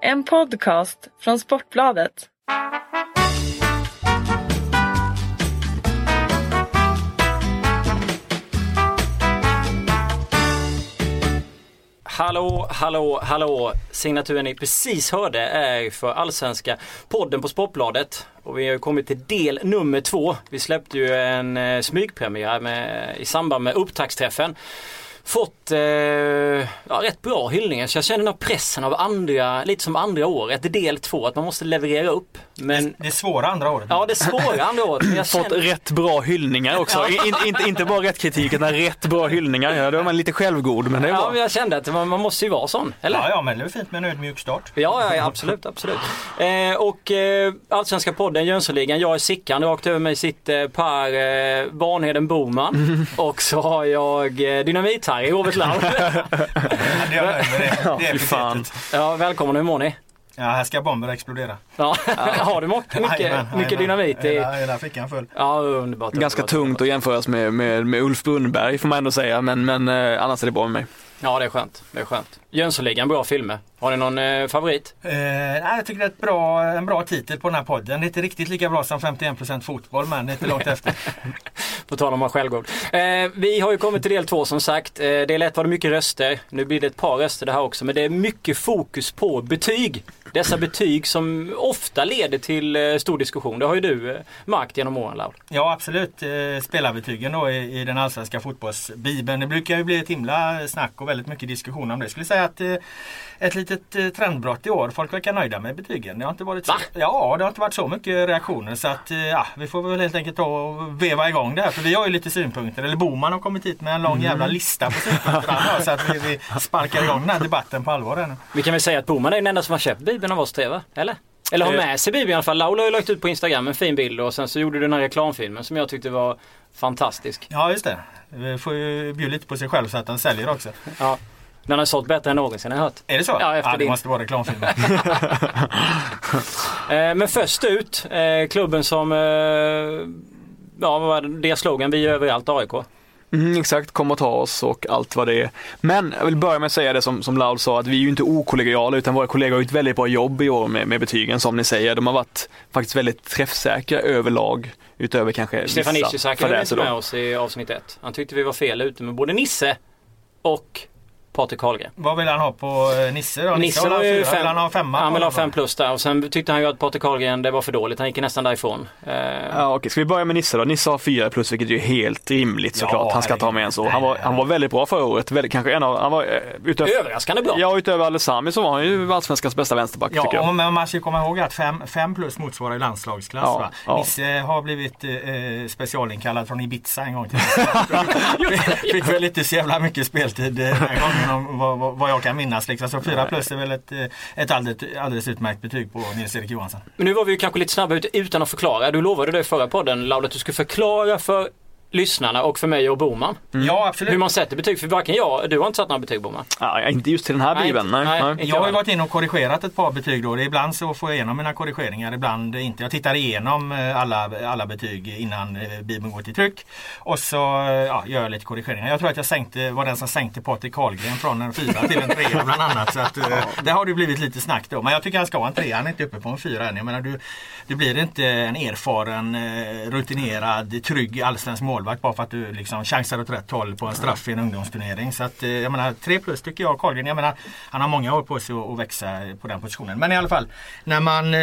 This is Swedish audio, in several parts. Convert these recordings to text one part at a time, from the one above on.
En podcast från Sportbladet. Hallå, hallå, hallå! Signaturen ni precis hörde är för Allsvenska podden på Sportbladet. Och vi har kommit till del nummer två. Vi släppte ju en eh, smygpremiär med, i samband med upptaktsträffen fått eh, ja, rätt bra hyllningar så jag känner nog pressen av andra, lite som andra året, del två, att man måste leverera upp. Men... Det, är svåra andra året. Ja det är svåra andra året. Jag känner... Fått rätt bra hyllningar också. Ja. In, inte, inte bara rätt kritik utan rätt bra hyllningar. Ja, då är man lite självgod men det är ja, bra. Men jag kände att man, man måste ju vara sån. Eller? Ja, ja men det är fint med en ödmjuk start. Ja, ja absolut, absolut. Eh, och eh, Allsvenska podden Jönssonligan, jag är Sickan, rakt över mig sitter Per eh, Barnheden Boman mm. och så har jag eh, Dynamit-Harry, Robert Laul. det är det. det är fan. Ja, välkommen, hur mår ni? Ja, här ska bomber explodera. Ja, har du mycket, mycket, mycket dynamit i? Hela, hela fickan full. Ja, underbart. Ganska underbart, tungt att jämföras med, med, med Ulf Brunnberg får man ändå säga, men, men eh, annars är det bra med mig. Ja, det är skönt. Det är skönt. Jönssonligan, bra filmer. Har ni någon eh, favorit? Eh, jag tycker det är ett bra, en bra titel på den här podden. Det är inte riktigt lika bra som 51% fotboll, men det är inte långt efter. på tal om att självgod. Eh, vi har ju kommit till del två som sagt. Eh, del ett var det mycket röster. Nu blir det ett par röster det här också. Men det är mycket fokus på betyg. Dessa betyg som ofta leder till eh, stor diskussion. Det har ju du eh, märkt genom åren Laul. Ja absolut. Eh, spelarbetygen då i, i den allsvenska fotbollsbibeln. Det brukar ju bli ett himla snack och väldigt mycket diskussion om det. Jag skulle säga att ett litet trendbrott i år. Folk verkar nöjda med betygen. Det har inte varit så, ja, det har inte varit så mycket reaktioner så att ja, vi får väl helt enkelt ta och veva igång det här. För vi har ju lite synpunkter. Eller Boman har kommit hit med en lång mm. jävla lista på synpunkter. så att vi, vi sparkar igång den här debatten på allvar. Här Vi kan väl säga att Boman är den enda som har köpt Bibeln av oss tre va? Eller? Eller har med sig Bibeln i alla fall. Laula har ju lagt ut på Instagram en fin bild och sen så gjorde du den här reklamfilmen som jag tyckte var fantastisk. Ja just det. Vi får ju bjuda lite på sig själv så att den säljer också. Ja. Den har sålt bättre än någonsin har jag hört. Är det så? Ja, efter ja, det din. måste vara reklamfilmen. Eh, men först ut, eh, klubben som, eh, ja vad var det, slogan, vi är överallt AIK. Mm, exakt, kom och ta oss och allt vad det är. Men jag vill börja med att säga det som, som Laul sa, att vi är ju inte okollegiala utan våra kollegor har gjort väldigt bra jobb i år med, med betygen som ni säger. De har varit faktiskt väldigt träffsäkra överlag utöver kanske Stefan Ishizaki var inte med oss i avsnitt ett. Han tyckte vi var fel ute med både Nisse och Patrik Karlgren. Vad vill han ha på eh, Nisse då? Nisse, Nisse var ju fem, han ha femma? Han vill ha fem plus där och sen tyckte han ju att Patrik Karlgren det var för dåligt. Han gick nästan därifrån. Uh, ja, okej, ska vi börja med Nisse då? Nisse har fyra plus vilket är helt rimligt såklart. Ja, han ska ta med en så. Han var, han var väldigt bra förra året. Väldigt, kanske en av, han var, uh, utöver, Överraskande bra. Ja, utöver Alessami så var han ju allsvenskans bästa vänsterback ja, tycker jag. men man ska komma ihåg att fem, fem plus motsvarar ju landslagsklass. Ja, va? Ja. Nisse har blivit uh, specialinkallad från Ibiza en gång till. Fick väl inte så jävla mycket speltid den här gången vad, vad, vad jag kan minnas. Liksom. Så 4 plus är väl ett, eh, ett alldeles, alldeles utmärkt betyg på Nils-Erik Johansson. Men nu var vi kanske lite snabba utan att förklara. Du lovade det i förra podden Laula att du skulle förklara för lyssnarna och för mig och Boman. Mm. Ja absolut. Hur man sätter betyg. För varken jag, du har inte satt några betyg Boman? Ja, inte just till den här bibeln. Nej, nej, nej. Jag har ju varit inne och korrigerat ett par betyg då. Ibland så får jag igenom mina korrigeringar, ibland inte. Jag tittar igenom eh, alla, alla betyg innan eh, bibeln går till tryck. Och så ja, gör jag lite korrigeringar. Jag tror att jag sänkte, var den som sänkte Patrik Karlgren från en fyra till en trea bland annat. Så att, ja. Eh, där har det blivit lite snack då. Men jag tycker han ska ha en trea, han är inte uppe på en fyra än. Jag menar, du, du blir inte en erfaren, rutinerad, trygg allsvensk målvakt bara för att du liksom chansar åt rätt håll på en straff i en ungdomsturnering. Så att, eh, jag menar tre plus tycker jag Carlgren. Jag menar, han har många år på sig att växa på den positionen. Men i alla fall när man, eh,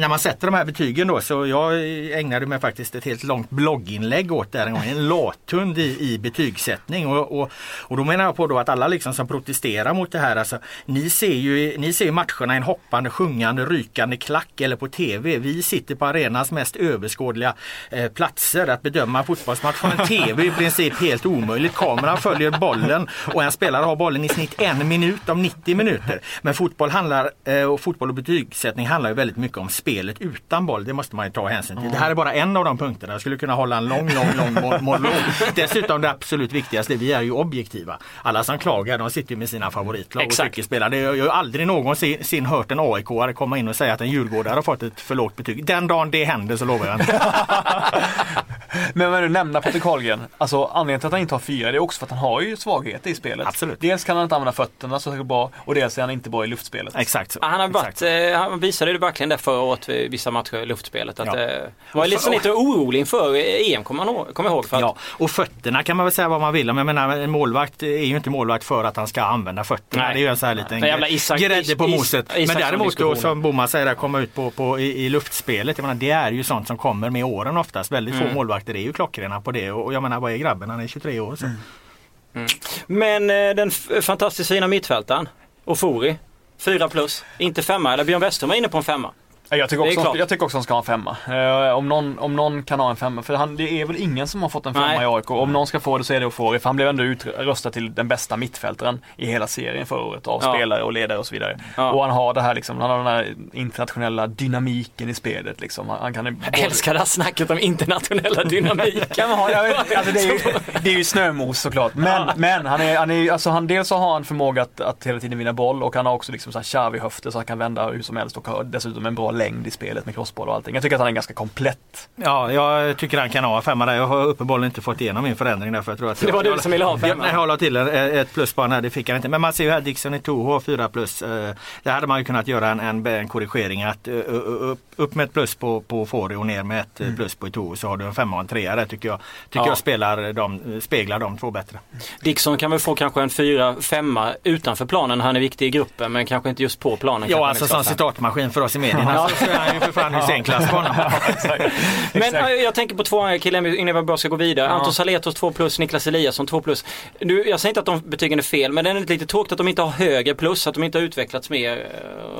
när man sätter de här betygen då så jag ägnade mig faktiskt ett helt långt blogginlägg åt det en gång. En lathund i, i betygssättning. Och, och, och då menar jag på då att alla liksom som protesterar mot det här, alltså, ni ser ju ni ser matcherna i en hoppande, sjungande, rykande klack eller på TV. Vi sitter på arenans mest överskådliga eh, platser. Att bedöma fotbollsmatcher fotbollsmatch från en TV är i princip helt omöjligt. Kameran följer bollen och en spelare har bollen i snitt en minut av 90 minuter. Men fotboll handlar eh, och fotboll och betygssättning handlar ju väldigt mycket om spelet utan boll. Det måste man ju ta hänsyn till. Det här är bara en av de punkterna. Jag skulle kunna hålla en lång, lång, lång monolog. Dessutom det absolut viktigaste, vi är ju objektiva. Alla som klagar de sitter med sina favoritlag och tycker spelar. Jag har ju aldrig någonsin hört en AIK komma in och säga att en djurgårdare har fått ett för lågt betyg. Den dagen det händer så lovar jag inte. Men vad du nämner Patrik Karlgren, alltså anledningen till att han inte har fyra det är också för att han har ju svagheter i spelet. Absolut. Dels kan han inte använda fötterna så bra och dels är han inte bra i luftspelet. Exakt så. Han, har Exakt varit, eh, han visade det verkligen där förra året vid vissa matcher i luftspelet. Att, Ja. eh, var lite, lite orolig inför EM kommer jag ihåg. För att, Ja, och fötterna kan man väl säga vad man vill om. Jag menar en målvakt är ju inte målvakt för att han ska använda fötterna. Nej. Det är ju en sån här liten Den jävla Isak- grädde på moset. Is- Men däremot då som Boman säger, att komma ut på, på, i, i luftspelet. Jag menar, det är ju sånt som kommer med åren oftast. Väldigt Mm. få målvakter är ju klockrena på det. Och jag menar vad är grabben? Han är 23 år. Så. Mm. Men eh, den fantastiskt fina mittfältaren, Ofori, fyra plus, inte femma. Eller Björn Westerholm var inne på en femma. Ja, Jag tycker, också, jag tycker också han ska ha en femma. Eh, om, någon, om någon kan ha en femma, för han, det är väl ingen som har fått en femma Nej. i AIK. Om någon ska få det så är det Ofori, för han blev ändå utröstad till den bästa mittfältaren i hela serien förra året av Ja. spelare och ledare och så vidare. Ja. Och han har det här liksom, han har den här internationella dynamiken i spelet liksom. Han, han kan ju Jag älskar det här snacket om internationella dynamik. kan man ha, jag vet, alltså det, är ju, det är ju snömos såklart. Men, men han är, han är, alltså han, dels så har han förmåga att, att hela tiden vinna boll och han har också liksom så här Xavi-höfter så han kan vända hur som helst och har dessutom en bra längd i spelet med crossboll och allting. Jag tycker att han är ganska komplett. Ja, jag tycker han kan ha en femma där. Jag har uppenbarligen inte fått igenom min förändring därför jag tror att Det var jag, du som ville ha en femma. Jag, jag la till en- ett plus på här, det fick han inte. Men man ser ju här Dixon i Toho har 4 plus. Eh, Där hade man ju kunnat göra en, en, en korrigering att eh, upp, upp med ett plus på, på Fori och ner med ett eh, plus på Toho så har du en femma och en trea där tycker jag. Tycker Ja. jag spelar de, speglar de två bättre. Dixon kan väl få kanske en fyra, femma utanför planen. Han är viktig i gruppen men kanske inte just på planen. Ja, alltså som citatmaskin för oss i medierna så är han ju för fan Hysén-klass på honom. Men äh, jag tänker på två killar innan vi bara ska gå vidare. Anton Saletros 2 plus, Niklas Eliasson 2 plus. Nu, jag säger inte att de betygen är fel men det är lite tråkigt att de inte har högre plus, att de inte har utvecklats mer.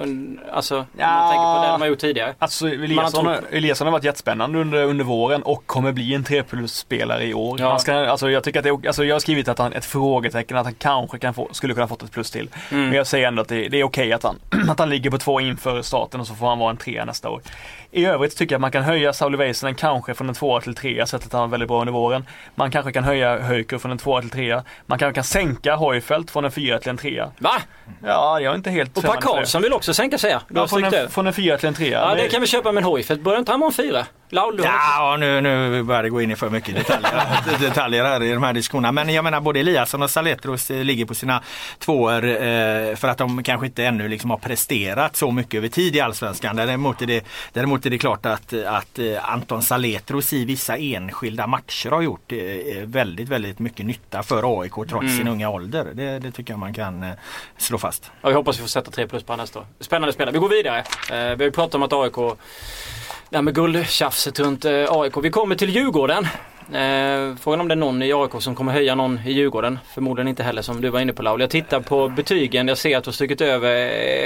eh, Alltså, om man Ja. tänker på det de har gjort tidigare. Alltså Man Eliasson, har har Eliasson har varit jättespännande under, under våren och kommer bli en 3 plus-spelare i år. Ja. Han ska, alltså, jag, tycker att det, alltså, jag har skrivit att han ett frågetecken att han kanske kan få, skulle kunna fått ett plus till. Mm. Men jag säger ändå att det, det är okej att, han, att han ligger på två inför starten och så får han vara en trea nästa år. I övrigt tycker jag att man kan höja Sauli Väisänen kanske från en tvåa till trea, sett att han var väldigt bra under våren. Man kanske kan höja Höjker från en tvåa till trea. Man kanske kan sänka Hojfeldt från en fyra till en trea. Va? Ja, jag är inte helt Och Per. Karlsson vill också sänka sig. Ja, från, en, från en fyra till en trea. Ja, Det- kan vi köpa med en Hojfeldt. Börjar inte han vara en fyra? Laul, Ja, nu, nu börjar det gå in i för mycket detaljer, detaljer här i de här diskussionerna. Men jag menar både Eliasson och Saletros eh, ligger på sina tvåor eh, för att de kanske inte ännu liksom har presterat så mycket över tid i Allsvenskan. Däremot är det, däremot är det klart att, att eh, Anton Saletros i vissa enskilda matcher har gjort eh, väldigt, väldigt mycket nytta för AIK trots sin unga ålder. Det, det tycker jag man kan eh, slå fast. Ja, vi hoppas vi får sätta 3 plus på nästa år. Spännande spelare. Vi går vidare. Eh, vi har ju pratat om att AIK, det här med guldtjafset runt eh, AIK. Vi kommer till Djurgården. Eh, frågan om det är någon i AIK som kommer höja någon i Djurgården. Förmodligen inte heller som du var inne på Laul. Jag tittar på betygen. Jag ser att du har strukit över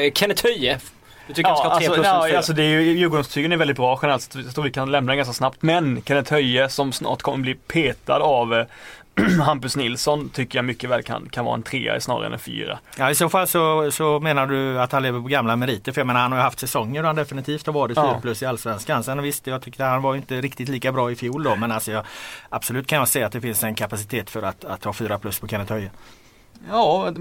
eh, Kenneth Höje. Du tycker Ja, han ska ha 3 alltså, plus eller ja, fyra? alltså det är ju, Djurgårdstygen är väldigt bra generellt, så jag tror vi kan lämna den ganska snabbt. Men Kenneth Höje som snart kommer bli petad av eh, Hampus Nilsson tycker jag mycket väl kan, kan vara en trea snarare än en fyra. Ja, I så fall så, så menar du att han lever på gamla meriter. För jag menar han har ju haft säsonger och han definitivt har varit Ja. 4 plus i Allsvenskan. Sen visst, jag tyckte han var inte riktigt lika bra i fjol då. Men alltså jag, absolut kan jag säga att det finns en kapacitet för att, att ha 4 plus på Kenneth Höje. Ja,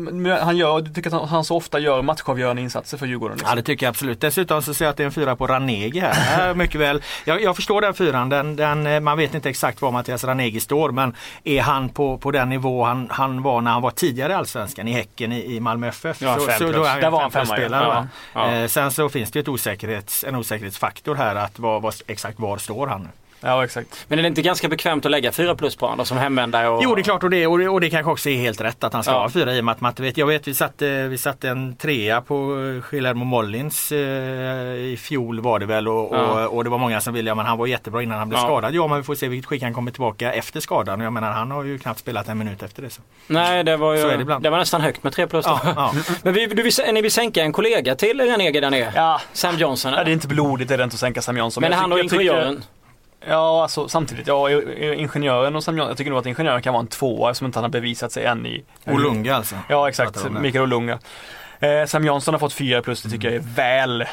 han gör, du tycker att han, så ofta gör matchavgörande insatser för Djurgården? Liksom. Ja det tycker jag absolut. Dessutom så ser jag att det är en fyra på Ranegi här. Mycket väl. Jag, jag förstår den fyran. Den, den, eh, man vet inte exakt var Mattias Ranegi står men är han på, på den nivå han, han var när han var tidigare i Allsvenskan i Häcken i, i Malmö FF. Ja, fem plus. då är han Där var han fem femma, spelare. ja. Ja. Eh, sen så finns det ett osäkerhets, en osäkerhetsfaktor här att vad, vad, exakt var står han nu. Ja, exakt. Men är det inte ganska bekvämt att lägga 4 plus på honom som hemvändare? Och... Jo det är klart och det, och det, och det kanske också är helt rätt att han ska Ja. ha fyra i och med att Matte vet, jag vet vi satte, vi satte en trea på eh, Guillermo Mollins eh, i fjol var det väl och, Ja. och, och det var många som ville, ja men han var jättebra innan han blev Ja. skadad. Ja men vi får se vilket skick han kommer tillbaka efter skadan och jag menar han har ju knappt spelat en minut efter det. Så. Nej, det var ju Så är det det, var nästan högt med 3 plus. Då. Ja, ja. Men vi, du ni vill sänka en kollega till Ranegi där nere? Ja, Sam Johnson? ja, det är inte blodigt är det inte att sänka Sam Jansson. men jag han och ingenjören? Ja, alltså samtidigt. Ja, ingenjören och Sam Jansson, jag tycker nog att ingenjören kan vara en tvåa eftersom inte han har bevisat sig än i... Olunga alltså. Ja, exakt. Mikael Olunga. Eh, Sam Jansson har fått 4 plus, det tycker jag är väl eh,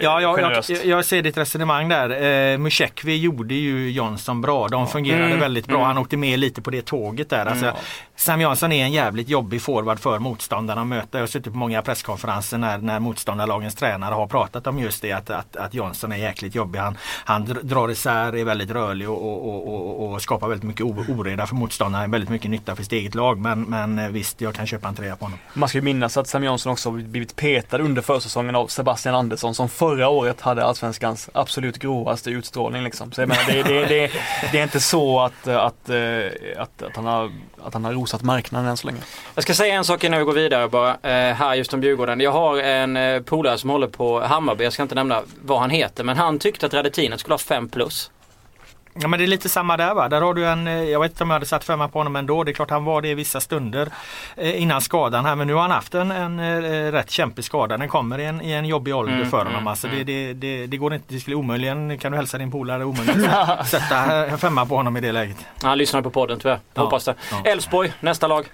Ja, jag, generöst. jag, jag ser ditt resonemang där. Eh, Musekvi gjorde ju Jansson bra. De fungerade Mm, väldigt bra. mm. Han åkte med lite på det tåget där. Alltså, Sam Jansson är en jävligt jobbig forward för motståndarna att möta. Jag har suttit på många presskonferenser när, när motståndarlagens tränare har pratat om just det att, att, att Jansson är jäkligt jobbig. Han, han dr- drar isär, är väldigt rörlig och, och, och, och, skapar väldigt mycket oreda för motståndarna. Väldigt mycket nytta för sitt eget lag. Men, men eh, visst, jag kan köpa en trea på honom. Man ska ju minnas att Sam Jansson också blivit petad under försäsongen av Sebastian Andersson som förra året hade Allsvenskans absolut grovaste utstrålning. Liksom. Så jag menar, det, det, det, det är inte så att, att, eh, att, att, han har, att han har rosat marknaden än så länge. Jag ska säga en sak innan vi går vidare bara. Eh, här just om Djurgården. Jag har en eh, polare som håller på Hammarby. Jag ska inte nämna vad han heter. Men han tyckte att Radetinen skulle ha 5 plus. Ja men det är lite samma där va. Där har du en, eh, jag vet inte om jag hade satt femma på honom ändå. Det är klart han var det i vissa stunder eh, innan skadan här. Men nu har han haft en, en eh, rätt kämpig skada. Den kommer i en, i en jobbig ålder Mm, för honom. mm, Alltså, mm. det, det, det, det går inte, det skulle omöjligen, kan du hälsa din polare, omöjligt att sätta en femma på honom i det läget. Han lyssnar på podden tyvärr. Ja, Hoppas det. ja. Elfsborg, nästa lag.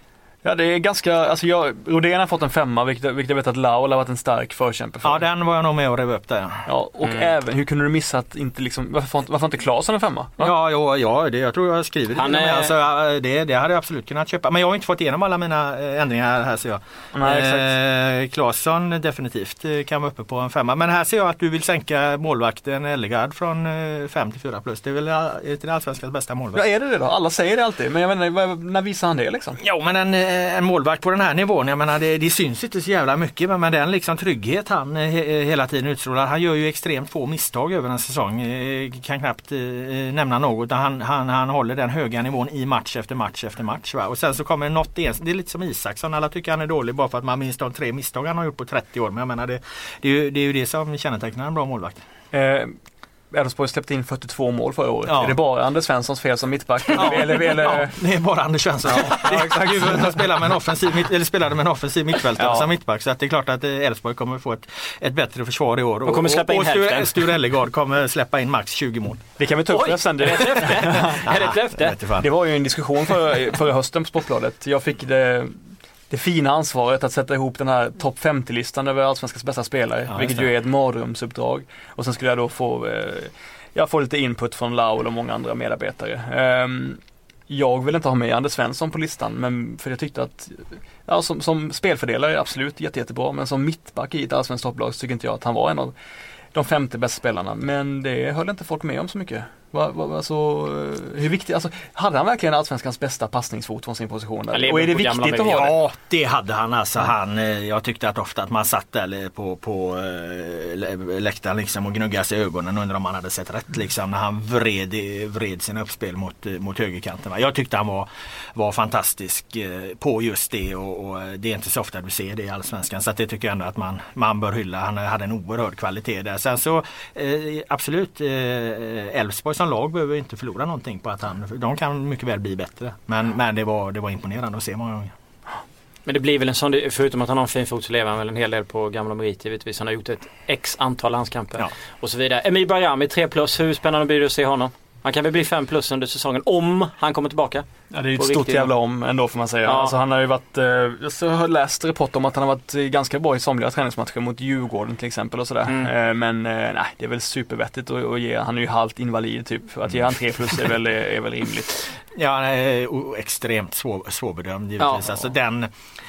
Ja det är ganska, alltså jag, Rodén har fått en femma vilket, vilket jag vet att Laul har varit en stark förkämpe för. Ja den var jag nog med och rev upp där. Ja, och Mm. även, hur kunde du missa att inte liksom, varför får inte, varför får inte Klasen en femma? Va? Ja, ja, ja det, jag tror jag har skrivit Han det. är- Alltså, det. Det hade jag absolut kunnat köpa. Men jag har inte fått igenom alla mina eh, ändringar här ser jag. Nej, exakt. Eh, Claesson definitivt eh, kan vara uppe på en femma. Men här ser jag att du vill sänka målvakten Ellegard från 5 till 4 plus. Det är väl eh, till allsvenskans bästa målvakt. Ja, är det det då? Alla säger det alltid, men jag vad- när visar han det liksom? Jo men en, eh, Eh, en målvakt på den här nivån, jag menar det, det syns inte så jävla mycket men den liksom trygghet han eh, he, eh, hela tiden utstrålar. Han gör ju extremt få misstag över en säsong. Kan knappt eh, nämna något. Han, han, han håller den höga nivån i match efter match efter match. Va? Och sen så kommer något ens, det är lite som Isaksson. Alla tycker han är dålig bara för att man minns de tre misstag han har gjort på 30 år. Men jag menar det, det, är, ju, det är ju det som kännetecknar en bra målvakt. Eh, Elfsborg släppte in 42 mål förra året. Ja. Är det bara Anders Svenssons fel som mittback? Eller, eller, Ja, det är bara Anders Svensson. Ja, exakt. Djurgården spelar med en offensiv, mitt- eller spelade med en offensiv mittfältare Ja. som mittback. Så att det är klart att eh, Elfsborg kommer få ett, ett bättre försvar i år. De kommer släppa in och Sture, hälften. Sture Ellegard kommer släppa in max 20 mål. Det kan vi ta upp Oj, är det är det ett löfte? det var ju en diskussion förra, förra hösten på Sportbladet. Jag fick det, det fina ansvaret att sätta ihop den här topp 50-listan över Allsvenskans bästa spelare. Ja, vilket ju är ett mardrömsuppdrag. Och sen skulle jag då få, eh, jag får lite input från Laul och många andra medarbetare. Ehm, jag vill inte ha med Anders Svensson på listan, men för jag tyckte att Ja, som, som spelfördelare absolut jätte, jättebra, men som mittback i ett allsvenskt topplag så tycker inte jag att han var en av de 50 bästa spelarna. Men det höll inte folk med om så mycket. Va, va, alltså, eh, hur viktigt, alltså, hade han verkligen allsvenskans bästa passningsfot från sin position? Där? Och är det på viktigt att ha det? Ja, det hade han alltså. Han, eh, jag tyckte att ofta att man satt där på, på eh, lä- läktaren liksom och gnuggade sig i ögonen och undrade om han hade sett rätt liksom när han vred, vred sina uppspel mot, eh, mot högerkanten. Jag tyckte han var, var fantastisk eh, på just det och, och det är inte så ofta du ser det i Allsvenskan. Så att det tycker jag ändå att man, man bör hylla. Han hade en oerhörd kvalitet där. Sen så eh, absolut eh, Elfsborg som lag behöver inte förlora någonting på att han, de kan mycket väl bli bättre. Men, men det, var, det var imponerande att se många gånger. Men det blir väl en sån, förutom att han har en fin fot så lever han väl en hel del på gamla meriter givetvis. Han har gjort ett x antal landskamper Ja. och så vidare. Emil Bayram 3 plus, hur spännande blir det att se honom? Han kan väl bli 5 plus under säsongen om han kommer tillbaka. Ja, det är ju ett stort riktigt. jävla om ändå får man säga. Ja. Alltså, han har ju varit, eh, jag så har läst rapport om att han har varit eh, ganska bra i somliga träningsmatcher mot Djurgården till exempel och sådär. Mm. Eh, men eh, nej, det är väl supervettigt att, att ge, han är ju halvt invalid typ. Att ge han 3 plus är väl, är väl rimligt. Ja, han är extremt svår, svårbedömd givetvis. Ja. Alltså den,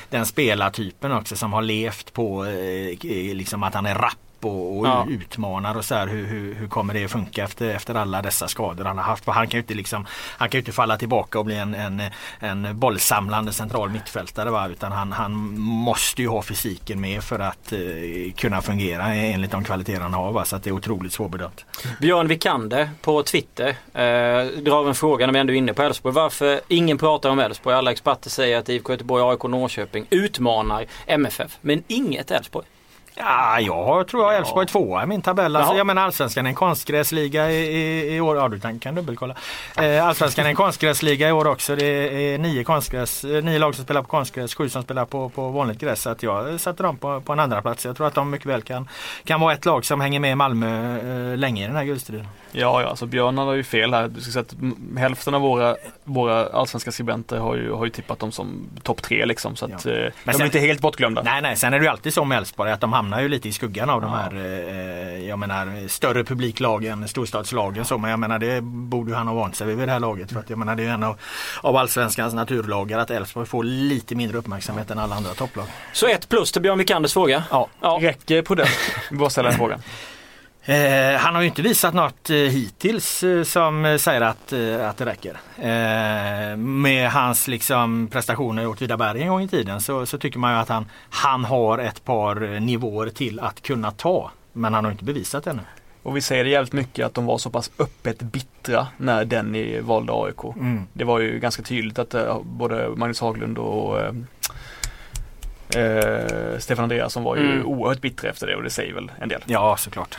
den spelartypen också som har levt på eh, liksom att han är rapp och, och Ja. utmanar och så här. Hur, hur, hur kommer det funka efter, efter alla dessa skador han har haft? Han kan ju inte, liksom, han kan inte falla tillbaka och bli en, en, en bollsamlande central mittfältare. Va? Utan han, han måste ju ha fysiken med för att eh, kunna fungera enligt de kvaliteter han har. Va? Så att det är otroligt svårbedömt. Björn Vikander på Twitter eh, drar en fråga när vi ändå är inne på Elfsborg. Varför ingen pratar om Elfsborg? Alla experter säger att IFK Göteborg, AIK, Norrköping utmanar MFF. Men inget Elfsborg. Ja, jag tror jag Elfsborg tvåa i min tabell. Alltså, jag menar allsvenskan är en konstgräsliga i, i, i år. Ja, du kan, kan dubbelkolla. Eh, allsvenskan är en konstgräsliga i år också. Det är nio, konstgräs, eh, nio lag som spelar på konstgräs, sju som spelar på, på vanligt gräs. Så att jag sätter dem på, på en andra plats. Jag tror att de mycket väl kan, kan vara ett lag som hänger med i Malmö eh, länge i den här guldstriden. Ja, ja, alltså Björn har ju fel här. Du ska säga att hälften av våra, våra allsvenska skribenter har ju, har ju tippat dem som topp tre liksom. Så att Ja. eh, Men de sen- är inte helt bortglömda. Nej, nej, sen är det ju alltid så med Elfsborg att de hamnar ju lite i skuggan av de här eh, jag menar, större publiklagen, storstadslagen. Så, men jag menar det borde ju han ha vant sig vid det här laget. För att, jag menar, det är en av, av allsvenskans naturlagar att Elfsborg får lite mindre uppmärksamhet än alla andra topplag. Så ett plus till Björn Wikanders fråga. Ja. Ja. Räcker på det? Bara ställa den frågan. Eh, han har ju inte visat något eh, hittills eh, som eh, säger att, eh, att det räcker. Eh, med hans liksom, prestationer i Åtvidaberg en gång i tiden så, så tycker man ju att han, han har ett par nivåer till att kunna ta. Men han har inte bevisat det ännu. Och vi säger det jävligt mycket att de var så pass öppet bittra när Denny valde AIK. Mm. Det var ju ganska tydligt att eh, både Magnus Haglund och eh, eh, Stefan Andreasson var ju Mm. oerhört bittra efter det och det säger väl en del. Ja, såklart.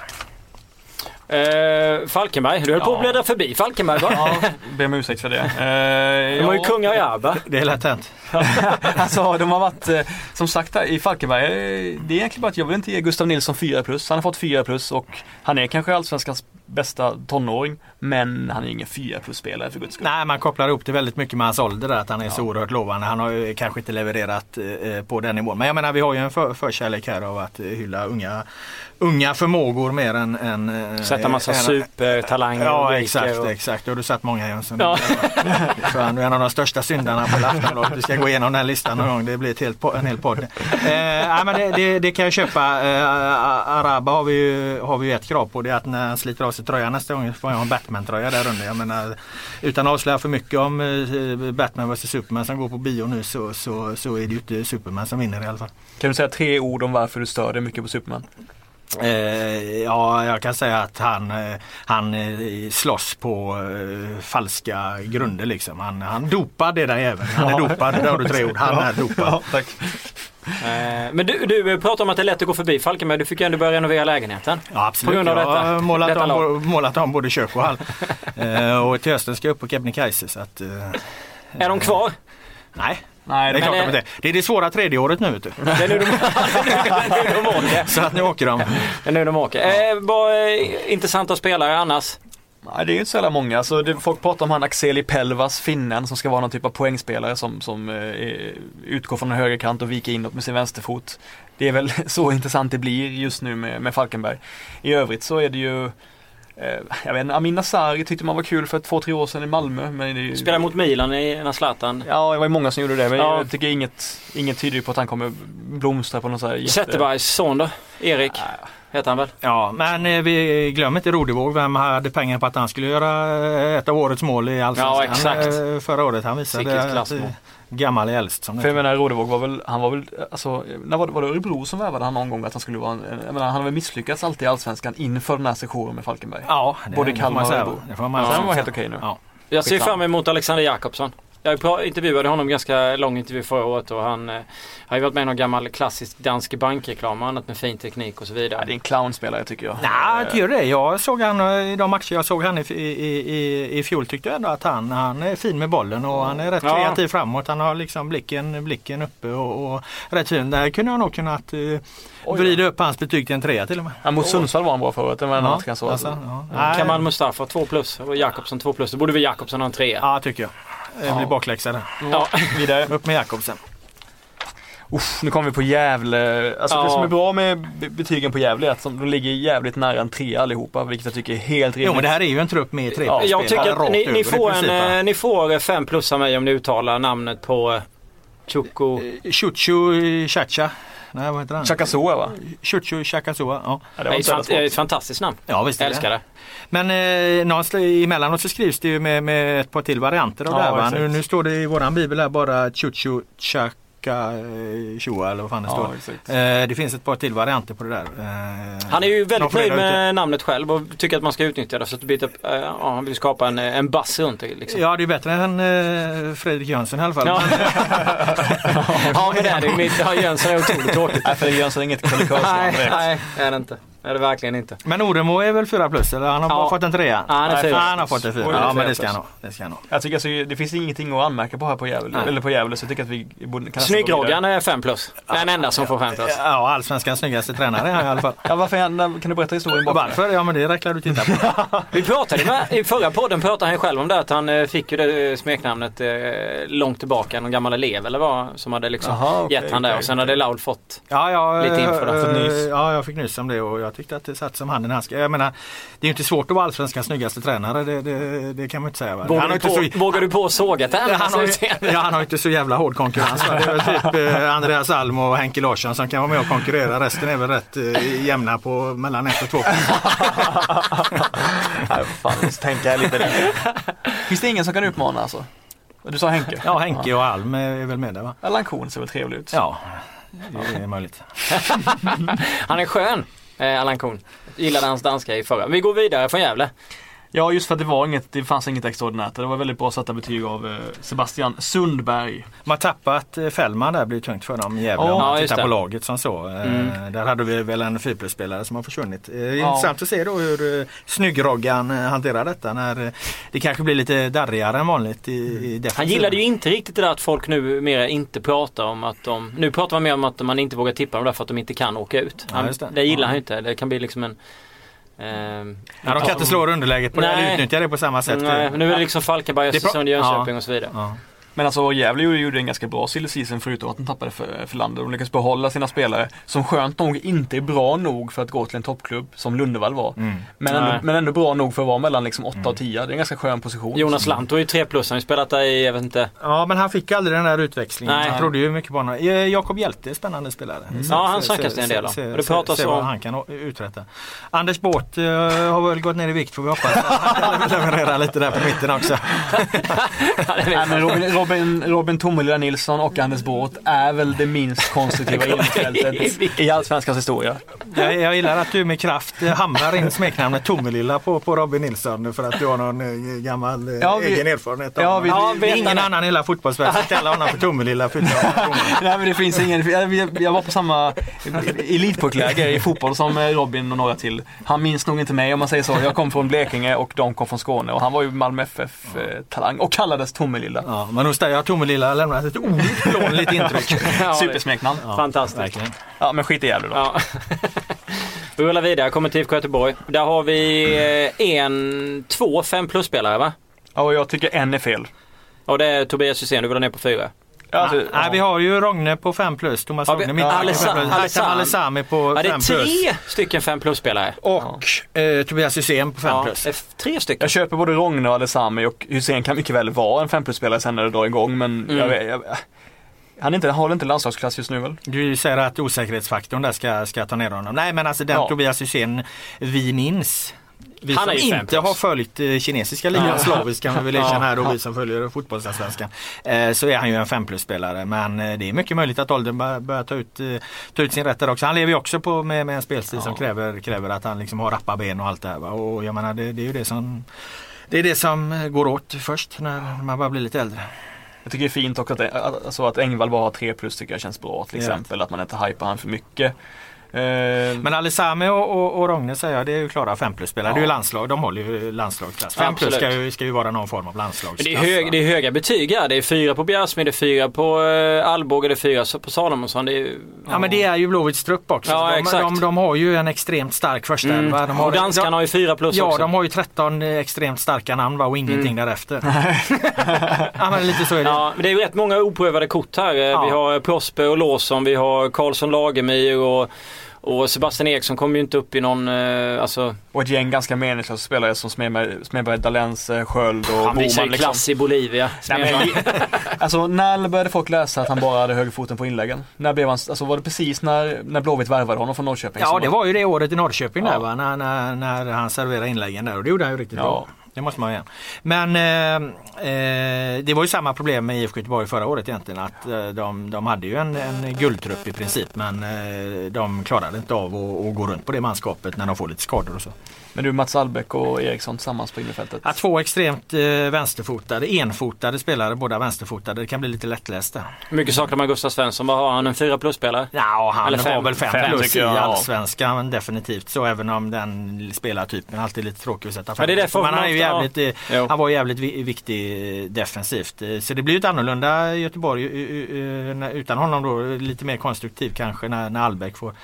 Eh, Falkenberg, du höll på att Ja. bläddra förbi Falkenberg va? Ja, ber om ursäkt för det. Eh, De har ju ja. kungar i Arba. Det är lätt hänt. alltså de har varit, eh, som sagt i Falkenberg, eh, det är egentligen bara att jag vill inte ge Gustav Nilsson 4 plus. Han har fått 4 plus och han är kanske allsvenskans bästa tonåring. Men han är ingen 4 plus spelare för guds skull. Nej, man kopplar ihop det väldigt mycket med hans ålder där, att han är så oerhört lovande. Han har ju kanske inte levererat eh, på den nivån. Men jag menar vi har ju en för, förkärlek här av att eh, hylla unga, unga förmågor mer än... än eh, Sätta massa än- supertalanger Ja och exakt, och... exakt. Och du satt många Jönsson. Ja. Så han är en av de största syndarna på Aftonbladet. Vi ska gå igenom den här listan någon gång. Det blir ett helt, en hel podd. Eh, nej, men det, det, det kan jag köpa. Eh, Araba har vi, ju, har vi ju ett krav på. Det är att när han sliter av sig tröjan nästa gång får jag ha en Batman-tröja där under. Jag menar, utan att avslöja för mycket om eh, Batman vs Superman som går på bio nu så, så, så är det ju inte Superman som vinner i alla fall. Kan du säga tre ord om varför du stör dig mycket på Superman? Eh, ja, jag kan säga att han, eh, han eh, slåss på eh, falska grunder liksom. Han, han dopar det där även. Han är dopad, där har du tre ord. Han är dopad. tack. Eh, men du, du pratar om att det är lätt att gå förbi Falkenberg. Du fick ju ändå börja renovera lägenheten. Ja, absolut. På grund av jag detta- har målat, detta om, målat om både kök och hall. eh, och till hösten ska jag upp på Kebnekaise så att... Eh, Är de kvar? nej, Nej, det är det klart det- de inte är. Det är det svåra tredje året nu vet du. Det är nu de, det är nu de åker. Så att nu åker de. Det är nu de åker. Eh, vad eh, intressanta spelare annars? Nej, det är inte så jävla många. Alltså, det, folk pratar om han Axeli Pelvas, finnen, som ska vara någon typ av poängspelare som, som eh, utgår från en högerkant och viker inåt med sin vänsterfot. Det är väl så intressant det blir just nu med, med Falkenberg. I övrigt så är det ju eh, jag vet inte, Amin Asari tyckte man var kul för två, tre år sedan i Malmö. Men ju, Spelar mot Milan i, när Zlatan. Ja, det var ju många som gjorde det. Men Ja. jag tycker inget, inget tyder ju på att han kommer blomstra på någon sån här jätte... Zetterbergs son då? Erik heter han väl? Ja, men eh, vi glömmer inte Rodevåg. Vem hade pengar på att han skulle göra eh, ett av årets mål i Ja, Allsvenskan exakt. eh, förra året? Han visade att gammal är äldst. Som För jag menar Rodevåg var väl, han var väl, alltså, när var det, var det Örebro som värvade han någon gång att han skulle vara jag menar, han har väl misslyckats alltid i Allsvenskan inför den här sessionen med Falkenberg. Ja, det, Både det får Kalmar man och säga. Örebro. Det får man Ja, säga. den var helt okej nu. Ja. Jag ser fram emot Alexander Jakobsson. Jag intervjuade honom ganska lång intervju förra året och han eh, har ju varit med i någon gammal klassisk dansk bankreklam och annat med fin teknik och så Ja, vidare. det är en clownspelare tycker jag. Nej, Eh, det gör det. Jag såg han eh, i de matcher jag såg han i, i, i, i fjol tyckte jag ändå att han, han är fin med bollen och han är rätt Ja. kreativ framåt. Han har liksom blicken, blicken uppe och, och rätt fin. Där kunde jag nog kunnat Oj, vrida upp hans betyg till en trea till och med. Ja, mot Sundsvall var han bra förut, det var så. alltså, ja. Kamal Mustafa 2 plus och Jakobsson 2 plus. Då borde väl Jakobsson ha en 3 Ja, tycker jag. Det blir Ja. bakläxa där. Ja. Vidare. Upp med Jakobsen. Uff, nu kommer vi på Gävle. Alltså Ja. det som är bra med be- betygen på Gävle är att de ligger jävligt nära en trea allihopa, vilket jag tycker är helt rimligt. Jo men det här är ju en trupp med tre Ja, Jag tycker att ni, ni, får en, eh, ni får 5 plus av mig om ni uttalar namnet på eh, Chuko. Chuchu Chacha. Nej vad heter han? Chakasua va? Chuchu Chakasua. Ja, Ja, det Det är ett, fantastiskt namn. ja visst Jag det. älskar det. Men eh, någonstans emellanåt så skrivs det ju med, med ett par till varianter av Ja, det här. Nu, nu står det i våran bibel här bara Chuchu Chaka Luka eh, Chua eller vad fan det Ja, står. exakt. Eh, det finns ett par till varianter på det där. Eh, Han är ju väldigt nöjd med namnet själv och tycker att man ska utnyttja det. Så att byta, eh, ja, han vill skapa en, en buzz runt det. Liksom. Ja det är bättre än eh, Fredrik Jönsson i alla fall. Ja. ja men det är det ju. Ja, Jönsson är otroligt tråkigt. Nej, för det gör så inget krönikörsnamn Nej, nej, det är det inte. Det är det verkligen inte. Men Oremo är väl 4 plus eller? Han har Ja. bara fått en trea? Ja, han är Nej, fyra. Han har fått en fyra. Ja men det ska han ha. Det ska han ha. Jag tycker alltså, det finns ingenting att anmärka på här på Gävle, eller på Gävle så jag tycker att vi borde kan Snyggroggan vidare. är 5 plus. Den enda som får 5 plus. Ja, allsvenskans snyggaste tränare är i alla fall. Ja, varför, han- kan du berätta historien bakom? Varför? Ja men det räcker du titta på. Vi pratade med, i förra podden pratade han själv om det att han eh, fick ju det eh, smeknamnet eh, långt tillbaka. Någon gammal elev eller vad som hade liksom Jaha, okej, gett han det och sen okej. hade Laul fått. Ja, jag, Lite info. Ja, jag fick nys om det och jag tyckte att det satt som handen i handsken. Jag menar, det är ju inte svårt att vara allsvenskans snyggaste tränare. Det, det, det kan man inte säga. Va? Vågar, du inte på, så, vågar du på sågat det? han, har, ja, han har inte så jävla hård konkurrens. Va? Det är väl typ eh, Andreas Alm och Henke Larsson som kan vara med och konkurrera. Resten är väl rätt eh, jämna på mellan ett och två. Nej, fan, jag måste tänka lite där. Finns det ingen som kan utmana alltså? Du sa Henke? Ja, Henke och Alm är väl med där va? Allan Korn ser väl trevlig ut? Ja, det är möjligt. Han är skön, eh, Allan Korn. Gillade hans danska i förra. Vi går vidare från Gävle. Ja, just för att det var inget, det fanns inget extraordinärt. Det var väldigt bra satta betyg av eh, Sebastian Sundberg. Man har tappat eh, Fällman där blir tungt för dem i Gävle Ja, om man tittar på laget som så. Eh, Mm. Där hade vi väl en 4 spelare som har försvunnit. Ja. Intressant att se då hur snyggroggan hanterar detta när det kanske blir lite darrigare än vanligt i, i defensiven. Han gillade ju inte riktigt det där att folk nu mer inte pratar om att de... Nu pratar man mer om att man inte vågar tippa dem därför att de inte kan åka ut. Ja, Han, just det. det. gillar Ja. han ju inte. Det kan bli liksom en... ehm, Ja, de kan inte slå underläget på det, eller utnyttja det på samma sätt. Nej, men nu är det liksom Falkenberg. Östersund, Jönköping Ja. och så vidare. Ja. Men alltså Gävle gjorde, en ganska bra silly season förutom att de tappade för, för landet. De lyckades behålla sina spelare som skönt nog inte är bra nog för att gå till en toppklubb som Lundevall var. Mm. Men, ändå, men ändå bra nog för att vara mellan liksom 8 och 10. Det är en ganska skön position. Jonas Lant var ju 3 plus, han har ju spelat där i, jag vet inte. ja, men han fick aldrig den där utväxlingen. Nej. Han trodde ju mycket på honom. Eh, Jakob Hjälte är spännande spelare. Se- Ja, han snackas det en del om. se- Och det se- pratas se vad om- han kan uträtta. Anders Båt eh, har väl gått ner i vikt får vi hoppas. Han kan leverera lite där på mitten också. Men Robin, Robin, Tomelilla Nilsson och Anders Båth är väl det minst konstruktiva innerfältet i Allsvenskans historia. Jag, jag gillar att du med kraft eh, hamrar in smeknamnet Tomelilla på, på Robin Nilsson för att du har någon eh, gammal eh, Ja, vi- egen erfarenhet av ja, vi- Ja, vet ingen annan i hela fotbollsvärlden kallar honom för Tomelilla. förutom. Nej men det finns ingen, jag, jag- var på samma elitpuckläger i fotboll som Robin och några till. Han minns nog inte mig om man säger så. Jag kom från Blekinge och de kom från Skåne och han var ju Malmö FF-talang och kallades Tomelilla. Ja, men hos dig har Tomelilla lämnat ett outplånligt intryck. Ja, Supersmeknamn. Ja, Fantastiskt. verkligen. Ja men skit i Gävle då. Ja. Vi rullar vidare, kommer till IFK Göteborg. Där har vi eh, en, två fem plus-spelare va? Ja, och jag tycker en är fel. Och det är Tobias Hysén, du vill ha ner på fyra. Alltså, Nej, ja. vi har ju Rogne på 5 plus, Thomas Ja, Rogne mittback på Alessa- fem plus, Alessam. Hatem Alessami på Ja, det 5 är plus tre stycken fem plus-spelare. och eh, Tobias Hysén på 5 Ja, plus. tre stycken. Jag köper både Rogne och Alessami och Hussein kan mycket väl vara en 5 plus-spelare sen när det drar igång men Mm. jag, vet- jag, han är inte, han håller inte landslagsklass just nu väl? Du säger att osäkerhetsfaktorn där ska, ska ta ner honom. Nej men alltså den Ja. Tobias Hysén vi minns. Vi Han som inte plus. har följt eh, kinesiska ligan Ja. slaviskt kan vi väl erkänna här då Ja. vi som följer fotbollsallsvenskan. Eh, så är han ju en 5 plus spelare men eh, det är mycket möjligt att åldern bör- börjar ta ut, ta ut sin rätt där också. Han lever ju också på, med, med en spelstil som Ja. kräver, kräver att han liksom har rappa ben och allt det här. Va? Och jag menar det, det är ju det som det är det som går åt först när man börjar bli lite äldre. Jag tycker det är fint också att, alltså att Engvall bara har 3 plus tycker jag känns bra till Ja. exempel. Att man inte hypar han för mycket. Eh, Men Alessami och, och, och Rogne säger jag, det är ju klara 5 plus-spelare. Ja. Det är ju landslag, de håller ju landslagsklass. 5 plus ska ju, ska ju vara någon form av Men landslagsklass. det, är hög, det är höga betyg här. Det är fyra på Bjärsmyr, det är fyra på eh, Alvbåge, det är fyra på Salomonsson. Det är, ju- Ja men det är ju Blåvitts trupp också. Ja, de, exakt. de, de har ju en extremt stark första Mm. elva. De har, Och danskarna de, har ju fyra plus Ja, också. de har ju 13 extremt starka namn va, och ingenting Mm. därefter. ja men lite så är det. Ja, men det är ju rätt många oprövade kort här. Eh, Ja. Vi har Prosper och Lawson, vi har Karlsson Lagemyr och, och Sebastian Eriksson kommer ju inte upp i någon, eh, alltså och ett gäng ganska meningslösa spelare som Smedberg, Dalens, eh, Sköld och han visar ju Boman. klass i Bolivia. Nej, men, alltså när började folk läsa att han bara hade högerfoten på inläggen? När blev han, alltså var det precis när, när Blåvitt värvade honom från Norrköping? Ja det var ju det året i Norrköping Ja. där va, när, när, när han serverade inläggen där och det gjorde han ju riktigt Ja. bra. Det måste man igen. Men eh, eh, det var ju samma problem med IFK Göteborg förra året egentligen. Att eh, de, de hade ju en, en guldtrupp i princip men eh, de klarade inte av att, att gå runt på det manskapet när de får lite skador och så. Men du Mats Albeck och Eriksson tillsammans på innerfältet? Ja, två extremt eh, vänsterfotade, enfotade spelare, båda vänsterfotade. Det kan bli lite lättläst där. Hur mycket saknar man Gustav Svensson? Vad har han? En fyra plus-spelare? Ja, han Eller fem. har väl fem, Fem, plus i ja. allsvenskan definitivt. Så även om den spelartypen alltid är lite tråkig att sätta fram. Men det är Men han, är ju jävligt, eh, Jo. han var jävligt vi- viktig eh, defensivt. Eh, Så det blir ju ett annorlunda Göteborg utan honom då. Lite mer konstruktiv kanske när, när Albeck får,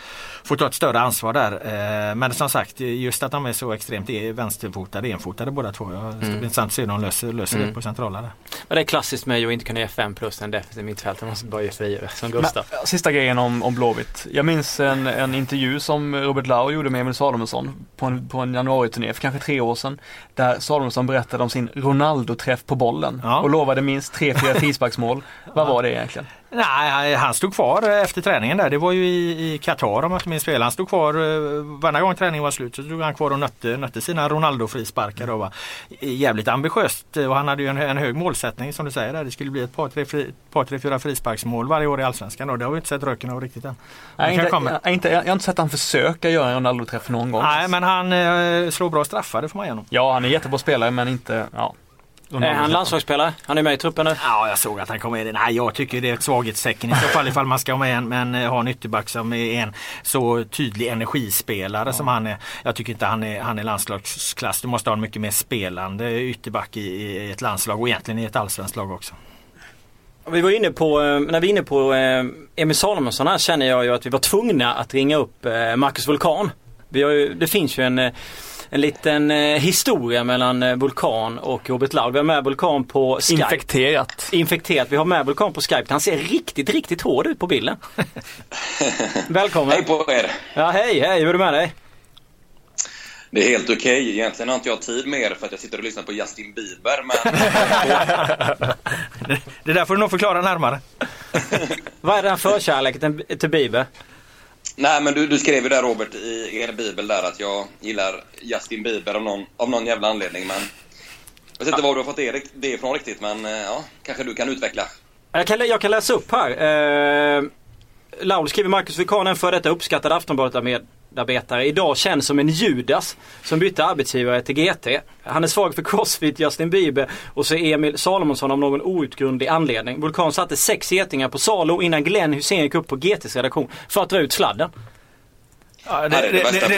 får ta ett större ansvar där. Men som sagt just att de är så extremt är vänsterfotade, enfotade båda två. Ja, Det ska bli intressant att se hur de löser, löser Mm. det på centrala där. Men det är klassiskt med att inte kunna ge fem plus en defensiv mittfältare. Man måste bara ge fyra som Gustav. Men, sista grejen om, om Blåvitt. Jag minns en, en intervju som Robert Lau gjorde med Emil Salomonsson på en, på en januariturné för kanske tre år sedan. Där Salomonsson berättade om sin Ronaldo-träff på bollen Ja. och lovade minst tre, fyra frisparksmål. Vad var det egentligen? Nej, han stod kvar eh, efter träningen där. Det var ju i, Qatar om jag inte minns fel. Han stod kvar, eh, varje gång träningen var slut så stod han kvar och nötte, nötte sina Ronaldo-frisparkar. var Jävligt ambitiöst och han hade ju en, en hög målsättning som du säger. Där. Det skulle bli ett par, tre, fri, par, tre fyra frisparksmål varje år i Allsvenskan och det har vi inte sett röken av riktigt än. Nej, inte, jag, inte, jag har inte sett han försöka göra en Ronaldo-träff någon gång. Nej, men han eh, slår bra straffar, det får man igenom. Ja, han är jättebra spelare men inte, ja. Är han landslagsspelare? Han är med i truppen nu. Ja, jag såg att han kom med. Nej, jag tycker det är ett svaghetstecken i så fall ifall man ska ha med en, men eh, ha en ytterback som är en så tydlig energispelare som han är. Jag tycker inte han är, han är landslagsklass. Du måste ha en mycket mer spelande ytterback i, i ett landslag och egentligen i ett allsvenskt lag också. Vi var inne på, eh, när vi är inne på eh, Emil Salomonsson här känner jag ju att vi var tvungna att ringa upp Marcus Vulkan. Vi har ju, det finns ju en, en liten eh, historia mellan eh, Vulkan och Robert Laul. Vi har med Vulkan på Skype. Infekterat. Infekterat. Vi har med Vulkan på Skype. Han ser riktigt, riktigt hård ut på bilden. Välkommen. Hej på er! Ja, hej, hej. Hur är det med dig? Det är helt okej. Egentligen har inte jag tid mer för att jag sitter och lyssnar på Justin Bieber, men Det, där får du nog förklara närmare. Vad är den förkärleken till Bieber? Nej, men du, du skrev ju där Robert i er bibel där att jag gillar Justin Bieber av någon, av någon jävla anledning, men jag vet inte var du har fått det, det ifrån riktigt, men eh, ja, kanske du kan utveckla. Jag kan, jag kan läsa upp här. Eh, Laul skriver Marcus Vulkan, en för detta uppskattad Aftonbladet-medarbetare, idag känns som en Judas som bytte arbetsgivare till GT. Han är svag för Crossfit, Justin Bieber och så Emil Salomonsson av någon outgrundlig anledning. Vulkan satte sex getingar på Salo innan Glenn Hussein gick upp på GTs redaktion för att dra ut sladden. Ja,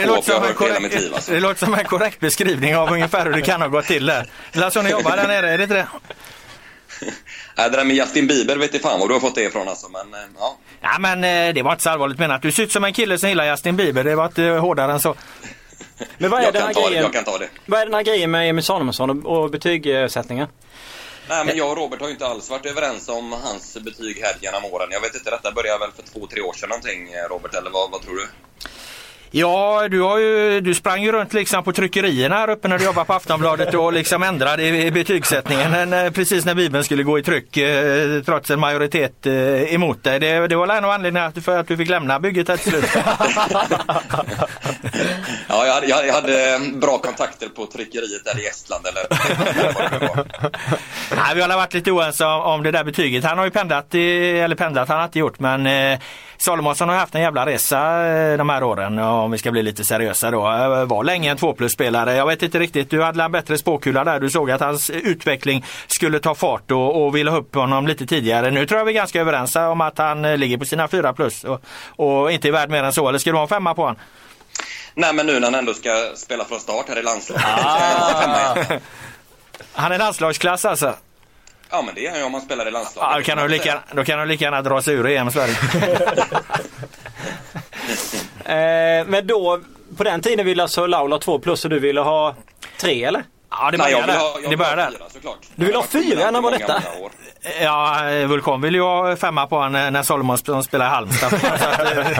låter som en korrekt- liv, alltså. det låter som en korrekt beskrivning av ungefär hur det kan ha gått till där. Det är så ni jobbar där nere, är det inte det? Nej, det där med Justin Bieber vet inte fan var du har fått det ifrån alltså, men eh, ja. Ja men eh, det var inte så allvarligt menat. Du ser ut som en kille som gillar Justin Bieber. Det var inte hårdare än så. Men vad är, Jag den kan, ta det, grejen, jag kan ta det. vad är den här grejen med Emil och, och betygssättningen? Nej, men jag och Robert har ju inte alls varit överens om hans betyg här genom åren. Jag vet inte, detta började väl för två, tre år sedan någonting, eh, Robert, eller vad, vad tror du? Ja, du, har ju, du sprang ju runt liksom på tryckerierna här uppe när du jobbade på Aftonbladet och liksom ändrade i, betygssättningen när, precis när Bibeln skulle gå i tryck eh, trots en majoritet eh, emot dig. Det, det var en av anledningarna till- för att du fick lämna bygget här till slut. Ja, jag hade, jag hade bra kontakter på tryckeriet där i Estland, eller. Nej, vi har varit lite oense om, om det där betyget. Han har ju pendlat, i, eller pendlat han har inte gjort men eh, Salomonsson har haft en jävla resa eh, de här åren om vi ska bli lite seriösa då. Eh, Var länge en 2 plus-spelare. Jag vet inte riktigt, du hade en bättre spåkula där. Du såg att hans utveckling skulle ta fart och, och ville ha upp honom lite tidigare. Nu tror jag vi är ganska överens om att han eh, ligger på sina 4 plus och, och inte är värd mer än så. Eller ska du ha en femma på honom? Nej, men nu när han ändå ska spela från start här i landslaget igen. Han är landslagsklass alltså. Ja, men det är han ju om han spelar i landslaget. Ja, då, kan du lika, då kan du lika gärna dra sig ur EM Sverige. Eh, men då, på den tiden ville alltså Laul ha två plus och du ville ha tre eller? Ja, det vill där. det ha där. Du vill ha fyra? När var detta? Ja, Vulkan vill ju ha femma på honom när Solomon spelar i Halmstad. Att, eh,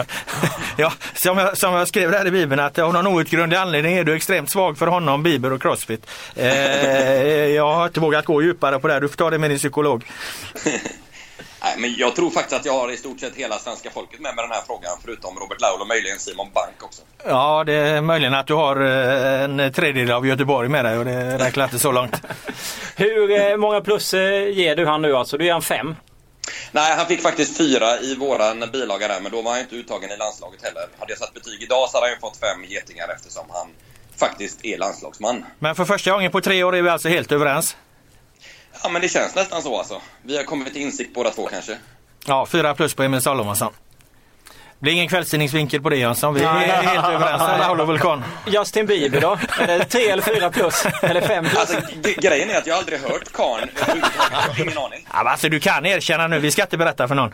ja, som, jag, som jag skrev där i Bibeln att av någon outgrundlig anledning är du extremt svag för honom, Bieber och Crossfit. Eh, jag har inte vågat gå djupare på det här. Du får ta det med din psykolog. Nej, men jag tror faktiskt att jag har i stort sett hela svenska folket med med den här frågan, förutom Robert Laul och möjligen Simon Bank också. Ja, det är möjligen att du har eh, en tredjedel av Göteborg med dig och det räcker inte så långt. Hur eh, många plus eh, ger du han nu alltså? Du ger han fem? Nej, han fick faktiskt fyra i våran bilaga där, men då var han inte uttagen i landslaget heller. Hade jag satt betyg idag så hade han ju fått fem getingar eftersom han faktiskt är landslagsman. Men för första gången på tre år är vi alltså helt överens. Ja, men det känns nästan så alltså. Vi har kommit till insikt båda två kanske. Ja, fyra plus på Emil Salomonsson. Det blir ingen kvällstidningsvinkel på det Jönsson. Vi är helt överens. Laul och Vulkan. Justin Bieber då? Är det tre eller fyra plus? Eller fem plus? Alltså, grejen är att jag aldrig hört karln ingen aning. Ja, alltså, du kan erkänna nu. Vi ska inte berätta för någon.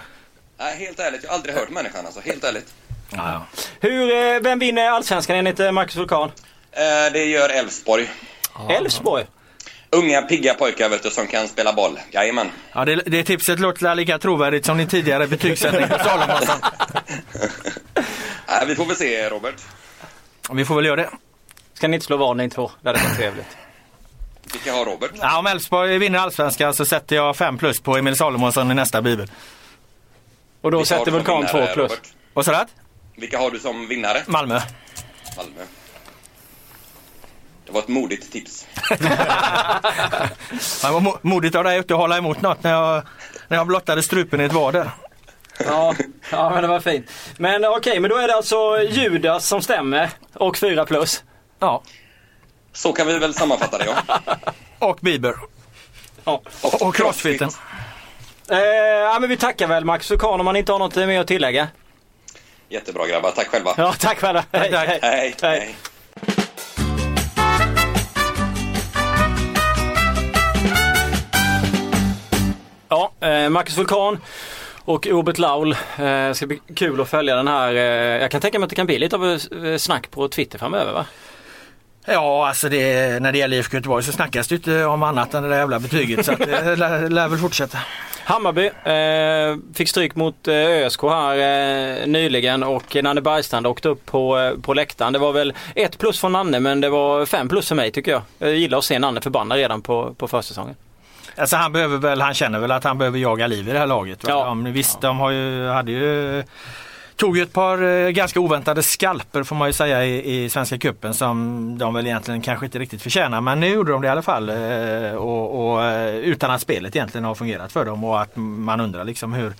Nej, helt ärligt. Jag har aldrig hört människan alltså. Helt ärligt. Ja, ja. Hur, eh, vem vinner Allsvenskan enligt eh, Marcus Vulkan? Eh, det gör Elfsborg. Elfsborg? Unga pigga pojkar vet du, som kan spela boll. Jajamän. Ja, det, det tipset låter lika trovärdigt som din tidigare betygssättning på Salomonsson. Nej, vi får väl se Robert. Vi får väl göra det. Ska ni inte slå vad ni två? Det hade varit trevligt. Vilka har Robert? Ja, om Elfsborg vinner Allsvenskan så sätter jag fem plus på Emil Salomonsson i nästa bibel. Och då Vilka sätter Vulkan två vinnare, plus. Robert? Och sådär? Vilka har du som vinnare? Malmö. Malmö. Det var ett modigt tips. Det var mo- modigt av dig att hålla emot något när jag, när jag blottade strupen i ett vader. Ja, ja men det var fint. Men okej, men då är det alltså Judas som stämmer och fyra plus. Ja. Så kan vi väl sammanfatta det ja. Och Bieber. Ja. Och, och crossfiten. Eh, ja men vi tackar väl Max Vulkan om man inte har något mer att tillägga. Jättebra grabbar, tack själva. Ja, tack själva. Hej, tack. hej. Hej, hej. Ja, eh, Marcus Vulkan och Robert Laul. Eh, ska bli kul att följa den här. Eh, jag kan tänka mig att det kan bli lite av snack på Twitter framöver va? Ja, alltså det, när det gäller IFK Göteborg så snackas det inte om annat än det där jävla betyget. Så att det lär, lär väl fortsätta. Hammarby eh, fick stryk mot eh, ÖSK här eh, nyligen och Nanne Bergstrand åkte upp på, eh, på läktaren. Det var väl ett plus från Nanne men det var fem plus för mig tycker jag. Jag gillar att se Nanne förbannad redan på, på försäsongen. Alltså han behöver väl, han känner väl att han behöver jaga liv i det här laget. Va? Ja. Ja, men visst, de har ju, hade ju Tog ju ett par eh, ganska oväntade skalper får man ju säga i, i Svenska Cupen som de väl egentligen kanske inte riktigt förtjänar. Men nu gjorde de det i alla fall. eh, Och, och, eh, utan att spelet egentligen har fungerat för dem och att man undrar liksom hur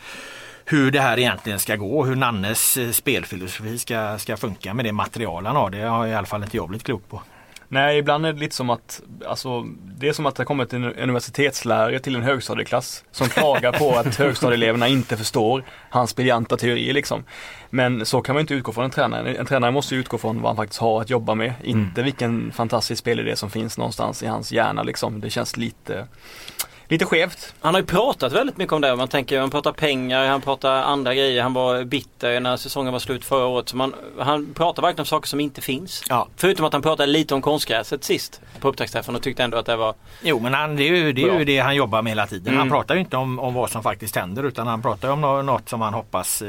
hur det här egentligen ska gå, hur Nannes spelfilosofi ska, ska funka med det material han har. Det har i alla fall inte jag blivit klok på. Nej, ibland är det lite som att, alltså, det är som att det har kommit en universitetslärare till en högstadieklass som klagar på att högstadieeleverna inte förstår hans briljanta teorier liksom. Men så kan man inte utgå från en tränare. En tränare måste utgå från vad han faktiskt har att jobba med, inte vilken fantastisk spelidé som finns någonstans i hans hjärna liksom. Det känns lite, lite skevt. Han har ju pratat väldigt mycket om det. Man tänker, han pratar pengar, han pratar andra grejer. Han var bitter när säsongen var slut förra året. Så man, han pratar verkligen om saker som inte finns. Ja. Förutom att han pratade lite om konstgräset sist på upptaktsträffen och tyckte ändå att det var Jo men han, det är ju det, är ju det han jobbar med hela tiden. Han Mm. pratar ju inte om, om vad som faktiskt händer utan han pratar om nå- något som han hoppas eh,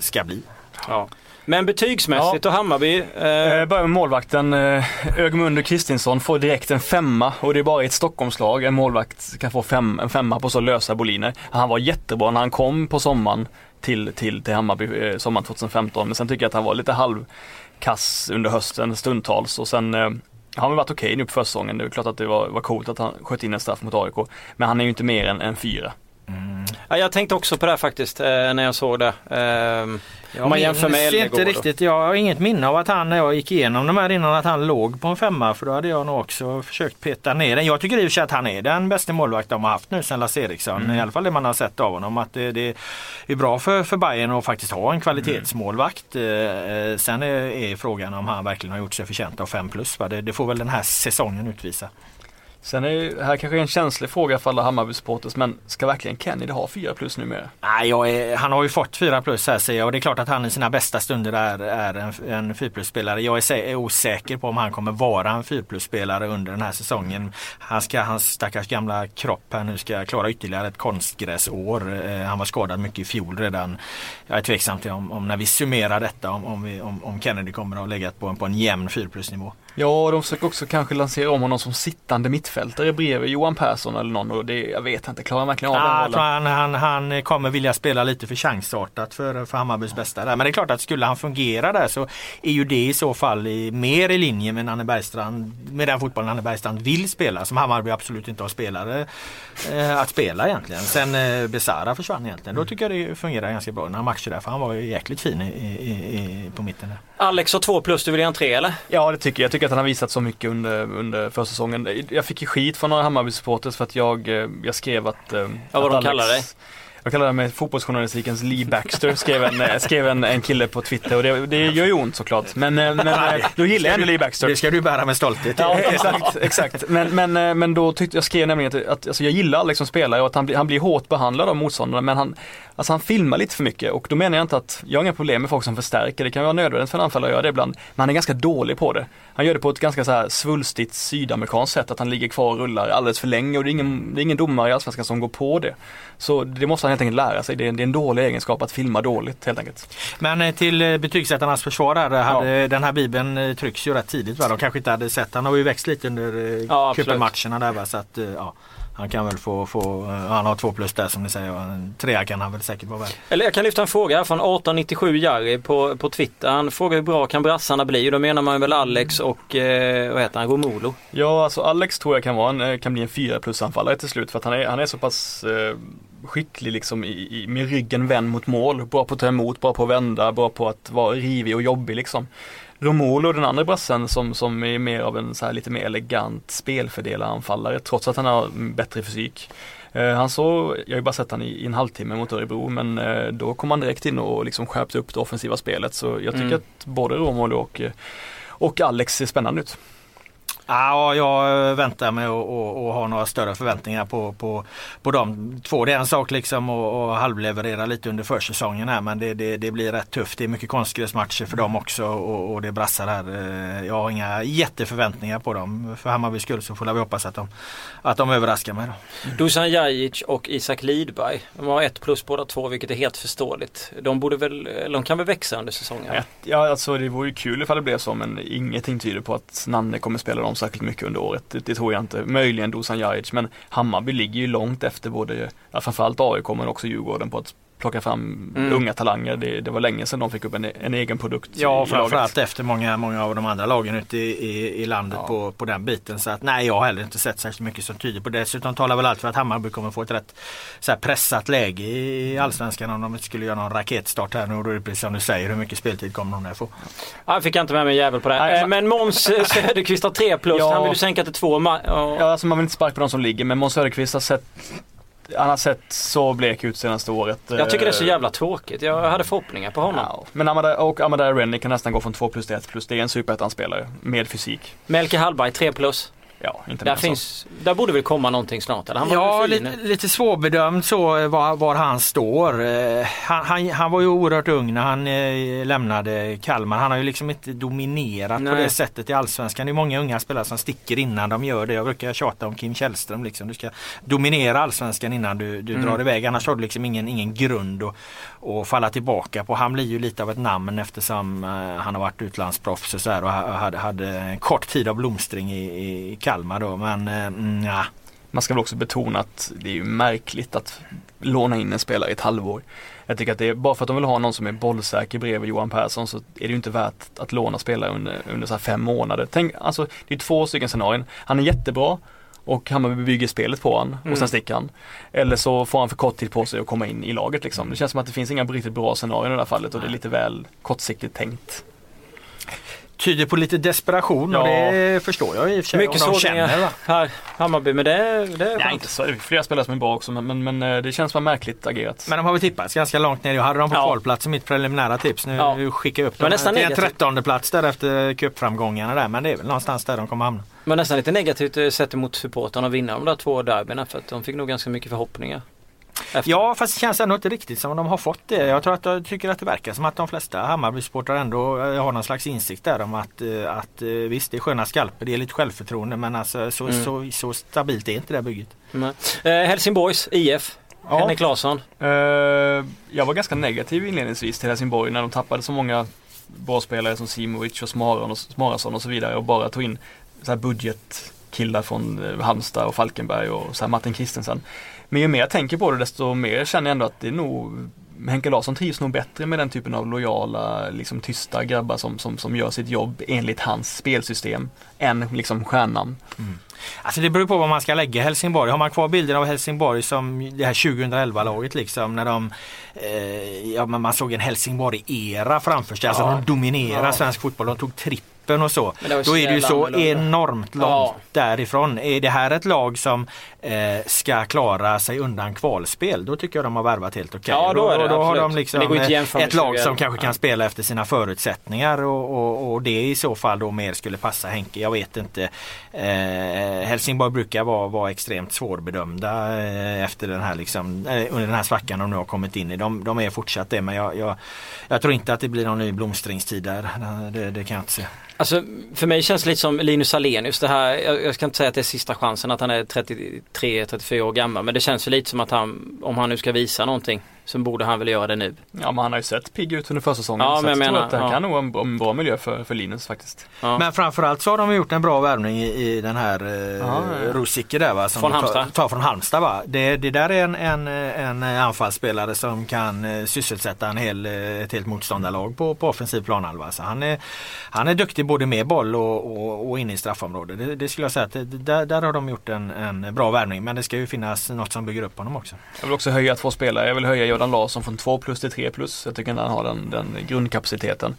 ska bli. Ja. Men betygsmässigt och Hammarby. Eh, Eh, börjar med målvakten. Eh, Ögmundur Kristinsson får direkt en femma och det är bara i ett Stockholmslag en målvakt kan få fem, en femma på så lösa boliner. Han var jättebra när han kom på sommaren till, till, till Hammarby eh, sommaren 2015 men sen tycker jag att han var lite halvkass under hösten stundtals och sen eh, har han varit okej nu på försäsongen. Det är klart att det var, var coolt att han sköt in en straff mot AIK. Men han är ju inte mer än en fyra. Ja, jag tänkte också på det här faktiskt eh, när jag såg det. Eh, om man jämför med minns Ellegård. inte riktigt, Jag har inget minne av att han när jag gick igenom de här innan att han låg på en femma för då hade jag nog också försökt peta ner den. Jag tycker i och för sig att han är den bästa målvakt de har haft nu sedan Lasse Eriksson. Mm. I alla fall det man har sett av honom. Att det, det är bra för, för Bayern att faktiskt ha en kvalitetsmålvakt. Mm. Eh, Sen är, är frågan om han verkligen har gjort sig förtjänt av 5 plus. Det, det får väl den här säsongen utvisa. Sen är ju, här kanske är en känslig fråga för alla Hammarby-supporters men ska verkligen Kennedy ha 4 plus numera? Nej, jag är, han har ju fått 4 plus här ser jag och det är klart att han i sina bästa stunder är, är en, en 4 plus spelare. Jag är, är osäker på om han kommer vara en 4 plus spelare under den här säsongen. Han ska, hans stackars gamla kropp här nu ska klara ytterligare ett konstgräsår. Eh, han var skadad mycket i fjol redan. Jag är tveksam till om, om när vi summerar detta om, om, vi, om, om Kennedy kommer att ha legat på en, på en jämn 4 plus nivå. Ja, de försöker också kanske lansera om honom som sittande mittfältare bredvid Johan Persson eller någon och det, jag vet inte, klarar han verkligen av Ja, den rollen? han, han, han kommer vilja spela lite för chansartat för, för Hammarbys bästa. Där. Men det är klart att skulle han fungera där så är ju det i så fall i, mer i linje med, Nanne Bergstrand, med den fotbollen Nanne Bergstrand vill spela som Hammarby absolut inte har spelare eh, att spela egentligen. Sen eh, Besara försvann egentligen. Då tycker jag det fungerar ganska bra några matcher där för han var ju jäkligt fin i, i, i, på mitten där. Alex har två plus, du vill ge en tre eller? Ja det tycker jag. Jag tycker att han har visat så mycket under, under försäsongen. Jag fick ju skit från några Hammarby-supporters för att jag, eh, jag skrev att... eh, Ja, vad att de Alex- kallar dig? Jag kallar med fotbollsjournalistikens Lee Baxter, skrev en, eh, skrev en, en kille på Twitter och det, det gör ju ont såklart. Men, eh, men eh, då gillar jag ändå Lee Baxter. Det ska du bära med stolthet. Ja, exakt, exakt. Men, men, men då tyckte jag skrev nämligen att, att alltså jag gillar Alex som spelare och att han, blir- han blir hårt behandlad av motståndarna men han, alltså han filmar lite för mycket och då menar jag inte att, jag har inga problem med folk som förstärker, det kan vara nödvändigt för en anfallare att göra det ibland, men han är ganska dålig på det. Han gör det på ett ganska så här svulstigt sydamerikanskt sätt, att han ligger kvar och rullar alldeles för länge och det är ingen, det är ingen domare i Allsvenskan som går på det. Så det måste han helt enkelt lära sig, det är, det är en dålig egenskap att filma dåligt helt enkelt. Men eh, till eh, betygsättarnas försvar här, hade, den här bibeln eh, trycks ju rätt tidigt. Va? De kanske inte hade sett, han har ju växt lite under eh, Ja, cupen-matcherna där. Va? Så att, eh, ja, han kan väl få, få eh, han har två plus där som ni säger. och En trea kan han väl säkert vara värd. Eller jag kan lyfta en fråga här från 1897 Jari på, på Twitter. Han frågar hur bra kan brassarna bli? Och då menar man väl Alex och eh, vad heter han, Romolo? Ja, alltså Alex tror jag kan, vara en, eh, kan bli en 4 plus anfallare till slut för att han är, han är så pass eh, skicklig liksom i, i, med ryggen vänd mot mål. Bra på att ta emot, bra på att vända, bra på att vara rivig och jobbig liksom. Romolo, den andra brassen som, som är mer av en så här lite mer elegant spelfördelare-anfallare trots att han har bättre fysik. Eh, han så, jag har ju bara sett han i, i en halvtimme mot Örebro men eh, då kom han direkt in och liksom skärpte upp det offensiva spelet så jag tycker Mm. att både Romolo och, eh, och Alex ser spännande ut. Ja, jag väntar med att ha några större förväntningar på, på, på de två. Det är en sak liksom att halvleverera lite under försäsongen här men det, det, det blir rätt tufft. Det är mycket konstgräsmatcher för dem också och, och det brassar här. Eh, Jag har inga jätteförväntningar på dem. För Hammarbys skull så får vi hoppas att de, att de överraskar mig. Då. Dusan Jajic och Isak Lidberg. De har ett plus båda två vilket är helt förståeligt. De borde väl, de kan väl växa under säsongen? Ja, ja, alltså det vore ju kul ifall det blev så men ingenting tyder på att Nanne kommer spela dem särskilt mycket under året. Det, det tror jag inte. Möjligen Dusan Jajic men Hammarby ligger ju långt efter både, ja, framförallt AIK men också Djurgården på att plocka fram Mm. unga talanger. Det, det var länge sedan de fick upp en, en egen produkt Ja, framförallt efter många, många av de andra lagen ute i, i, i landet Ja. på, på den biten. Så att nej, jag har heller inte sett särskilt mycket som tyder på det. Dessutom talar väl allt för att Hammarby kommer få ett rätt så här, pressat läge i Allsvenskan om de inte skulle göra någon raketstart här nu. Och då är det precis som du säger, hur mycket speltid kommer de där få? Ja, jag fick inte med mig en jävel på det. Nej, Eh, Men Måns Söderqvist har tre plus. Ja. Han vill du sänka till två. Ma- ja. Ja, alltså man vill inte sparka på de som ligger men Måns Söderqvist har sett han har sett så blek ut senaste året. Jag tycker det är så Eh, jävla tråkigt. Jag hade förhoppningar på honom. Ja, men Amada, och Amadou Rennie kan nästan gå från 2 plus till 1 plus. Det är en superettan-spelare med fysik. Melke Hallberg, tre plus. Ja, inte Där, finns, där borde väl komma någonting snart. Eller? Han var Ja, väl fin. lite, lite svårbedömt så eh, var, var han står. Eh, Han, han, han var ju oerhört ung när han eh, lämnade Kalmar. Han har ju liksom inte dominerat på Nej. det sättet i Allsvenskan. Det är många unga spelare som sticker innan de gör det. Jag brukar tjata om Kim Källström. Liksom. Du ska dominera Allsvenskan innan du, du Mm. drar iväg. Annars har du liksom ingen, ingen grund att, att falla tillbaka på. Han blir ju lite av ett namn eftersom eh, han har varit utlandsproffs och, så här och ha- hade, hade en kort tid av blomstring i, i Kalmar. Då. Men eh, mm, ja. Man ska väl också betona att det är ju märkligt att låna in en spelare i ett halvår. Jag tycker att det är, bara för att de vill ha någon som är bollsäker bredvid Johan Persson så är det ju inte värt att låna spelare under, under så här fem månader. Tänk, alltså det är två stycken scenarion. Han är jättebra och Hammarby bygger spelet på han och Mm. sen sticker han. Eller så får han för kort tid på sig att komma in i laget liksom. Det känns som att det finns inga riktigt bra scenarion i det här fallet och det är lite väl kortsiktigt tänkt. Tyder på lite desperation och Ja. det förstår jag i och för sig. Mycket de sågningar här Hammarby. Men det, det är Nej, inte så. Det är flera spelare som är bra också men, men, men eh, det känns bara märkligt agerat. Men de har väl tippats ganska långt ner. Jag hade dem på Ja. kvarplats i mitt preliminära tips. Nu Ja. skickar jag upp dem nästan till en trettonde plats där efter cupframgångarna där. Men det är väl någonstans där de kommer hamna. Men nästan lite negativt eh, sett emot supportrarna att vinna de där två derbyna för att de fick nog ganska mycket förhoppningar. Efter. Ja fast det känns ändå inte riktigt som de har fått det. Jag tror att jag tycker att det verkar som att de flesta Hammarby-supportrar ändå eh, har någon slags insikt där om att, eh, att eh, visst det är sköna skalper, det är lite självförtroende men alltså så, Mm. så, så stabilt är inte det här bygget. Eh, Helsingborgs IF. Ja. Henrik Larsson. Eh, jag var ganska negativ inledningsvis till Helsingborg när de tappade så många bra spelare som Simovic och Smarason och så vidare och bara tog in så här budget killar från Halmstad och Falkenberg och så här Martin Kristensen. Men ju mer jag tänker på det desto mer känner jag ändå att det är nog Henke Larsson trivs nog bättre med den typen av lojala, liksom tysta grabbar som, som, som gör sitt jobb enligt hans spelsystem än liksom stjärnan. Mm. Alltså det beror på vad man ska lägga Helsingborg. Har man kvar bilden av Helsingborg som det här 2011-laget liksom när de eh, ja, man såg en Helsingborg-era framför sig. Alltså ja. De dominerade ja. svensk fotboll. De tog tripp cupen och så. Då är det ju så enormt långt ja. därifrån. Är det här ett lag som eh, ska klara sig undan kvalspel då tycker jag de har värvat helt okej. Okay. Ja, då, är det, då, då har de liksom ett lag som kanske kan spela efter sina förutsättningar och, och, och, det i så fall då mer skulle passa Henke. Jag vet inte. Eh, Helsingborg brukar vara, vara extremt svårbedömda eh, efter den här liksom, eh, under den här svackan de nu har kommit in i. De, de är fortsatt det men jag, jag, jag, tror inte att det blir någon ny blomstringstid där. Det, det kan jag inte se. Alltså för mig känns det lite som Linus Alenius det här. Jag, jag, ska inte säga att det är sista chansen att han är 33-34 år gammal men det känns ju lite som att han, om han nu ska visa någonting så borde han väl göra det nu. Ja men han har ju sett pigg ut under försäsongen. Ja, så men jag, jag tror att det här ja. kan nog vara en, en, bra miljö för, för Linus faktiskt. Ja. Men framförallt så har de gjort en bra värvning i, i den här eh, Rosicke där va. Som från Halmstad. Tar, tar från Halmstad va. Det, det där är en, en, en anfallsspelare som kan eh, sysselsätta en hel, eh, ett helt motståndarlag på, på offensiv planhalva. Så han, är, han är duktig både med boll och, och, och inne i straffområdet. Det, det, skulle jag säga att det, där, där har de gjort en, en bra värvning. Men det ska ju finnas något som bygger upp honom också. Jag vill också höja två spelare. Jag vill höja Jordan Larsson från 2 plus till 3 plus. Jag tycker att han har den, den grundkapaciteten.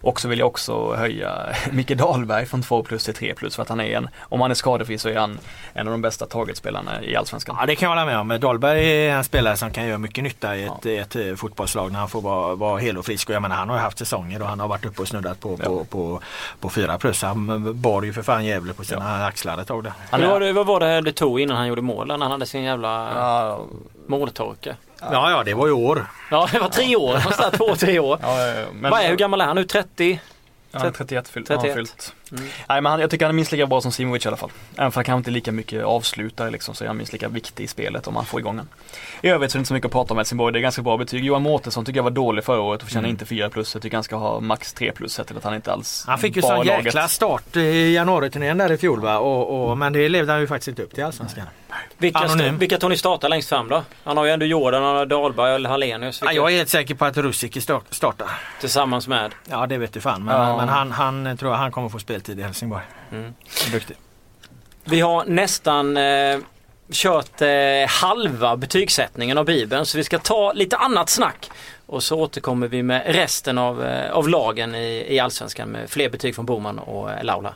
Och så vill jag också höja Micke Dahlberg från 2 plus till 3 plus för att han är en, om han är skadefri så är han en av de bästa targetspelarna i Allsvenskan. Ja det kan jag hålla med om. Dahlberg är en spelare som kan göra mycket nytta i ett, ja. ett eh, fotbollslag när han får vara, vara hel och frisk. Och jag menar han har ju haft säsonger och han har varit uppe och snuddat på, ja. på, på, på 4 plus. Han bar ju för fan Gävle på sina ja. axlar ett tag där. Vad var, det, vad var det det tog innan han gjorde mål? När han hade sin jävla ja. måltorka? Ja, ja, det var ju år. Ja, det var tre år. två, tre år. Ja, ja, ja. Men, Vad är, hur gammal är han nu? 30? Ja, 31 fyllt. 31. fyllt. Mm. Nej, men han, jag tycker han är minst lika bra som Simovic i alla fall. Även för han kanske inte är lika mycket avslutare liksom, så är han minst lika viktig i spelet om man får igång den. I övrigt så är det inte så mycket att prata om Helsingborg. Det är ganska bra betyg. Johan Mårtensson tycker jag var dålig förra året och förtjänar mm. inte 4 plus. Jag tycker han ska ha max 3 plus sett till att han inte alls Han fick ju sån jäkla start i januari-turnén där i fjol va. Och, och, men det levde han ju faktiskt inte upp till Allsvenskan. Vilka, vilka tror ni startar längst fram då? Han har ju ändå Jordan, han har Dahlberg eller Hallenius. Ja, jag är helt säker på att Rusicky startar. Tillsammans med? Ja det vet du fan. Men, ja. men han, han tror jag han kommer få speltid i Helsingborg. Mm. Duktig. Vi har nästan eh, kört eh, halva betygssättningen av Bibeln så vi ska ta lite annat snack. Och så återkommer vi med resten av, eh, av lagen i, i Allsvenskan med fler betyg från Boman och eh, Laula.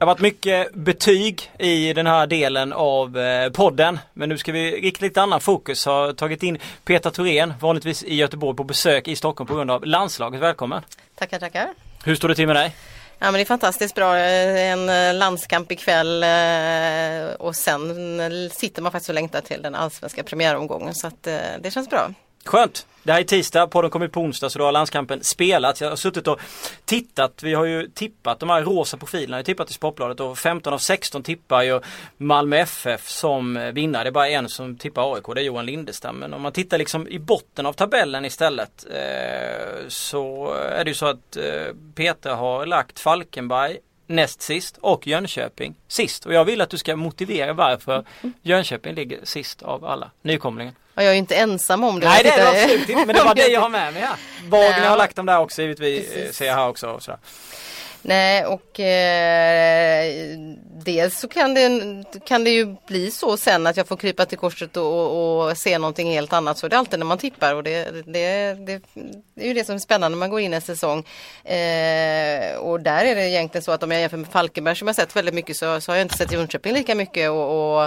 Det har varit mycket betyg i den här delen av eh, podden. Men nu ska vi rikta lite annan fokus. Har tagit in Petra Thorén, vanligtvis i Göteborg på besök i Stockholm på grund av landslaget. Välkommen! Tackar, tackar! Hur står det till med dig? Ja men det är fantastiskt bra. En eh, landskamp ikväll eh, och sen sitter man faktiskt och längtar till den allsvenska premiäromgången så att det känns bra. Skönt! Det här är tisdag, podden kommer på onsdag så då har landskampen spelats. Jag har suttit och tittat, vi har ju tippat de här rosa profilerna, jag har tippat i Sportbladet och 15 av 16 tippar ju Malmö FF som vinnare. Det är bara en som tippar AIK, det är Johan Lindestam. Men om man tittar liksom i botten av tabellen istället eh, så är det ju så att eh, Peter har lagt Falkenberg näst sist och Jönköping sist. Och jag vill att du ska motivera varför Jönköping ligger sist av alla nykomlingen. Och jag är ju inte ensam om det. Nej det är det absolut inte men det var det jag har med mig här. Wagner har lagt dem där också givetvis, ser jag här också. Och sådär. Nej och eh, dels så kan det, kan det ju bli så sen att jag får krypa till korset och, och, och se någonting helt annat. Så det är alltid när man tippar och det, det, det, det är ju det som är spännande när man går in en säsong. Eh, och där är det egentligen så att om jag jämför med Falkenberg som jag sett väldigt mycket så, så har jag inte sett Jönköping lika mycket och, och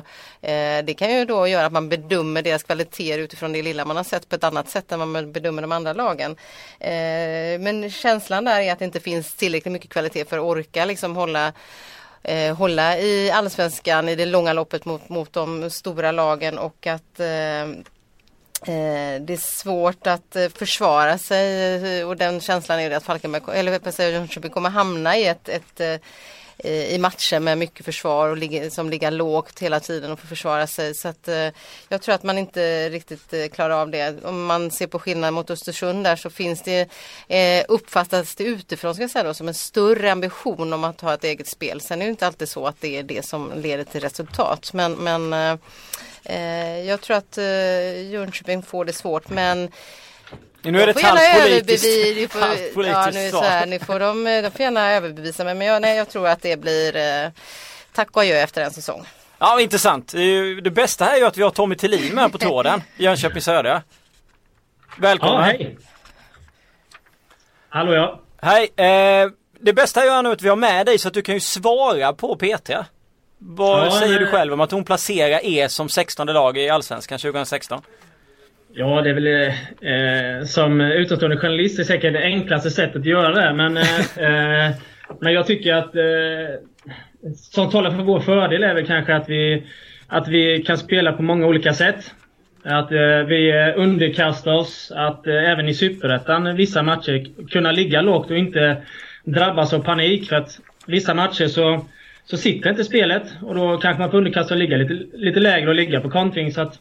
eh, det kan ju då göra att man bedömer deras kvaliteter utifrån det lilla man har sett på ett annat sätt än man bedömer de andra lagen. Eh, men känslan där är att det inte finns tillräckligt mycket kvalitet för att orka liksom hålla eh, hålla i allsvenskan i det långa loppet mot, mot de stora lagen och att eh, eh det är svårt att eh, försvara sig. Och den känslan är det att Falkenberg, eller Jönköping kommer hamna i ett, ett eh, Eh, i matcher med mycket försvar och ligga, som ligger lågt hela tiden och får försvara sig. Så att, eh, jag tror att man inte riktigt eh, klarar av det. Om man ser på skillnad mot Östersund där så finns det, eh, uppfattas det utifrån ska jag säga då, som en större ambition om att ha ett eget spel. Sen är det inte alltid så att det är det som leder till resultat. Men, men eh, eh, jag tror att eh, Jönköping får det svårt men nu är det ett halvt politiskt, ja, nu, så här, nu får de, de får gärna överbevisa mig men jag, nej, jag tror att det blir eh, tack och adjö efter en säsong. Ja intressant. Det bästa här är ju att vi har Tommy Thelin med på tråden. Jönköping Södra. Välkommen. Ja, hej. Hallå ja. Hej. Eh, det bästa är ju nu att vi har med dig så att du kan ju svara på Petra. Vad ja, säger du själv om att hon placerar er som 16 lag i Allsvenskan 2016? Ja, det är väl eh, som utomstående journalist är säkert det enklaste sättet att göra det. Men, eh, eh, men jag tycker att eh, som talar för vår fördel är väl kanske att vi, att vi kan spela på många olika sätt. Att eh, vi underkastar oss att eh, även i Superettan vissa matcher kunna ligga lågt och inte drabbas av panik. För att vissa matcher så, så sitter inte spelet och då kanske man får underkasta sig och ligga lite, lite lägre och ligga på kontring. Så att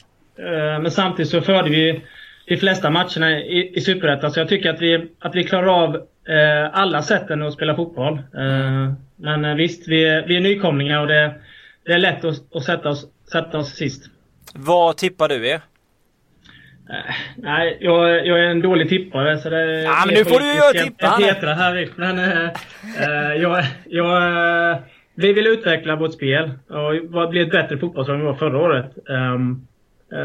men samtidigt så förde vi de flesta matcherna i, i Superettan. Så jag tycker att vi, att vi klarar av eh, alla sätten att spela fotboll. Eh, men visst, vi är, vi är nykomlingar och det, det är lätt att, att sätta, oss, sätta oss sist. Vad tippar du er? Nej, jag, jag, är en dålig tippare så det Ja men nu får du ju tippa! Här men uh, jag, jag, Vi vill utveckla vårt spel och bli ett bättre fotbollslag än vi var förra året. Um, Eh,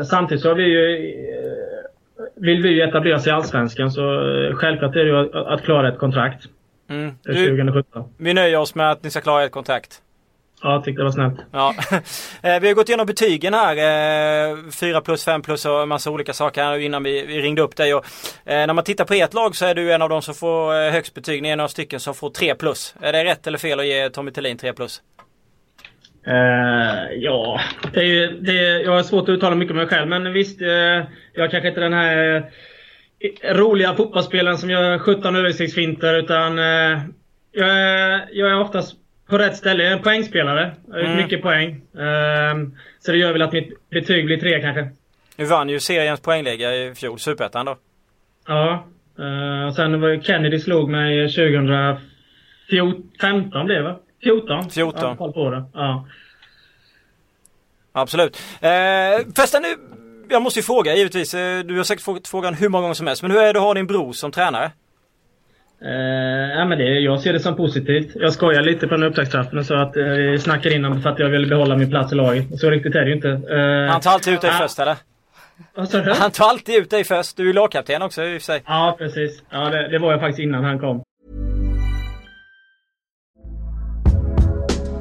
samtidigt så vi ju, eh, vill vi ju etablera oss i Allsvenskan så eh, självklart är det ju att klara ett kontrakt. Mm. Du, 2017. Vi nöjer oss med att ni ska klara ett kontrakt. Ja, jag tyckte det var snällt. Ja. vi har gått igenom betygen här. 4 plus, 5 plus och en massa olika saker här innan vi, vi ringde upp dig. Och, när man tittar på ert lag så är du en av de som får högst betyg. Ni är några stycken som får 3 plus. Är det rätt eller fel att ge Tommy Thelin 3 plus? Uh, ja, det är, det är, jag har svårt att uttala mycket om mig själv. Men visst, uh, jag kanske inte den här uh, roliga fotbollsspelaren som gör 17 översiktsfinter. Utan uh, jag, är, jag är oftast på rätt ställe. Jag är en poängspelare. Jag har mm. mycket poäng. så det gör väl att mitt betyg blir 3 kanske. Du vann ju seriens poängliga i fjol, Superettan då. Ja. Uh, sen var Kennedy slog mig 2015 blev det va? 14. 14. Jag på det. Ja. Absolut. Eh, förresten nu, jag måste ju fråga givetvis. Eh, du har säkert fått frågan hur många gånger som helst. Men hur är det att ha din bror som tränare? Eh, ja, men det, jag ser det som positivt. Jag skojar lite på den upptaktstraffen så att eh, snackar in om för att jag vill behålla min plats i laget. Så riktigt är det ju inte. Eh, Han tar alltid ut dig ah, först eller? Han tar alltid ut dig först. Du är lagkapten också i och för sig. Ja precis. Ja, det, det var jag faktiskt innan han kom.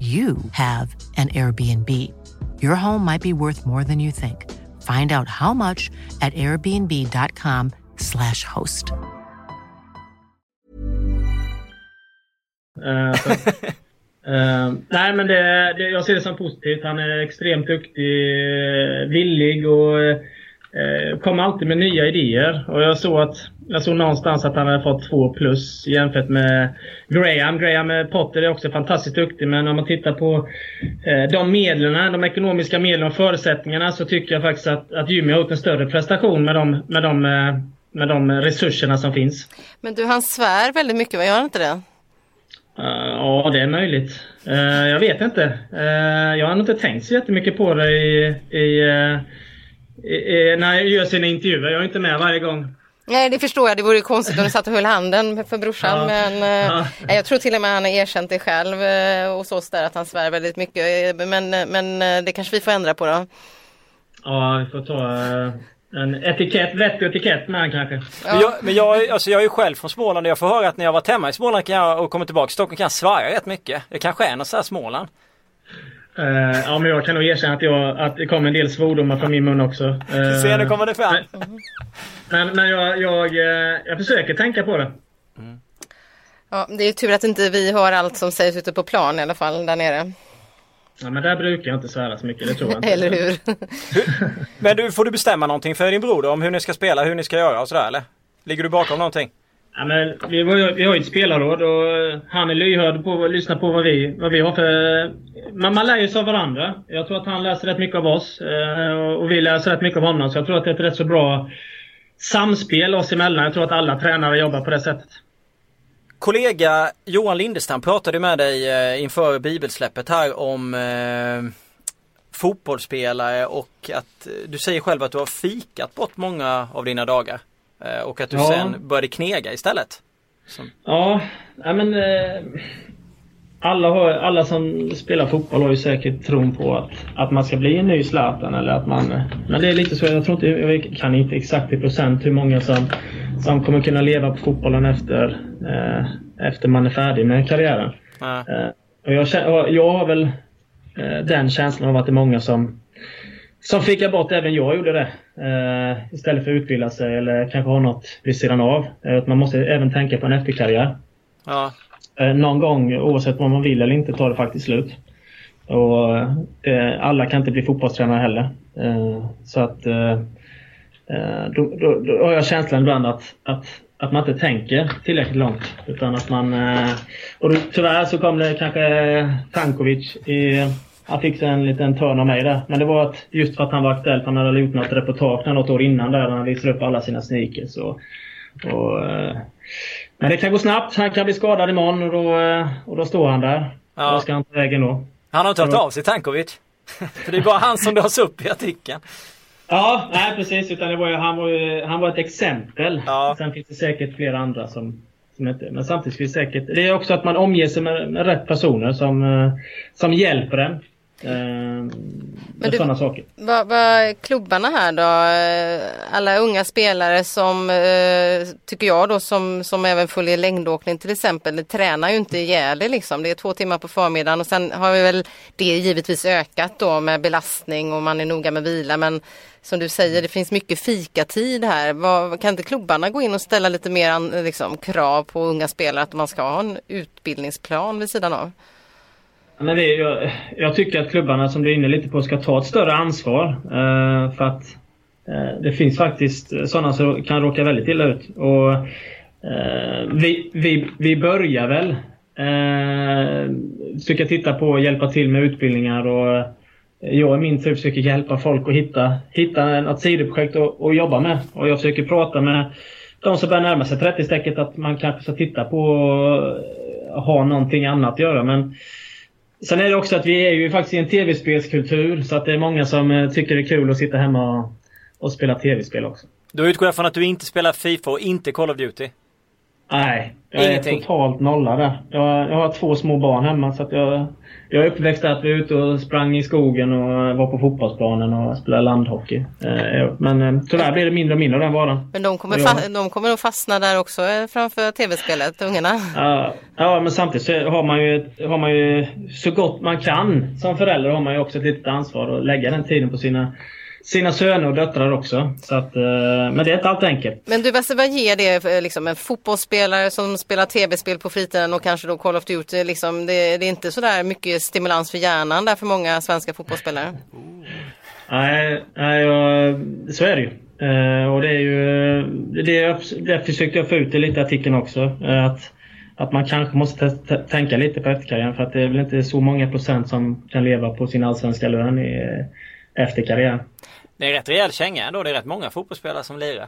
you have an Airbnb. Your home might be worth more than you think. Find out how much at airbnb.com slash host. Uh, uh, nej men det, det, jag ser det som positivt. Han är extremt duktig, eh, villig och uh, kommer alltid med nya idéer. Och jag såg att jag såg någonstans att han hade fått två plus jämfört med Graham. Graham Potter är också fantastiskt duktig men om man tittar på eh, de medlen, de ekonomiska medlen och förutsättningarna så tycker jag faktiskt att, att Jimmy har gjort en större prestation med de, med, de, eh, med de resurserna som finns. Men du, han svär väldigt mycket, vad gör han inte det? Ja, det är möjligt. Jag vet inte. Jag har inte tänkt så jättemycket på det i, i, i, när jag gör sina intervjuer. Jag är inte med varje gång. Nej det förstår jag, det vore ju konstigt om du satt och höll handen för brorsan. Ja, men eh, ja. jag tror till och med han har erkänt det själv eh, hos oss där att han svär väldigt mycket. Men, men eh, det kanske vi får ändra på då. Ja, vi får ta en etikett, vettig etikett med han kanske. Ja. Men, jag, men jag, alltså jag är ju själv från Småland och jag får höra att när jag varit hemma i Småland kan jag, och kommer tillbaka till Stockholm kan jag svära rätt mycket. Det kanske är något sånt här Småland. Eh, ja, men jag kan nog erkänna att, jag, att det kom en del svordomar från min mun också. Uh, Se, nu kommer det fram. Men, men jag, jag, eh, jag försöker tänka på det. Ja, det är tur att inte vi hör allt som sägs ute på plan i alla fall där nere. Ja, men där brukar jag inte svära så mycket, det tror jag inte. Eller hur? Men du, får du bestämma någonting för din bror då, om hur ni ska spela, hur ni ska göra och sådär eller? Ligger du bakom någonting? Ja, men vi, har ju- vi har ju ett spelarråd och eh, han är lyhörd på att lyssna på vad vi, vad vi har för... Man, man lär ju sig av varandra. Jag tror att han läser rätt mycket av oss eh, och vi läser rätt mycket av honom. Så jag tror att det är ett rätt så bra samspel oss emellan. Jag tror att alla tränare jobbar på det sättet. Kollega Johan Lindestam pratade med dig eh, inför bibelsläppet här om eh, fotbollsspelare och att du säger själv att du har fikat bort många av dina dagar. Eh, och att du Ja. sen började knega istället. Som, Ja, nej men... Eh, alla, har, alla som spelar fotboll har ju säkert tron på att, att man ska bli en ny Zlatan eller att man... Men det är lite så, jag tror inte, jag kan inte exakt i procent hur många som, som kommer kunna leva på fotbollen efter, eh, efter man är färdig med karriären. Eh, och jag, jag har väl eh, den känslan av att det är många som, som fickar bort, även jag gjorde det. Eh, istället för att utbilda sig eller kanske ha något vid sidan av. Att man måste även tänka på en efterkarriär. ja. Eh, någon gång, oavsett vad man vill eller inte, tar det faktiskt slut. Och alla kan inte bli fotbollstränare heller. Så att då, då, då har jag känslan ibland att, att, att man inte tänker tillräckligt långt. Utan att man... Och då, tyvärr så kom det kanske Tankovic i... Han fick en liten törn av mig där. Men det var att, just för att han var aktuell. för Han hade gjort något reportage något år innan där han visade upp alla sina sneakers. Och, och, eh, men det kan gå snabbt. Han kan bli skadad imorgon och då, eh, och då står han där. Ja. Vad ska han ta vägen då? Han har inte hört av sig Tankovic. För det är bara han som dras upp i artikeln. Ja, nej precis. Utan det var ju, han, var ju, han var ett exempel. Ja. Sen finns det säkert flera andra som, som inte... Men samtidigt finns det säkert... Det är också att man omger sig med, med rätt personer som, eh, som hjälper en. Eh, med du- saker. Vad vad klubbarna här då? eh, Alla unga spelare som, eh, tycker jag då, som, som även följer längdåkning till exempel, tränar ju inte ihjäl det liksom. Det är två timmar på förmiddagen och sen har vi väl det givetvis ökat då med belastning och man är noga med vila. Men som du säger, det finns mycket fikatid här. Vad, kan inte klubbarna gå in och ställa lite mer liksom, krav på unga spelare att man ska ha en utbildningsplan vid sidan av? Men det är, jag, jag tycker att klubbarna som du är inne lite på ska ta ett större ansvar. Eh, för att eh, det finns faktiskt sådana som kan råka väldigt illa ut. Och, eh, vi, vi, vi börjar väl eh, försöka titta på och hjälpa till med utbildningar. Och eh, jag i min tur försöker hjälpa folk att hitta, hitta något sidoprojekt att, jobba med. Och jag försöker prata med de som börjar närma sig 30-strecket att man kanske ska titta på att ha någonting annat att göra. Men Sen är det också att vi är ju faktiskt i en tv-spelskultur så att det är många som eh, tycker det är kul att sitta hemma och, och spela tv-spel också. Då utgår jag från att du inte spelar Fifa och inte Call of Duty. Nej, jag Ingenting. är totalt nollad där. Jag, jag har två små barn hemma så att jag, jag är uppväxt där att vi är ute och sprang i skogen och var på fotbollsplanen och spelade landhockey. Eh, Men eh, tyvärr blir det mindre och mindre av den varan. Men de kommer, fa- de kommer nog fastna där också eh, framför tv-spelet, ungarna. Ja, ja, men samtidigt så har man, ju, har man ju så gott man kan som förälder har man ju också ett litet ansvar att lägga den tiden på sina, sina söner och döttrar också. Så att, eh, men det är inte alltid enkelt. Men du, vad vad ger det för liksom, en fotbollsspelare som spelar tv-spel på fritiden och kanske då Call of Duty? Liksom, det, det är inte sådär mycket stimulans för hjärnan där för många svenska fotbollsspelare. Nej, nej så är det ju. Eh, och det är ju det, det försökte jag få ut i lite artikeln också. eh, att, att man kanske måste tänka lite på efterkarriären för att det är väl inte så många procent som kan leva på sin allsvenska lön i, efter karriären. Det är rätt rejäl känga ändå. Det är rätt många fotbollsspelare som lirar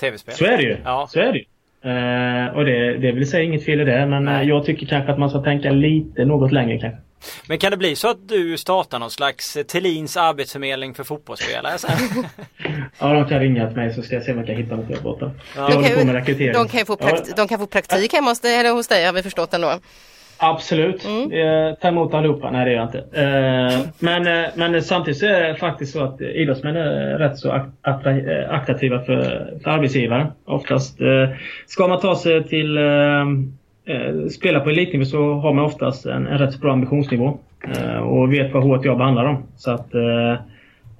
tv-spel. Så är det ju. Ja. Så är det ju. Eh, och det, det vill säga inget fel i det men Nej. jag tycker kanske att man ska tänka lite något längre kanske. Men kan det bli så att du startar någon slags eh, Thelins arbetsförmedling för fotbollsspelare sen? Ja, de kan ringa till mig så ska jag se om jag kan hitta något jobb åt dem. Ja. Jag De kan, på med ju, rekrytering. de, kan få prakt, Ja. de kan få praktik hemma hos dig, eller hos dig har vi förstått ändå. Absolut. Mm. Ta emot allihopa. Nej, det gör jag inte. Eh, men, eh, men samtidigt så är det faktiskt så att idrottsmän är rätt så eh, attraktiva för, för arbetsgivare. Oftast eh, ska man ta sig till eh, eh, spela på elitnivå så har man oftast en, en rätt så bra ambitionsnivå. Eh, och vet vad hårt jag behandlar dem. Så att eh, eh,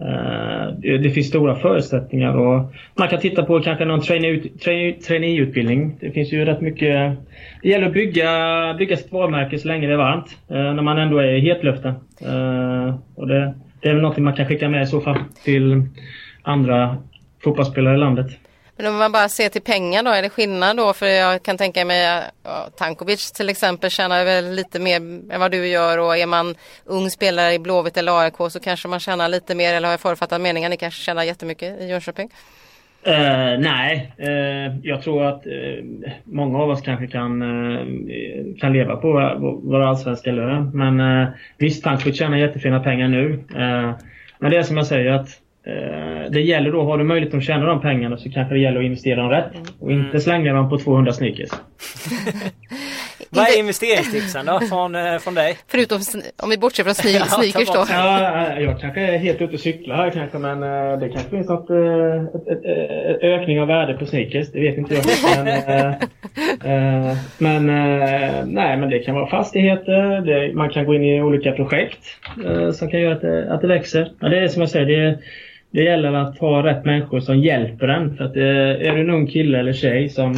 Eh, det, finns stora förutsättningar. Och man kan titta på kanske någon traineeutbildning. Det finns ju rätt mycket... Det gäller att bygga, bygga sitt varumärke så länge det är varmt. Eh, när man ändå är i hetluften. Eh, och det, det är väl någonting man kan skicka med i så fall till andra fotbollsspelare i landet. Men om man bara ser till pengar då, är det skillnad då? För jag kan tänka mig, ja, Tankovic till exempel tjänar väl lite mer än vad du gör och är man ung spelare i Blåvitt eller AIK så kanske man tjänar lite mer eller har jag förutfattat meningen? Ni kanske tjänar jättemycket i Jönköping? Uh, nej, uh, jag tror att uh, många av oss kanske kan, kan leva på våra, allsvenska lön. Men visst, Tankovic tjänar jättefina pengar nu. Men det är som jag säger att det gäller då, har du möjlighet att tjäna de pengarna så kanske det gäller att investera dem rätt. Och inte slänga dem på 200 sneakers. Vad är investeringstipsen då från, eh, från dig? Förutom om vi bortser från sne- Ja, sneakers då. Ja, jag kanske är helt ute och cyklar här kanske men eh, det kanske finns något eh, ökning av värde på sneakers. Det vet inte jag. Men, eh, eh, men eh, nej men det kan vara fastigheter. Det, man kan gå in i olika projekt eh, som kan göra att det, att det växer. Ja, det är som jag säger. Det, det gäller att ha rätt människor som hjälper en. För att, eh, är du en ung kille eller tjej som,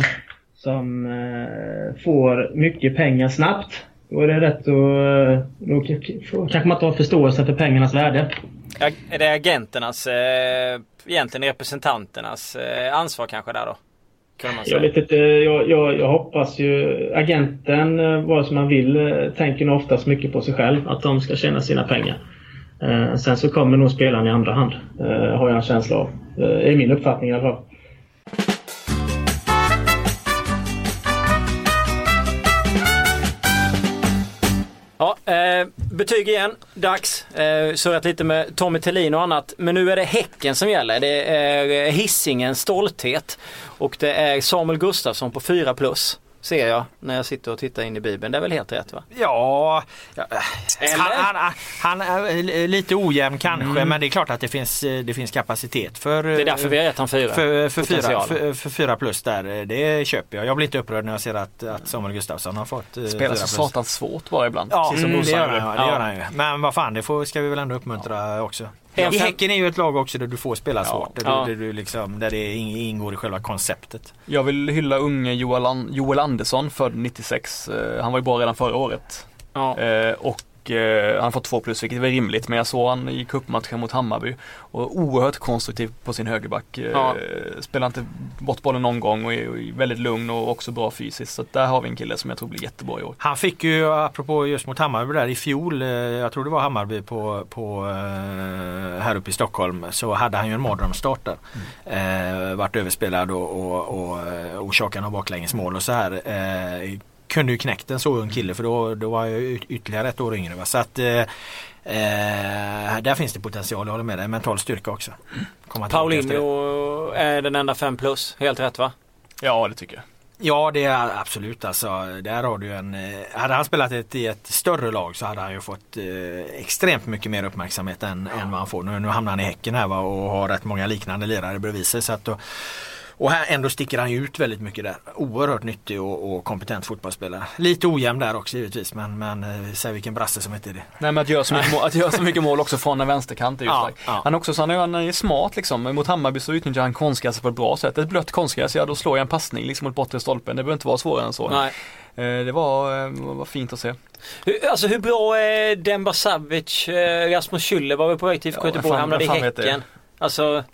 som eh, får mycket pengar snabbt då är det rätt att... Då k- kanske man inte har förståelse för pengarnas värde. Är det agenternas, eh, egentligen representanternas eh, ansvar kanske där då? Jag vet inte, jag, jag, jag hoppas ju... Agenten, eh, vare sig man vill, eh, tänker nog oftast mycket på sig själv. Att de ska tjäna sina pengar. Eh, sen så kommer nog spelaren i andra hand. Eh, har jag en känsla av. Eh, är min uppfattning i alla fall. Ja, eh, betyg igen. Dags. Eh, surrat lite med Tommy Thelin och annat. Men nu är det Häcken som gäller. Det är eh, Hisingens stolthet. Och det är Samuel Gustafsson på 4 plus. Ser jag när jag sitter och tittar in i Bibeln. Det är väl helt rätt va? Ja, ja Eller? han, han, han är lite ojämn kanske men det är klart att det finns, det finns kapacitet för Det är därför vi har gett han 4. för, för, fyra, för, för fyra plus där. Det köper jag. Jag blir inte upprörd när jag ser att, att Samuel Gustafsson har fått eh, fyra Spelar så plus. satans svårt bara ibland. Ja, mm, det, gör han, ja, det gör han ju. Men vad fan, det får, ska vi väl ändå uppmuntra också. I Häcken är ju ett lag också där du får spela svårt. Där, Ja. du, där, du liksom, där det ing- ingår i själva konceptet. Jag vill hylla unge Joel, An- Joel Andersson född 96. Eh, Han var ju bra redan förra året. Ja. Eh, och eh, han fått två plus vilket är väl rimligt. Men jag såg han i cupmatchen mot Hammarby. Och oerhört konstruktiv på sin högerback. Eh, Ja. Spelar inte bort bollen någon gång och är, och är väldigt lugn och också bra fysiskt. Så där har vi en kille som jag tror blir jättebra i år. Han fick ju, apropå just mot Hammarby där i fjol, eh, jag tror det var Hammarby på, på eh, här uppe i Stockholm, så hade han ju en mardrömsstart där. Eh, vart överspelad och, och, och eh, några baklängesmål och så här. Kunde ju knäckt en så ung kille för då, då var jag yt- ytterligare ett år yngre. Va? Så att eh, eh, där finns det potential, jag håller med dig. Mental styrka också. Paulinho är den enda 5 plus. Helt rätt va? Ja, det tycker jag. Ja det är absolut alltså. Där har du en, eh, hade han spelat ett, i ett större lag så hade han ju fått eh, extremt mycket mer uppmärksamhet än, än vad han får. Nu, nu hamnar han i Häcken här va, och har rätt många liknande lirare bredvid sig. Så att då, och här ändå sticker han ju ut väldigt mycket där. Oerhört nyttig och, och kompetent fotbollsspelare. Lite ojämn där också givetvis men, men eh, säg vilken brasse som heter det. Nej men att göra så mycket mål, att göra så mycket mål också från en vänsterkant är ju Ja, ja. Han är också så han är, han är smart liksom. Mot Hammarby så utnyttjar han konstgräset på ett bra sätt. Ett blött konstgräs, ja då slår jag en passning liksom mot bortre stolpen. Det behöver inte vara svårare än så. Nej. Eh, Det var, eh, var fint att se. Hur, alltså hur bra är Demba Savic? Rasmus Schüller var väl på väg till IFK Göteborg, hamnade i? Häcken. Alltså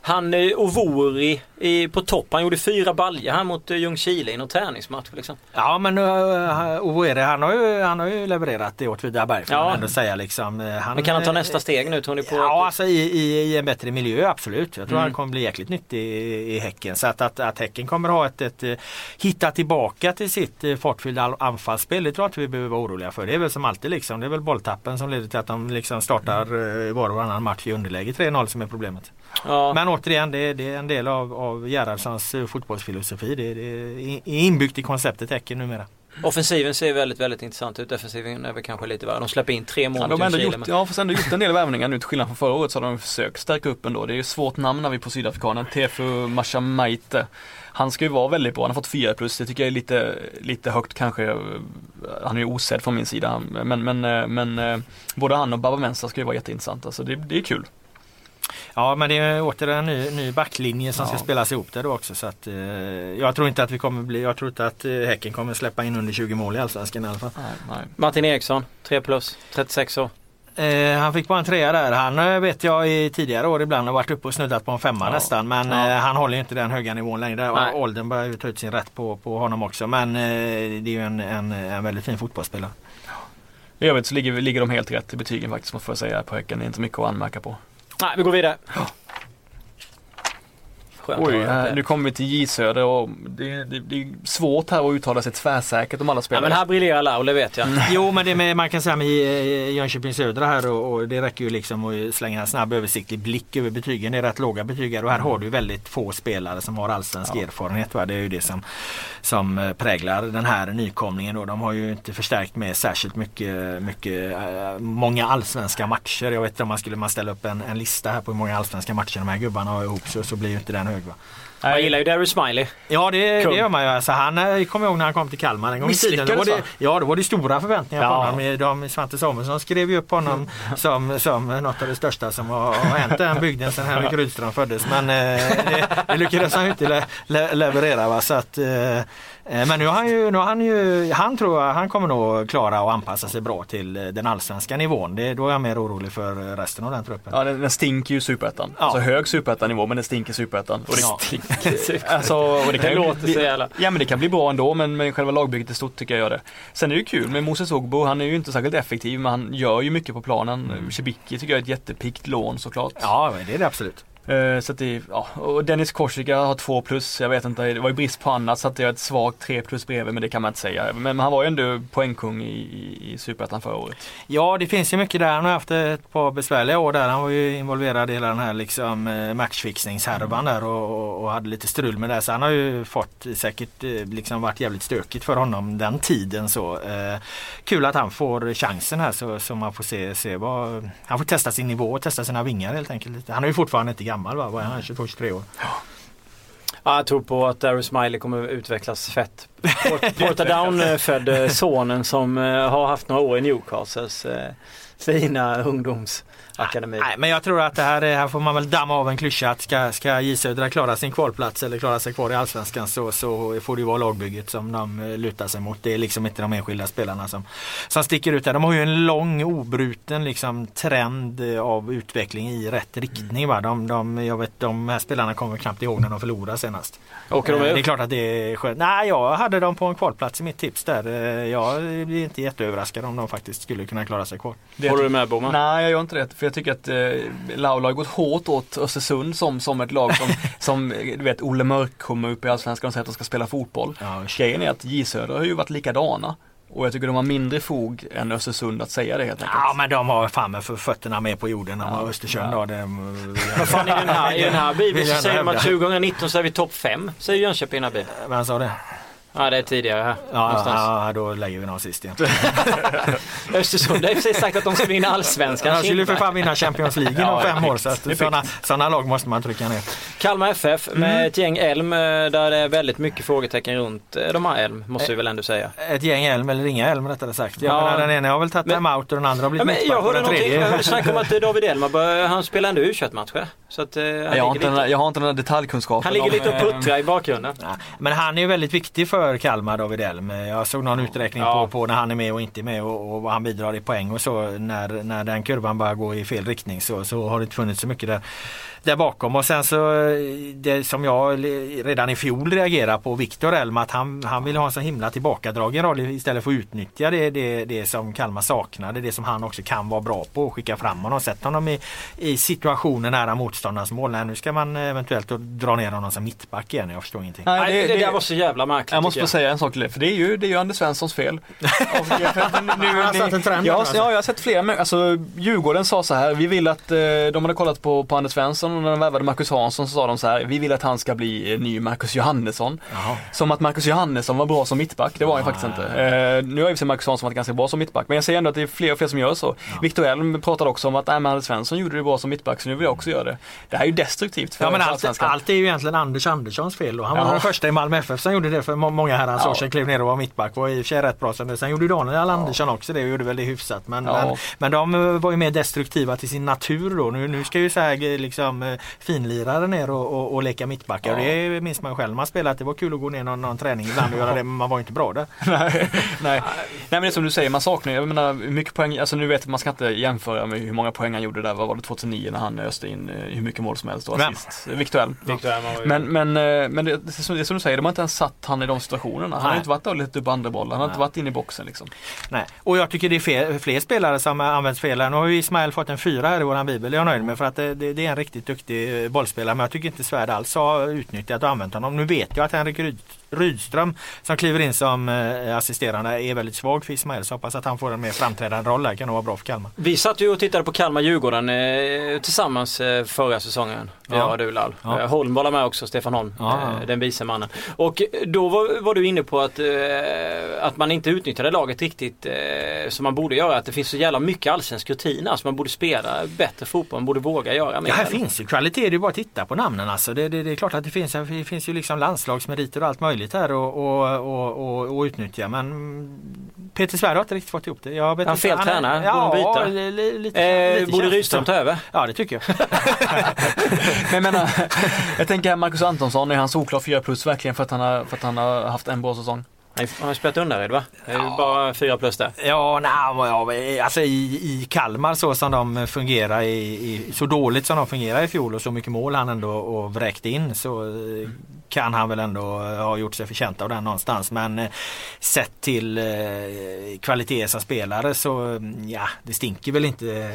han och Vori i, på topp. Han gjorde fyra baljor här mot eh, Ljungskile i någon träningsmatch liksom. Ja men uh, Ovoere han har ju, han har ju levererat det åt Vidaberg får Ja. man ändå säga liksom. Eh, Han, Men kan han ta eh, nästa steg nu? Tror ni på Ja, alltså i, i, i en bättre miljö absolut. Jag tror Mm. han kommer bli jäkligt nyttig i, i Häcken. Så att, att, att Häcken kommer ha ett, ett, eh, hitta tillbaka till sitt eh, fartfyllda all- anfallsspel. Det tror jag inte vi behöver vara oroliga för. Det är väl som alltid liksom. Det är väl bolltappen som leder till att de liksom startar eh, var och varannan match i underläge 3-0 som är problemet. Ja. Men återigen, det, det är en del av, av Gerhardssons eh, fotbollsfilosofi. Det, det är inbyggt i konceptet Häcken numera. Offensiven ser väldigt, väldigt intressant ut. Defensiven är väl kanske lite värre. De släpper in tre mål Ja, de mot har ändå Ljungskile, gjort, men- ja, fast ändå gjort en del värvningar nu till skillnad från förra året så har de försökt stärka upp ändå. Det är ju svårt namn när vi på sydafrikanen. Tefu Mashamaite. Han ska ju vara väldigt bra, han har fått 4 plus. Det tycker jag är lite, lite högt kanske. Han är ju osedd från min sida. Men, men, eh, men eh, både han och Baba Mensah ska ju vara jätteintressanta. Så det, det är kul. Ja men det är åter en ny, ny backlinje som ska Ja. spelas ihop där då också. Så att, eh, jag tror inte att vi kommer bli, jag tror inte att eh, Häcken kommer släppa in under 20 mål i Allsvenskan i alla fall. Nej, nej. Martin Eriksson, 3 plus, 36 år. Eh, han fick bara en trea där. Han eh, vet jag i tidigare år ibland har varit uppe och snuddat på en femma Ja. nästan. Men Ja. eh, han håller ju inte den höga nivån längre. Nej. Åldern börjar ju ta ut sin rätt på, på honom också. Men eh, det är ju en, en, en väldigt fin fotbollsspelare. I övrigt så ligger, ligger de helt rätt i betygen faktiskt måste jag säga på Häcken. Det är inte mycket att anmärka på. Nej, vi går vidare. Skönt Oj, nu kommer vi till J Söder och det, det, det är svårt här att uttala sig tvärsäkert om alla Ja, spelare. men här briljerar Laul, det vet jag. Jo men det med, man kan säga med eh, Jönköping Södra här och, och det räcker ju liksom att slänga en snabb översiktlig blick över betygen. Det är rätt låga betyg här och här har du väldigt få spelare som har allsvensk erfarenhet. Va? Det är ju det som, som eh, präglar den här nykomlingen. Då. De har ju inte förstärkt med särskilt mycket, mycket eh, många allsvenska matcher. Jag vet inte om man skulle man ställa upp en, en lista här på hur många allsvenska matcher de här gubbarna har ihop så, så blir ju inte den hög. Va? Jag gillar ju Darius Smiley. Ja det, Kung. det gör man ju. Alltså, han eh, kommer ihåg när han kom till Kalmar en gång i tiden. Då var det, ja då var det stora förväntningar på Ja. honom. De, Svante Samuelsson skrev ju upp honom som, som något av det största som har, har hänt den bygden sedan Henrik Rydström föddes. Men eh, det, det lyckades han ju inte le, le, leverera. Va? Så att, eh, eh, men nu har han ju, nu har han ju, han tror jag, han kommer nog klara att anpassa sig bra till eh, den allsvenska nivån. Det, då är jag mer orolig för eh, resten av den truppen. Ja, den, den stinker ju superettan. Ja. Alltså hög superettanivå men den stinker superettan. Och det, Ja. alltså, och det kan Det ju låter bli, så jävla- Ja men det kan bli bra ändå men, men själva lagbygget i stort tycker jag gör det. Sen är det ju kul med Moses Ogbo, han är ju inte särskilt effektiv men han gör ju mycket på planen. Mm. Tycker jag är ett jättepickt lån såklart. Ja det är det absolut. Eh, så att det, ja, och Dennis Korsika har två plus, jag vet inte, det var ju brist på annat så att det är ett svagt tre plus bredvid men det kan man inte säga. Men han var ju ändå poängkung i, i, i Superettan förra året. Ja det finns ju mycket där. Han har haft ett par besvärliga år där. Han var ju involverad i hela den här liksom eh, matchfixningshärvan där och, och, hade lite strul med det. Så han har ju fått säkert eh, liksom varit jävligt stökigt för honom den tiden. Så Kul att han får chansen här så, så man får se, se vad Han får testa sin nivå och testa sina vingar helt enkelt. Han är ju fortfarande inte gammal va? Vad är han? 22-23 år? Ja, jag tror på att Darius Smiley kommer utvecklas fett. Port- Portadown eh, född eh, sonen som eh, har haft några år i Newcastles eh, fina ungdomsakademi. Nej men jag tror att det här, är- här får man väl damma av en klyscha att ska, ska J Södra klara sin kvalplats eller klara sig kvar i Allsvenskan så, så får det ju vara lagbygget som de eh, lutar sig mot. Det är liksom inte de enskilda spelarna som, som sticker ut där. De har ju en lång obruten liksom, trend eh, av utveckling i rätt riktning. Va? De, de, jag vet, de här spelarna kommer knappt ihåg när de förlorade senast. Åker de Eh, Det är klart att det är skönt. Nej, jag hade dem på en kvalplats i mitt tips där. Jag blir inte jätteöverraskad om de faktiskt skulle kunna klara sig kvar. Håller du med Boman? Nej jag gör inte det, för jag tycker att eh, Laul har gått hårt åt Östersund som, som ett lag som, som du vet Olle Mörk kommer upp i Allsvenskan och säger att de ska spela fotboll. Ja. Grejen är att J Söder har ju varit likadana. Och jag tycker de har mindre fog än Östersund att säga det helt enkelt. Ja men de har fan med för fötterna med på jorden. De har Ja. Östersund Ja. då. De, Vad fan i den här, i den här bibeln så säger de att hävda. 2019 så är vi topp 5, säger Jönköping i den här bibeln. Vem sa det? Ja det är tidigare här. Ja, ja, då lägger vi någon sist igen. Östersund har för sig sagt att de ska vinna allsvenskan. De skulle ju för fan vinna Champions League inom Ja, fem år. Så att sådana lag måste man trycka ner. Kalmar FF med ett gäng Elm eh, där det är väldigt mycket frågetecken runt eh, de här Elm, måste vi väl ändå säga. Ett gäng Elm eller inga Elm rättare sagt. Jag Ja. menar, den ena har väl tagit timeout och den andra har blivit Ja, men jag hörde den någonting, jag hörde snack om att eh, David Elm, han spelar ändå U21-matcher. Så att eh, han, jag, har inte den, lite, där- jag har inte den där detaljkunskapen. han ligger lite och eh, puttrar i bakgrunden. Ja, Men han är ju väldigt viktig för Kalmar, David Elm. Jag såg någon uträkning Ja. på, på när han är med och inte med och, och vad han bidrar i poäng och så. När, när den kurvan bara går i fel riktning så, så har det inte funnits så mycket där, där bakom. Och sen så det som jag redan i fjol reagerade på Viktor Elm att han, han vill ha en så himla tillbakadragen roll istället för att utnyttja det, det, det som Kalmar saknade. Det som han också kan vara bra på och skicka fram honom. Sett honom i, i situationer nära mot motståndarens mål. Nej, nu ska man eventuellt dra ner honom som mittback igen. Jag förstår ingenting. Nej, det, det, där var så jävla märkligt. Jag måste få säga en sak till det, för det är ju, det är ju Anders Svenssons fel. Och, nu, Han har satt en trend ja, här, alltså. ja, jag har sett flera, alltså Djurgården sa så här, vi vill att, eh, de hade kollat på, på Anders Svensson och när de värvade Marcus Hansson så sa de så här, vi vill att han ska bli eh, ny Marcus Johannesson. Jaha. Som att Marcus Johannesson var bra som mittback, det var han faktiskt inte. Eh, nu har ju för Marcus Hansson varit ganska bra som mittback, men jag ser ändå att det är fler och fler som gör så. Viktor Elm pratade också om att, nej men Anders Svensson gjorde det bra som mittback, så nu vill jag också göra det. Det här är ju destruktivt för Ja men allt, allt är ju egentligen Anders Anderssons fel då. Han var Ja. den första i Malmö FF som gjorde det för må- många herrans Ja. år sedan. Klev ner och var mittback. Var i och för sig rätt bra sen. Sen gjorde Daniel Andersson också det och gjorde väl det hyfsat. Men, Ja. men, men de var ju mer destruktiva till sin natur då. Nu, nu ska ju så här eh, liksom eh, finlirare ner och, och, och leka mittbackar. Ja. Det minns man själv. Man spelade det var kul att gå ner någon, någon träning ibland och göra det men man var inte bra där. nej, nej. nej men det är som du säger, man saknar ju, jag menar mycket poäng, alltså nu vet man ska inte jämföra med hur många poäng han gjorde där, vad var det 2009 när han öste in eh, hur mycket mål som helst och assist. Victor Elm ju- Men, men, eh, men det, det, är som, du säger, de har inte ens satt han i de situationerna. Han har Nej. inte varit där och letat upp andra bollar, han har inte varit inne i boxen liksom. Nej. Och jag tycker det är fler, fler spelare som används fel. Nu har ju Ismael fått en fyra här i våran bibel. Det är jag nöjd med för att det, det, det är en riktigt duktig eh, bollspelare. Men tycker inte Svärd alls har utnyttjat och använt honom. Nu vet jag att Henrik Ryd, Rydström som kliver in som eh, assisterande är väldigt svag för Ismael. Så hoppas att han får en mer framträdande roll där. Kan nog vara bra för Kalmar. Vi satt ju och tittade på Kalmar-Djurgården eh, tillsammans eh, förra säsongen. Ja. Ja. Du Lall. Ja. Holm var med också, Stefan Holm. Ja, ja. Den vise mannen. Och då var, var du inne på att, att man inte utnyttjade laget riktigt som man borde göra. Att det finns så jävla mycket allsvensk rutin. Alltså man borde spela bättre fotboll, man borde våga göra mer. Ja, här finns ju kvalitet. Det är bara att titta på namnen alltså. Det, det, det är klart att det finns, det finns ju liksom landslagsmeriter och allt möjligt här och, och, och, och, och utnyttja. Men mm, Peter Svärd har inte riktigt fått ihop det. Jag vet Han fel är- tränare? Borde Ja, de byta? li, li, lite, Eh, lite borde Rydström ta över? Ja det tycker jag. Men jag menar, jag tänker här Marcus Antonsson, är han solklar 4 plus verkligen för att han har, för att han har haft en bra säsong? Han har spelat Undared va? Det är bara fyra plus där. Ja, nej, alltså i, i Kalmar så som de fungerar i, i, så dåligt som de fungerar i fjol och så mycket mål han ändå och vräkt in så eh, kan han väl ändå ha gjort sig förtjänt av den någonstans. Men eh, sett till eh, kvalitet som spelare så mm, ja, det stinker väl inte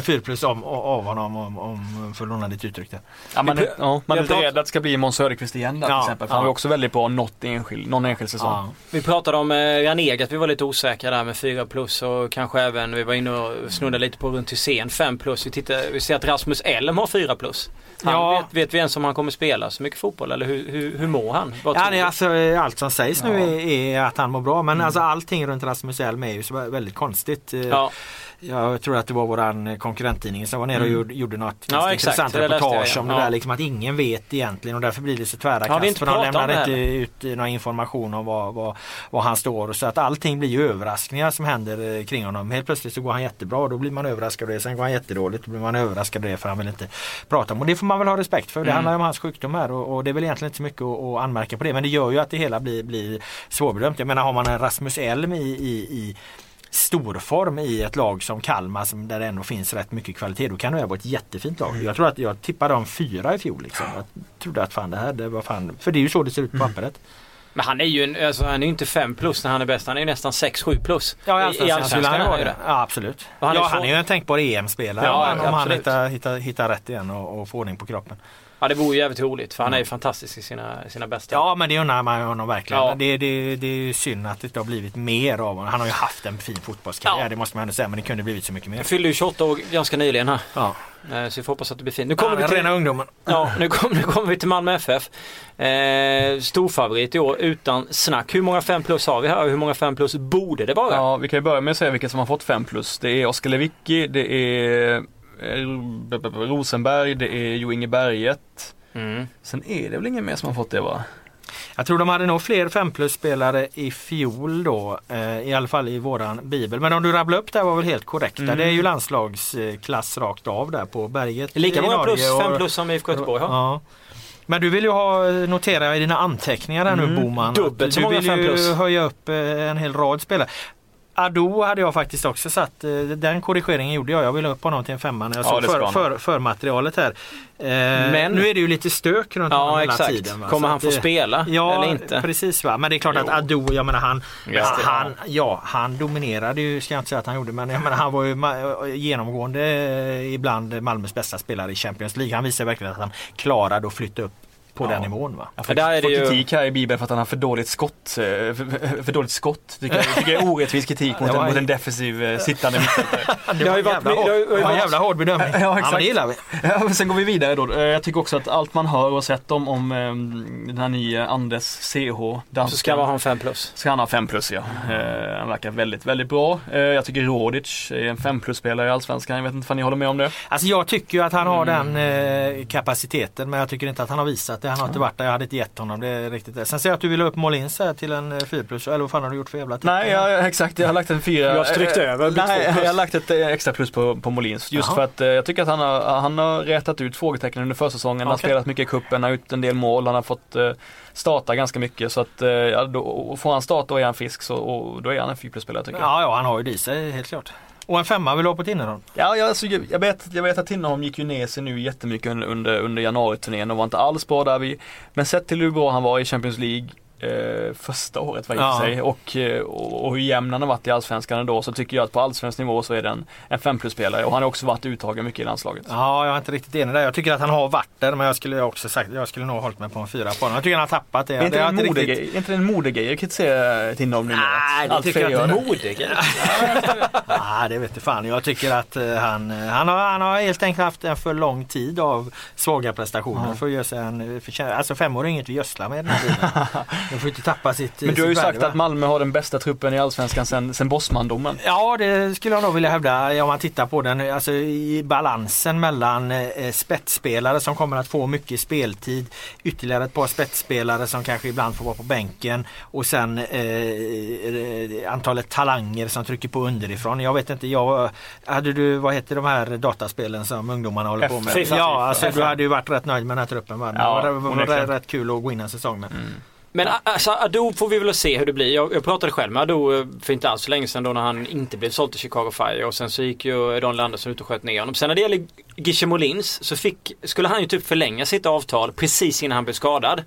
4 plus om, av honom om, om för att låna ditt uttryck där. Ja, man, är- ja, man är lite rädd att det ska bli Måns Söderqvist igen där till Ja, exempel. För han ja. var också väldigt bra något enskild, någon enskild säsong. Ja. Vi pratade om eh, Raneg, att vi var lite osäkra där med 4 plus och kanske även, vi var inne och snuddade lite på runt Hysén 5 plus. Vi, tittar, vi ser att Rasmus Elm har 4 plus. Han, Ja. vet, vet vi ens om han kommer spela så mycket fotboll eller hur, hur, hur mår han? Vad Ja, är alltså, eh, allt som sägs nu är, är att han mår bra men alltså allting runt Rasmus Elm är ju så väldigt konstigt. Eh, Ja, Jag tror att det var våran konkurrenttidning som var nere och gjorde, gjorde något Ja, intressant reportage ja. om det Ja. där liksom att ingen vet egentligen och därför blir det så tvära Ja, kast. inte för de lämnar inte ut någon information om vad, vad, vad han står så att allting blir ju överraskningar som händer eh, kring honom. Helt plötsligt så går han jättebra och då blir man överraskad av det. Sen går han jättedåligt och då blir man överraskad av det för han vill inte prata om. Och det får man väl ha respekt för. Det Mm. handlar om hans sjukdom här och, och det är väl egentligen inte så mycket att, att anmärka på det. Men det gör ju att det hela blir, blir svårbedömt. Jag menar har man en Rasmus Elm i, i, i storform i ett lag som Kalmar som där det ändå finns rätt mycket kvalitet. Då kan det vara ett jättefint lag. Jag tror att jag tippade om fyra i fjol. Liksom. Jag trodde att fan det här, det var fan. För det är ju så det ser ut på pappret. men han är ju en, alltså, han är inte 5 plus när han är bäst. Han är ju nästan 6-7 plus. Ja, i I- allsvenskan han ju det. Ja, absolut. Och han är ja, så- han är ju en tänkbar EM-spelare Ja, om han, om han absolut. hittar, hittar, hittar rätt igen och, och får ordning på kroppen. Ja det vore ju jävligt roligt för han är ju fantastisk i sina, sina bästa. Ja men det undrar man ju honom verkligen. Ja. Det, det, det är ju synd att det inte har blivit mer av honom. Han har ju haft en fin fotbollskarriär Ja. det måste man ändå säga men det kunde blivit så mycket mer. Jag fyllde ju 28 år ganska nyligen här. Ja. Eh, Så vi får hoppas att det blir fint. Nu Kommer kommer vi till, rena ungdomen. ja, nu kommer, nu kommer vi till Malmö FF. Eh, storfavorit i år utan snack. Hur många 5 plus har vi här och hur många 5 plus borde det vara? Ja, vi kan ju börja med att säga vilka som har fått 5 plus. Det är Oskar Lewicki, det är Rosenberg, det är Jo Inge Berget. Mm. Sen är det väl ingen mer som har fått det va? Jag tror de hade nog fler 5 plus spelare i fjol då. Eh, I alla fall i våran bibel. Men om du rabblar upp där var väl helt korrekta. Mm. Det är ju landslagsklass rakt av där på berget. Lika många plus, och- 5 plus som IFK Göteborg har. Ja. Men du vill ju ha, notera i dina anteckningar här nu Mm. Boman. Dubbelt så du vill ju höja upp eh, en hel rad spelare. Ado hade jag faktiskt också satt. eh, Den korrigeringen gjorde jag. Jag ville upp honom till en femma när jag Ja, såg ska för, för, förmaterialet här. Eh, Men- Nu är det ju lite stök runt honom Ja hela exakt. tiden. va. Kommer han att få spela Ja, eller inte? precis va. Men det är klart att Ado, jag menar han, Ja. han, ja, han dominerade ju, ska jag inte säga att han gjorde, men jag menar, han var ju ma- genomgående eh, ibland Malmös bästa spelare i Champions League. Han visar verkligen att han klarade att flytta upp på den nivån. Va? Jag För där är får det ju- kritik här i Bibeln för att han har för dåligt skott. eh, För, för dåligt skott. Tycker jag, tycker jag är orättvis kritik mot, Det var en, mot en defensiv eh, sittande mittfältare. Det var en jävla det har hård- det det var en jävla hård bedömning. Ja, Ja, exakt. men det gillar vi. Ja, sen går vi vidare då. Eh, Jag tycker också att allt man hör och sett om, om den här nya Andes CH, danskan, Så ska man ha en 5 plus. ska han ha 5 plus ja. Eh, han verkar väldigt, väldigt bra. Jag tycker Rodic är en 5 plus spelare i Allsvenskan. Jag vet inte om ni håller med om det? Alltså jag tycker ju att han har Mm. den kapaciteten men jag tycker inte att han har visat det. Han har inte varit där. Jag hade inte gett honom det riktigt. Sen ser jag att du vill ha upp Molins här till en eh, 4 plus. Eller vad fan har du gjort för jävla tipp? Nej, jag, exakt. Jag har lagt en fyra. Jag har strykt eh, över, blir Nej, jag har lagt ett eh, extra plus på, på Molins. Just Jaha. för att eh, jag tycker att han har, han har rätat ut frågetecknen under försäsongen. Han har spelat mycket i cupen, har gjort en del mål, han har fått eh, starta ganska mycket. Så att eh, ja, då, och får han starta och är han frisk så och då är han en 4 plus-spelare tycker jag. Ja, ja, han har ju det i sig helt klart. Och en femma vill du ha på Tinnerholm? Ja, jag, alltså, jag, vet, jag vet att Tinnerholm gick ju ner sig nu jättemycket under, under, under januariturnén och var inte alls bra där vi. Men sett till hur bra han var i Champions League eh, första året var i och Ja. sig och, eh, och, och hur jämn han har varit i Allsvenskan ändå så tycker jag att på allsvensk nivå så är det en, en 5 plus-spelare och han har också varit uttagen mycket i landslaget. Ja, jag är inte riktigt enig där. Jag tycker att han har varit där men jag skulle också sagt jag skulle nog ha hållit mig på en fyra på honom. Jag tycker han har tappat det. Är inte det en riktigt- modegrej, är inte det en modegrej att kritisera Tinnerholm numera? Nej, det Allt tycker jag inte. det. Modig. Nej, det vet jag fan. Jag tycker att eh, han, eh, han, har, han har helt enkelt haft en för lång tid av svaga prestationer för att göra sig en förtjänst. Alltså fem år är inget vi gödslar med den här tiden. De får inte tappa sitt Men du har ju sagt värde, att Malmö har den bästa truppen i Allsvenskan sen, sen Bosmandomen. Ja det skulle jag nog vilja hävda om man tittar på den. Alltså i balansen mellan eh, spetsspelare som kommer att få mycket speltid. Ytterligare ett par spetsspelare som kanske ibland får vara på bänken. Och sen eh, eh, antalet talanger som trycker på underifrån. Jag vet inte, jag, hade du, vad heter de här dataspelen som ungdomarna håller på med? FIFA. Ja, alltså du hade ju varit rätt nöjd med den här truppen. Va? Ja, det var, rätt kul att gå in en säsong med. Men alltså Ado får vi väl se hur det blir. Jag, jag pratade själv med Ado eh, för inte alls så länge sedan då när han inte blev såld till Chicago Fire och sen så gick ju Daniel Andersson ut och sköt ner honom. Sen när det gäller Gishe Molins så fick, skulle han ju typ förlänga sitt avtal precis innan han blev skadad.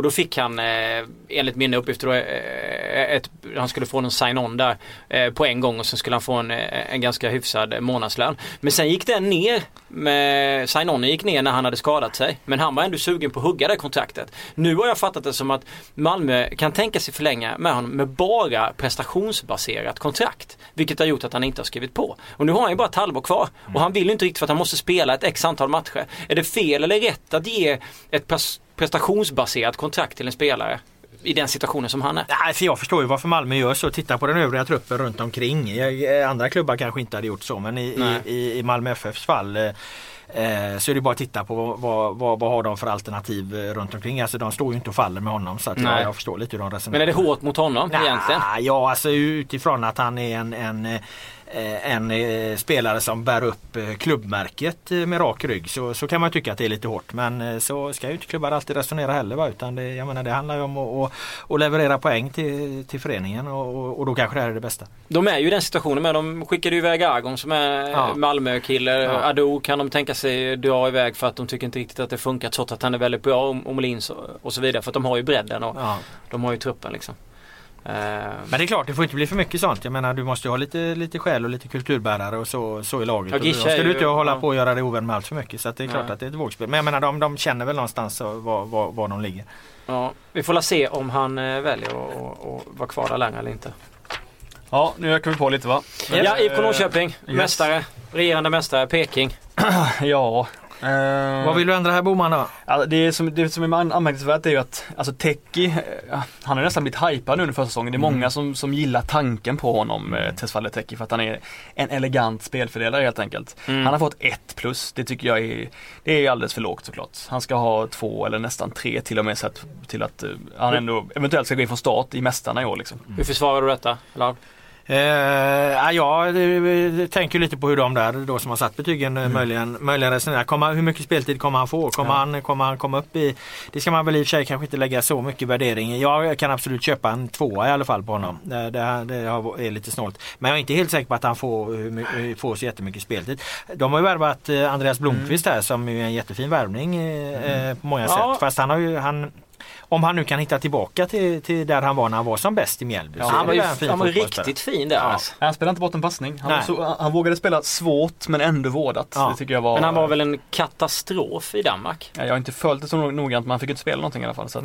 Och då fick han eh, enligt mina uppgifter då, eh, eh, ett, han skulle få någon sign-on där eh, på en gång och sen skulle han få en, eh, en ganska hyfsad eh, månadslön. Men sen gick den ner, med, sign-onen gick ner när han hade skadat sig. Men han var ändå sugen på att hugga det kontraktet. Nu har jag fattat det som att Malmö kan tänka sig förlänga med honom med bara prestationsbaserat kontrakt. Vilket har gjort att han inte har skrivit på. Och nu har han ju bara ett halvår kvar. Och han vill ju inte riktigt för att han måste spela ett x antal matcher. Är det fel eller rätt att ge ett pers prestationsbaserat kontrakt till en spelare? I den situationen som han är. Nej, för jag förstår ju varför Malmö gör så. Titta på den övriga truppen runt omkring. Eh, Andra klubbar kanske inte hade gjort så men i, i, i Malmö FFs fall eh, eh, så är det bara att titta på vad, vad, vad, har de för alternativ runt omkring. Alltså de står ju inte och faller med honom så att jag, jag förstår lite hur de resonerar. Men är det hårt mot honom Nej, egentligen? Ja, alltså utifrån att han är en, en en eh, spelare som bär upp eh, klubbmärket eh, med rak rygg så, så kan man tycka att det är lite hårt. Men eh, så ska ju inte klubbar alltid resonera heller. Va? Utan det, jag menar, det handlar ju om att, att, leverera poäng till, till föreningen och, och, då kanske det här är det bästa. De är ju i den situationen med. De skickade ju iväg Argon som är Ja. Malmö-kille. Ja. Ado kan de tänka sig dra iväg för att de tycker inte riktigt att det funkar trots att han är väldigt bra och och Molins och, och så vidare. För att de har ju bredden och Ja. de har ju truppen liksom. Eh, Men det är klart, det får inte bli för mycket sånt. Jag menar du måste ju ha lite, lite själ och lite kulturbärare och så, så i laget. Ja, och då ska du ju- inte hålla ja. på och göra det ovän med allt för mycket. Så att det är klart Nej. att det är ett vågspel. Men jag menar de, de känner väl någonstans så var, var, var de ligger. ja, vi får se om han eh, väljer att vara kvar där längre eller inte. Ja, nu ökar vi på lite va? Ja, IFK Norrköping. yes. Mästare. Regerande mästare. Peking. Ja. Eh, Vad vill du ändra här Boman då? Det, som, det som är an- anmärkningsvärt är ju att alltså Teki, eh, han har nästan blivit hypad nu under första säsongen. Det är många som, som gillar tanken på honom, eh, Tesfaye Teki, för att han är en elegant spelfördelare helt enkelt. Mm. Han har fått ett plus, det tycker jag är, det är alldeles för lågt såklart. Han ska ha två eller nästan tre till och med sett till att han ändå eventuellt ska gå in från start i Mästarna i år liksom. Hur försvarar du detta? Eller? Eh, ja, jag eh, tänker lite på hur de där då som har satt betygen mm. möjligen, möjligen resonerar. Kommer, hur mycket speltid kommer han få? Kommer, ja. han, kommer han komma upp i... Det ska man väl i och för sig kanske inte lägga så mycket värdering i. Jag kan absolut köpa en tvåa i alla fall på honom. Det, det, det är lite snålt. Men jag är inte helt säker på att han får, får så jättemycket speltid. De har ju värvat eh, Andreas Blomqvist mm. här som är en jättefin värvning mm. på många ja. sätt. Fast han har ju... Han, om han nu kan hitta tillbaka till, till där han var när han var som bäst i Mjällby. Ja, han var ju han var riktigt fin där. Ja. Alltså. Han spelade inte bort en passning. Han, så, han, vågade spela svårt men ändå vårdat. Ja. Det tycker jag var... Men han var väl en katastrof i Danmark? Ja, jag har inte följt det så noggrant men han fick inte spela någonting i alla fall. Så att,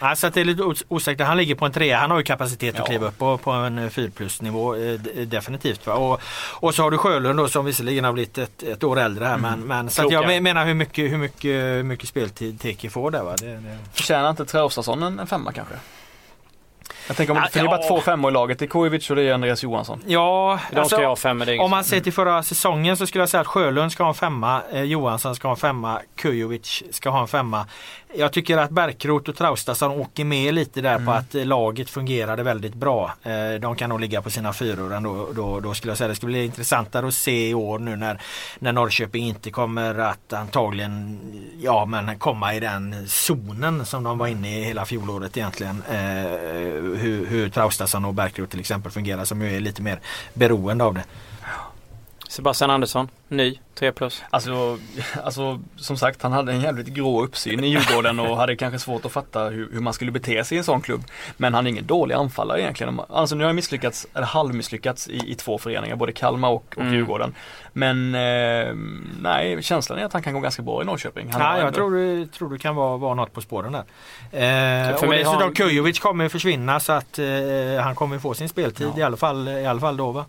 Ja, så det är lite osäkert. Han ligger på en trea. Han har ju kapacitet ja. att kliva upp på, på en 4 plus nivå eh, definitivt. Va? Och, och så har du Sjölund då som visserligen har blivit ett, ett år äldre här. Mm. Men, men, så jag menar hur mycket, hur mycket, hur mycket speltid Teki får där. Va? Det, det... Förtjänar inte Traustason en, en femma kanske? Jag tänker om, för det är bara två femmor i laget. Det är Kujovic och det är Andreas Johansson. Ja, De alltså, ska jag ha fem, om man ser till förra säsongen så skulle jag säga att Sjölund ska ha en femma, eh, Johansson ska ha en femma, Kujovic ska ha en femma. Jag tycker att Bärkroth och Traustason åker med lite där mm. på att laget fungerade väldigt bra. Eh, de kan nog ligga på sina fyror ändå. Då, då skulle jag säga det skulle bli intressantare att se i år nu när, när Norrköping inte kommer att antagligen ja, men komma i den zonen som de var inne i hela fjolåret egentligen. Eh, hur, hur Traustason och Bärkroth till exempel fungerar som ju är lite mer beroende av det. Sebastian Andersson, ny, 3 plus. Alltså, alltså som sagt han hade en jävligt grå uppsyn i Djurgården och hade kanske svårt att fatta hur, hur man skulle bete sig i en sån klubb. Men han är ingen dålig anfallare egentligen. Alltså nu har han misslyckats, eller halvmisslyckats i, i två föreningar, både Kalmar och, och mm. Djurgården. Men eh, nej, känslan är att han kan gå ganska bra i Norrköping. Han ja, jag tror det, tror det kan vara, vara något på spåren där. Eh, för och dessutom han... Kujovic kommer försvinna så att eh, han kommer få sin speltid ja. i alla fall, i alla fall då va.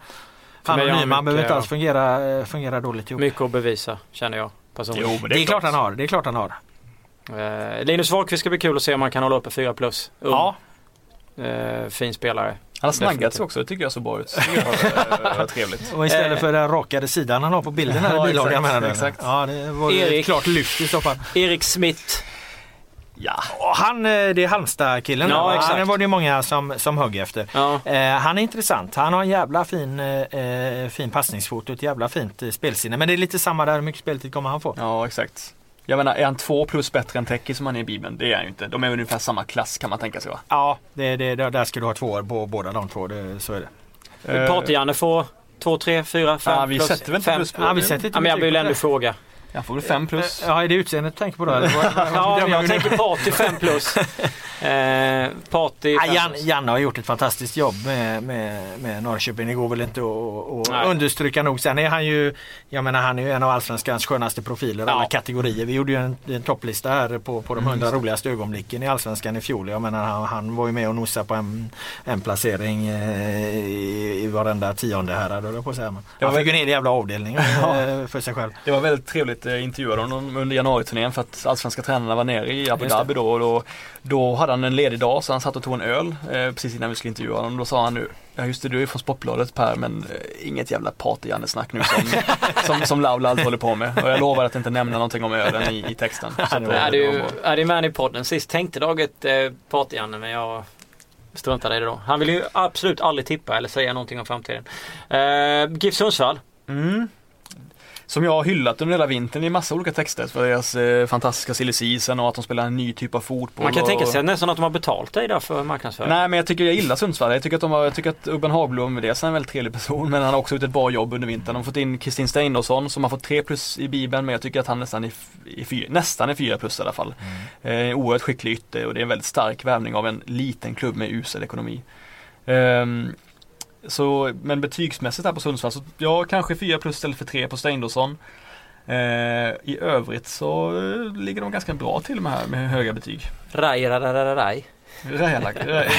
Han och Nyman behöver inte alls fungera, fungera dåligt ihop. Mycket att bevisa känner jag personligen. Jo, det, är, det är klart han har. Det är klart han har. Eh, Linus Wahlqvist ska bli kul att se om han kan hålla uppe 4 plus. Um. Ja. Eh, fin spelare. Han har snaggat sig också, det tycker jag så bra ut. Det var trevligt. Och istället eh. för den rakade sidan han har på bilden här i bilagan menar du? Exakt. Ja, det var Erik, ett klart lyft i så fall. Erik Smith Ja, han, eh, det är Halmstad-killen. Ja, exakt. Han var det många som, som högg efter. Ja. Eh, han är intressant. Han har en jävla fin, eh, fin passningsfot och ett jävla fint eh, spelsinne. Men det är lite samma där, hur mycket speltid kommer han få? Ja, exakt. Jag menar, är han två plus bättre än Teki som han är i Bibeln? Det är han ju inte. De är ungefär samma klass kan man tänka sig va? Ja, det, det, där ska du ha två år på båda de två. Det, så är det. Uh, Party-Janne får två, tre, fyra, fem ja, vi plus? Sätter väl inte plus på ja, vi sätter inte ja, men jag vill ändå fråga. Jag får väl 5 plus. Ja, är det utseendet du tänker på då? ja, jag tänker party 5 plus. Eh, party ja, Jan, Janne har gjort ett fantastiskt jobb med, med, med Norrköping. Det går väl inte att, att understryka nog. Sen är han ju, jag menar han är ju en av Allsvenskans skönaste profiler ja. alla kategorier. Vi gjorde ju en, en topplista här på, på de 100 mm. roligaste ögonblicken i Allsvenskan i fjol. Jag menar han, han var ju med och nosade på en, en placering eh, i, i varenda tionde här. Då, på säga. Han fick ju en hel jävla avdelning eh, för sig själv. Det var väldigt trevligt eh, intervjuade honom under januariturnén för att allsvenska tränarna var nere i Abu Dhabi då. Och då, då hade han en ledig dag så han satt och tog en öl eh, precis innan vi skulle intervjua honom. Då sa han nu, ja just det du är från Sportbladet Per men eh, inget jävla party-Janne-snack nu som, som, som Laulald håller på med. Och jag lovar att inte nämna någonting om ölen i, i texten. Så då, är du är det med i podden sist tänkte Daget eh, party-Janne men jag struntade i det då. Han vill ju absolut aldrig tippa eller säga någonting om framtiden. Eh, GIF Sundsvall. Mm som jag har hyllat under hela vintern i massa olika texter för deras eh, fantastiska silly och att de spelar en ny typ av fotboll. Man kan och... tänka sig nästan att de har betalt dig där för marknadsföring. Nej men jag tycker jag gillar Sundsvall. Jag tycker att, de har, jag tycker att Urban Hagblom är en väldigt trevlig person men han har också gjort ett bra jobb under vintern. De har fått in Kristin Steindorsson som har fått 3 plus i Bibeln men jag tycker att han nästan är, nästan är 4 plus i alla fall. Mm. Eh, oerhört skicklig ytter och det är en väldigt stark värvning av en liten klubb med usel ekonomi. Um, så, men betygsmässigt här på Sundsvall så ja, kanske 4 plus istället för 3 på Steindorsson. Eh, I övrigt så eh, ligger de ganska bra till med här med höga betyg. Raj, raj, raj, raj.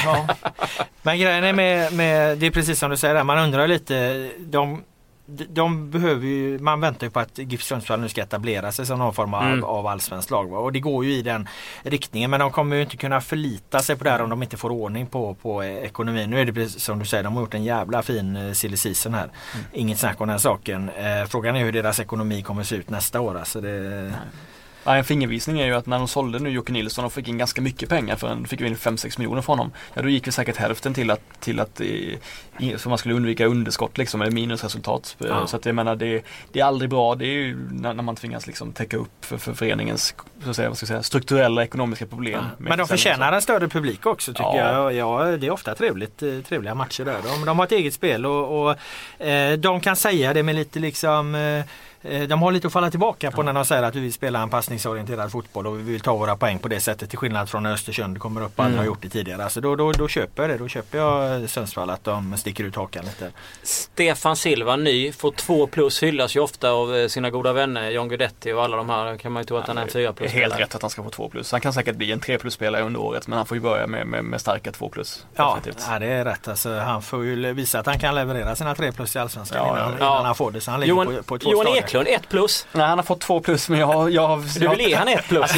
ja. Men grejen är med, med, det är precis som du säger där, man undrar lite. De, de behöver ju, man väntar ju på att GIF Sundsvall nu ska etablera sig som någon form av, mm. av allsvenskt lag. Och det går ju i den riktningen men de kommer ju inte kunna förlita sig på det här om de inte får ordning på, på ekonomin. Nu är det precis som du säger, de har gjort en jävla fin eh, silly season här. Mm. Inget snack om den saken. Eh, frågan är hur deras ekonomi kommer se ut nästa år. Alltså det, Ja, en fingervisning är ju att när de sålde nu Jocke Nilsson och fick in ganska mycket pengar för en, fick vi in 5-6 miljoner från honom. Ja då gick vi säkert hälften till att, till att i, för man skulle undvika underskott liksom eller minusresultat. Ja. Så att jag menar det, det är aldrig bra. Det är ju när, när man tvingas liksom täcka upp för, för föreningens så att säga, vad ska jag säga, strukturella ekonomiska problem. med Men de förtjänar en större publik också tycker Ja. jag. Ja, det är ofta trevligt, eh, trevliga matcher där. De, de har ett eget spel och, och eh, de kan säga det med lite liksom eh, eh, de har lite att falla tillbaka på när de säger att vi vill spela en passningsorienterad fotboll och vi vill ta våra poäng på det sättet till skillnad från Östersund kommer upp och aldrig har gjort det tidigare. Alltså då, då, då köper jag det. Då köper jag Sundsvall att de sticker ut hakan lite. Stefan Silva, ny, får två plus. Hyllas ju ofta av eh, sina goda vänner John Guidetti och alla de här. kan man ju tro att han är en fyra plus helt rätt att han ska få 2 plus. Han kan säkert bli en 3 plus spelare under året men han får ju börja med, med, med starka 2 plus. Ja, ja, det är rätt. Alltså, han får ju visa att han kan leverera sina tre plus i Allsvenskan Ja, innan, ja. innan han får det. Så han ligger Johan, på, på två Johan stadier. Eklund, ett plus. Nej han har fått 2 plus men jag har... Jag, Du vill ge han ett plus.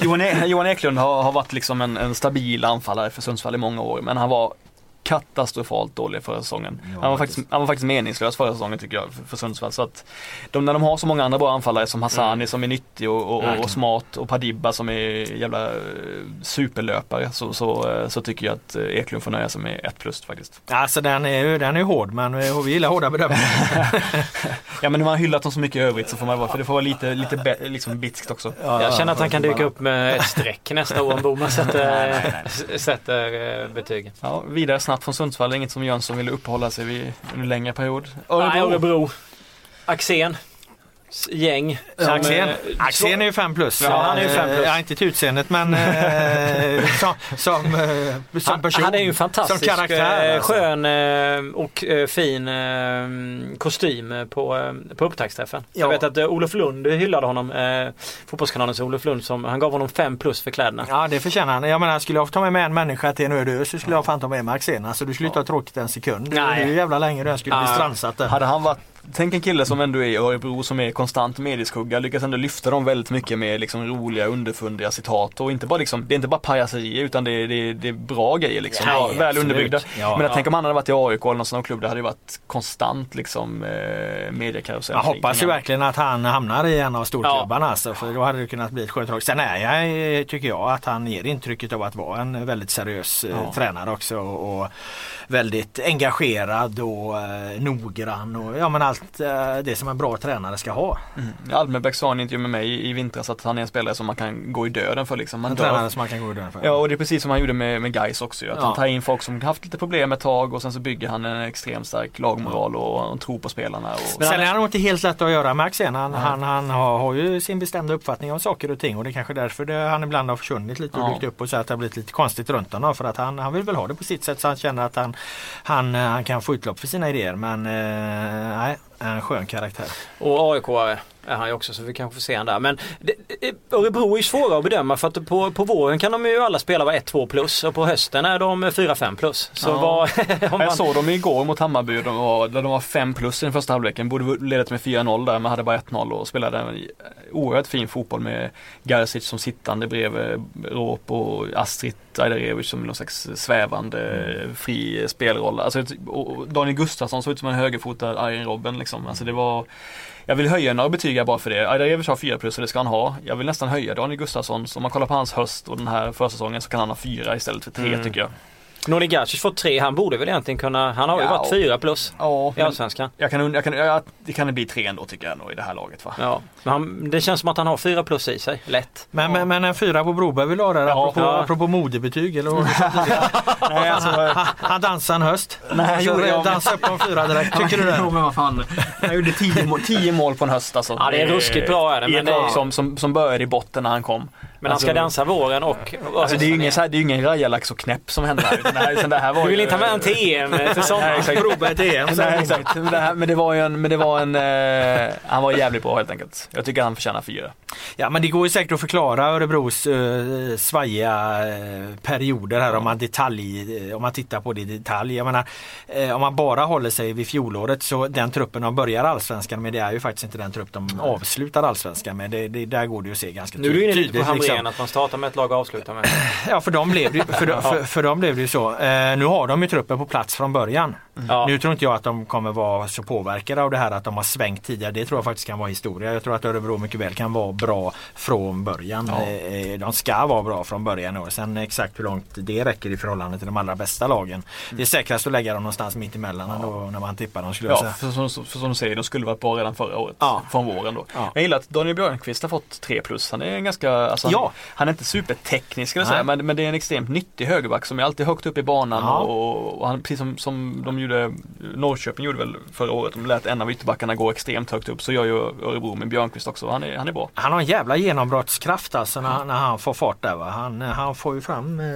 Johan, E- Johan Eklund har, har varit liksom en, en stabil anfallare för Sundsvall i många år men han var katastrofalt dålig förra säsongen. han, var faktiskt, han var faktiskt meningslös förra säsongen tycker jag för, för Sundsvall. Så att de, när de har så många andra bra anfallare som Hassani som är nyttig och, och, och, smart och Padibba som är jävla eh, superlöpare så, så, eh, så tycker jag att eh, Eklund får nöja sig med ett plus faktiskt. Alltså den är ju den är hård men vi gillar hårda bedömningar. Ja men när man har hyllat dem så mycket i övrigt så får man vara, för det får vara lite, lite be, liksom bitskt också. Jag känner att han kan dyka upp med ett streck nästa år om Boman sätter, sätter eh, betyg. Ja, vidare snabbt från Sundsvall, inget som Jönsson ville uppehålla sig vid under längre period. Nej, Örebro. Axén. Gäng. som, Axén, eh, Axén är ju 5 plus. Ja, han är ju fem plus. Ja, inte till utseendet men eh, som, som, eh, som Han, person. han är ju en fantastisk, som karaktär. eh, alltså. skön eh, och eh, fin eh, kostym eh, på, eh, på upptaktsträffen. Jag Ja. vet att eh, Olof Lund hyllade honom, eh, Fotbollskanalens Olof Lund, som, han gav honom 5 plus för kläderna. Ja det förtjänar han. Jag menar skulle jag ta med mig en människa till en öde så skulle jag fan ta med mig Axén. Alltså du skulle inte ha tråkigt en sekund. Det Nej. är ju jävla länge den skulle bli Ja. strandsatt där. Hade han varit, tänk en kille som ändå är i Örebro som är konstant medieskugga, lyckas ändå lyfta dem väldigt mycket med liksom roliga underfundiga citat och inte bara liksom, det är inte bara pajaserier utan det är, det är, det är bra grejer liksom. Ja, väl absolut. underbyggda. Ja, Men jag ja. tänker om han hade varit i AIK eller någon sån klubb, det hade ju varit konstant liksom eh, mediekarusell. Jag hoppas ju verkligen att han hamnar i en av storklubbarna alltså, för då hade det kunnat bli ett skönt. Sen är jag, tycker jag att han ger intrycket av att vara en väldigt seriös eh, tränare också och, och väldigt engagerad och eh, noggrann och ja men allt eh, det som en bra tränare ska ha. Almebäck sa i en intervju med mig i, vintras att han är en spelare som man kan gå i döden för liksom. Man En dör tränare som man kan gå i dörren för. Ja och det är precis som han gjorde med, med Gais också. Att Ja. han tar in folk som haft lite problem ett tag och sen så bygger han en extremt stark lagmoral och, och tror på spelarna. Och, Men Sen är han nog inte helt lätt att göra med Axén. Han, han, han har, har ju sin bestämda uppfattning om saker och ting och det är kanske därför det, han ibland har försvunnit lite och Ja. dykt upp och så att det har blivit lite konstigt runt honom. För att han, han vill väl ha det på sitt sätt så han känner att han, han, eh, han kan få utlopp för sina idéer. Men eh, nej, en skön karaktär. Och AIK är han ju också så vi kanske får se han där. Men det, Örebro är ju svåra att bedöma för att på, på våren kan de ju alla spela vara 1-2 plus och på hösten är de 4-5 plus. Så Ja. om man, Jag såg dem igår mot Hammarby de var, där de var 5 plus i den första halvleken. Borde ledat med 4-0 där men hade bara 1-0 och spelade en oerhört fin fotboll med Garcic som sittande bredvid Råp och Astrid Ajdarevic som någon slags svävande fri spelroll. Alltså, Daniel Gustafsson såg ut som en högerfotad Arjen Robben liksom. Alltså det var jag vill höja några betyg bara för det. Ajdarevic har 4 plus och det ska han ha. Jag vill nästan höja Daniel Gustafsson. Så om man kollar på hans höst och den här försäsongen så kan han ha 4 istället för 3 Mm. tycker jag. Noni Gacic får 3, han borde väl egentligen kunna, han har ju Ja. varit 4 plus Ja, i Allsvenskan. Jag kan, jag kan, jag, det kan bli tre ändå tycker jag nog i det här laget va? Ja, men han, det känns som att han har 4 plus i sig, lätt. Men, men, men en fyra på Broberg vill du ha där Ja. apropå, Ja. apropå modebetyg eller vad. Nej, alltså, han, han dansade en höst. Nej, Han gjorde jag. dansade upp på en fyra direkt. Tycker du Jo det? men vad fan. Jag gjorde 10 mål, 10 mål på en höst alltså. Ja, det är ruskigt bra är det, I men ett det är- lag som, som, som började i botten när han kom. Men han ska Alltså, dansa våren och... och Alltså det är ju hösten ingen, så här, det är ju ingen rajalax och knäpp som händer här. Utan det här, utan det här var Du vill ju- inte ha med till EM för Nej, sommaren? till EM. Nej, exakt. Men det, här, men det var ju en, men det var en eh, han var jävligt bra helt enkelt. Jag tycker han förtjänar fyra. Ja men det går ju säkert att förklara Örebros uh, svajiga eh, perioder här om man detalj, eh, om man tittar på det i detalj. Jag menar, eh, om man bara håller sig vid fjolåret så den truppen de börjar allsvenskan med det är ju faktiskt inte den trupp de avslutar allsvenskan med. Det, det, där går det ju att se ganska Nu är du inne tydligt. på. Idén att man startar med ett lag och avslutar med Ja, för dem blev det, för, för, för dem blev det ju så. Eh, nu har de ju truppen på plats från början. Ja. Nu tror inte jag att de kommer vara så påverkade av det här att de har svängt tidigare. Det tror jag faktiskt kan vara historia. Jag tror att Örebro mycket väl kan vara bra från början. Eh, De ska vara bra från början. Och sen exakt hur långt det räcker i förhållande till de allra bästa lagen. Det är säkrast att lägga dem någonstans mitt emellan ändå när man tippar dem skulle jag Ja, säga. för som, för som du säger, de skulle varit bra redan förra året. Ja. Från våren då. Ja. Jag gillar att Daniel Björnqvist har fått 3 plus. Han är en ganska, alltså han, Ja. han är inte superteknisk Nej. säga, men, men det är en extremt nyttig högerback som är alltid högt upp i banan Ja. och, och han, precis som, som de gjorde, Norrköping gjorde väl förra året, de lät en av ytterbackarna gå extremt högt upp. Så gör ju Örebro med Björnqvist också. Han är, han är bra. Han har en jävla genombrottskraft alltså när, när han får fart där. Va? Han, han får ju fram eh,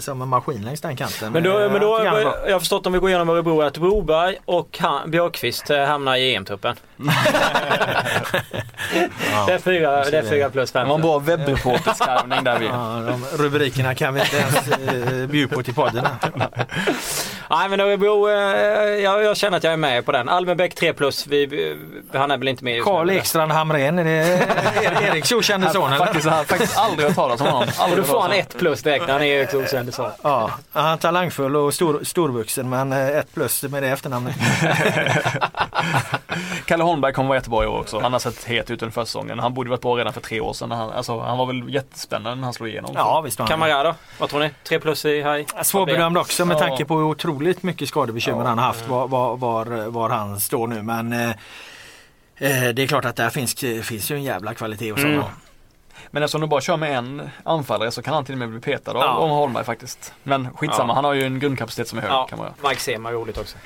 som en maskin längs den kanten. Men då, Eh, men då jag har förstått om vi går igenom Örebro att Broberg och han, Björkqvist eh, hamnar i EM-truppen. det, är fyra, det är fyra plus Det fem. var en bra webbreporterskarvning där vi. Ja, de rubrikerna kan vi inte ens eh, bjuda på till podden. Nej men Örebro, eh, jag, jag känner att jag är med på den. Almenbäck 3 plus, vi, han är väl inte med Karl. Ekstrand Hamrén, är det Eriks okände son eller? Faktiskt, har faktiskt aldrig hört talas om honom. Och då får han talas ett plus direkt när han är Eriks okänd son. Ja, han är talangfull och stor, storvuxen men eh, ett plus med det efternamnet. Kalle Holmberg kommer vara jättebra i år också. Han har sett het ut under försäsongen. Han borde varit bra redan för tre år sedan. Han, alltså, han var väl jättespännande när han slog igenom. Ja visst han Kamara då? Vad tror ni? 3 plus i haj? Svårbedömd också med Ja. tanke på hur otroligt mycket skadebekymmer han har haft var, var, var, var han står nu men eh, eh, det är klart att där finns, finns ju en jävla kvalitet hos Mm. honom. Men eftersom de bara kör med en anfallare så kan han till och med bli petad av, Ja. Holmberg faktiskt. Men skitsamma, Ja. han har ju en grundkapacitet som är hög. Ja, Kan man göra. Mike Sema är roligt också.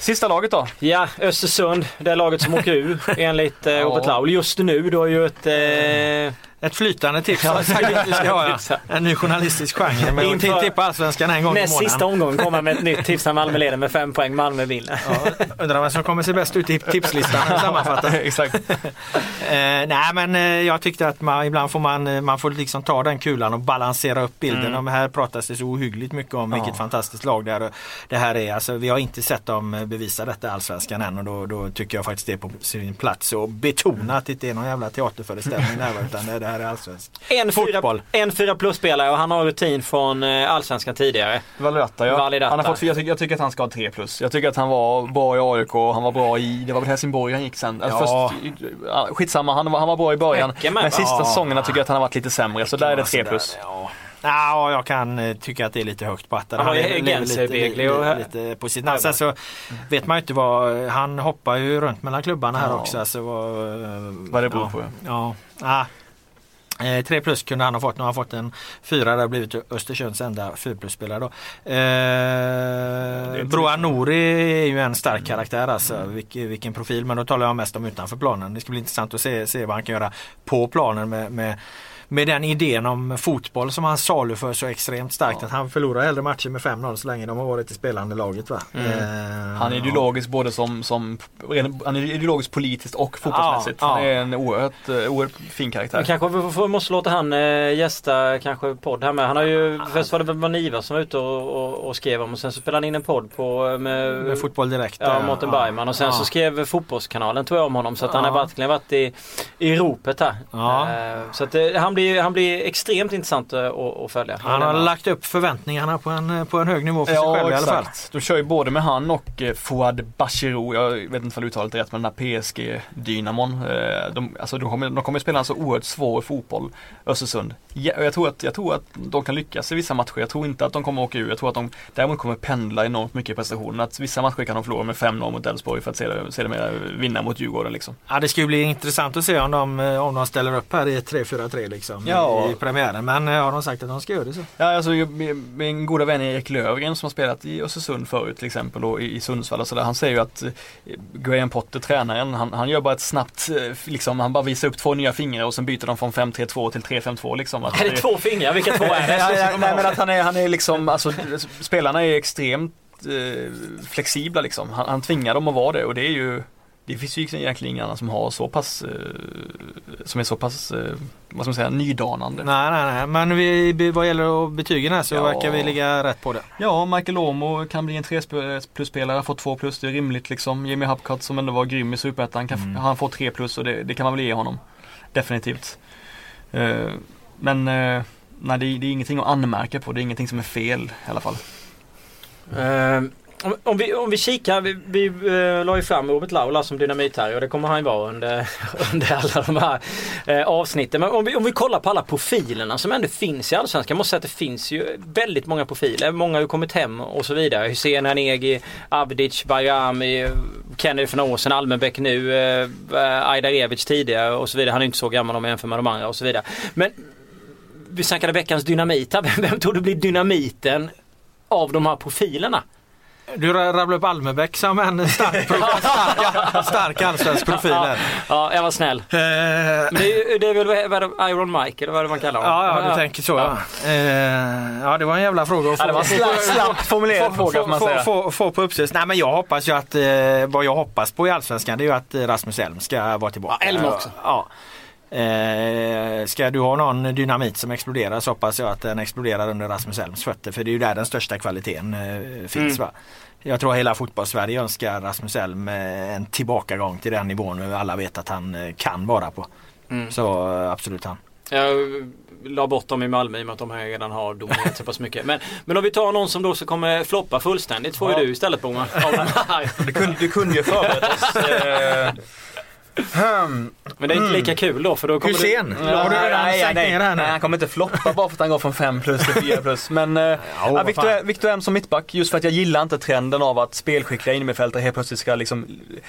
Sista laget då? Ja, Östersund. Det laget som åker ur enligt eh, Robert Laul. Just nu då är ju ett... Eh, Ett flytande tips har jag sagt att vi ska ha. Ja. En ny journalistisk genre att Inför- tippa Allsvenskan en gång i näst sista månaden. omgången kommer med ett nytt tips när Malmö leder med fem poäng. Malmö vinner. Ja, undrar vem som kommer se bäst ut i tipslistan när jag sammanfattar. Exakt. Eh, nej men eh, jag tyckte att man, ibland får man, eh, man får liksom ta den kulan och balansera upp bilden. Mm. Om här pratas det så ohyggligt mycket om vilket fantastiskt lag det, är, det här är. Alltså, vi har inte sett dem eh, bevisa detta i Allsvenskan än och då, då tycker jag faktiskt det är på sin plats att betona att det inte är någon jävla teaterföreställning där utan det, här är allsvenskt. En fyra, Fotboll. en fyra plus-spelare och han har rutin från eh, Allsvenskan tidigare. Validata ja. Validata. Han har fått, jag, tycker, jag tycker att han ska ha 3 plus. Jag tycker att han var bra i AIK, han var bra i, det var väl Helsingborg han gick sen. Alltså Ja. Först, ja, skitsamma, han var, han var bra i början. Med, Men sista va? säsongerna tycker jag att han har varit lite sämre, så där är det 3 plus. Ja. Ja, jag kan eh, tycka att det är lite högt på. Han lever- lever lite, lite, lite på sitt namn. Sen så vet man ju inte vad, han hoppar ju runt mellan klubbarna här Ja. också. Alltså, vad, Vad det beror ja, på. Ja. Ah. Eh, 3 plus kunde han ha fått. Nu har han fått en fyra. Det har blivit Östersunds enda 4 plus-spelare då. Eh, Broa Nouri är ju en stark karaktär alltså. Vilken, vilken profil. Men då talar jag mest om utanför planen. Det ska bli intressant att se, se vad han kan göra på planen med, med med den idén om fotboll som han saluför så extremt starkt att han förlorar hellre matcher med 5-0 så länge de har varit i spelande laget. Va? Eh, Han är ideologisk både som, som han är ideologisk politiskt och fotbollsmässigt. Ja, ja. Han är en oerhört, eh, oerhört fin karaktär. Men kanske vi får, måste låta han eh, gästa kanske podd här med. Han har ju, först var det väl Maniva som var ute och, och, och skrev om och sen så spelade han in en podd på eh, med, med Fotboll Direkt. Ja, Mårten ja. Bergman och sen Ja. så skrev Fotbollskanalen tror jag om honom så att han Ja. har verkligen varit i, i ropet här. Ja. Eh, Så att det, han, blir, han blir extremt intressant att, att följa. Han har lagt upp förväntningarna på en, på en hög nivå för sig Ja, själv i alla fall. exakt. De kör ju både med han och eh, Fouad Bachirou. Jag vet inte om uttalet är rätt men den här PSG-dynamon. Eh, de, alltså de kommer, de kommer spela en så oerhört svår fotboll, Östersund. Jag, tror att, jag tror att de kan lyckas i vissa matcher. Jag tror inte att de kommer åka ur. Jag tror att de däremot kommer pendla enormt mycket i prestationen. Att vissa matcher kan de förlora med 5-0 mot Elfsborg för att se- sedermera vinna mot Djurgården liksom. Ja, det ska ju bli intressant att se om de, om de ställer upp här i ett 3-4-3 liksom Ja. i premiären. Men eh, har de sagt att de ska göra det så? Ja, alltså min goda vän Erik Lövgren som har spelat i Östersund förut till exempel och i Sundsvall och sådär. Han säger ju att eh, Graham Potter, tränaren, han, han gör bara ett snabbt, eh, liksom, han bara visar upp två nya fingrar och sen byter de från 5-3-2 till 3-5-2 liksom. Att Är det två fingrar? Vilka två är det? ja, ja, nej men att han är, han är liksom, alltså spelarna är extremt eh, flexibla liksom. Han, han tvingar dem att vara det och det är ju det finns ju egentligen ingen annan som har så pass, eh, som är så pass, eh, vad ska man säga, nydanande. Nej, nej, nej. Men vi, vad gäller betygen här så Ja. verkar vi ligga rätt på det. Ja, Michael Åmo kan bli en 3 plus-spelare, får 2 plus, det är rimligt liksom. Jimmy Hapcott som ändå var grym i Superettan, Mm. han får 3 plus och det, det kan man väl ge honom. Definitivt. Eh, Men eh, nej, det, är- det är ingenting att anmärka på. Det är ingenting som är fel i alla fall. Eh, om, om, vi, om vi kikar, vi, vi eh, la ju fram Robert Laula som dynamit här och det kommer han ju vara under, under alla de här eh, avsnitten. Men om vi, om vi kollar på alla profilerna som ändå finns i Allsvenskan. Jag måste säga att det finns ju väldigt många profiler. Många har ju kommit hem och så vidare. Hussein Hanegi, Avdic, Bajrami, eh, Kennedy år sedan, Almenbäck nu, eh, eh Aida Rebic tidigare och så vidare. Han är inte så gammal om man jämför med de andra och så vidare. Men vi snackade veckans dynamit här. Vem, vem tror du blir dynamiten av de här profilerna? Du rabblade upp Almebäck som en stark, stark, stark allsvensk profil. här. Ja, jag var snäll. Eh, Men det, är, det är väl vad är Iron Mike eller vad är det man kallar honom? Ja, ja, du tänker så. Ja. Eh, ja, det var en jävla fråga att få. Ja, det var slapp, slappt formulerad få, fråga få, får man få, säga. få, få på uppsikt. Nej men jag hoppas ju att, eh, vad jag hoppas på i Allsvenskan det är ju att eh, Rasmus Elm ska vara tillbaka. Ja, Elm också. Ja. Eh, ska du ha någon dynamit som exploderar så hoppas jag att den exploderar under Rasmus Elms fötter för det är ju där den största kvaliteten eh, finns. Mm. Va? Jag tror hela fotbollssverige önskar Rasmus Elm eh, en tillbakagång till den nivån alla vet att han eh, kan vara på. Mm. Så eh, absolut han. Jag la bort dem i Malmö i och med att de här redan har dominerat så pass mycket. Men, men om vi tar någon som då så kommer floppa fullständigt får ju du istället Boman. Du kunde ju förberett oss. Hmm. Men det är inte lika kul då för då kommer Hussein, du... har du redan nej, sänkt nej, ner här nu? nej, han kommer inte floppa bara för att han går från 5 plus till 4 plus. Men eh, ja, vad Victor. Victor M som mittback, just för att jag gillar inte trenden av att spelskickliga innermittfältare helt plötsligt ska liksom,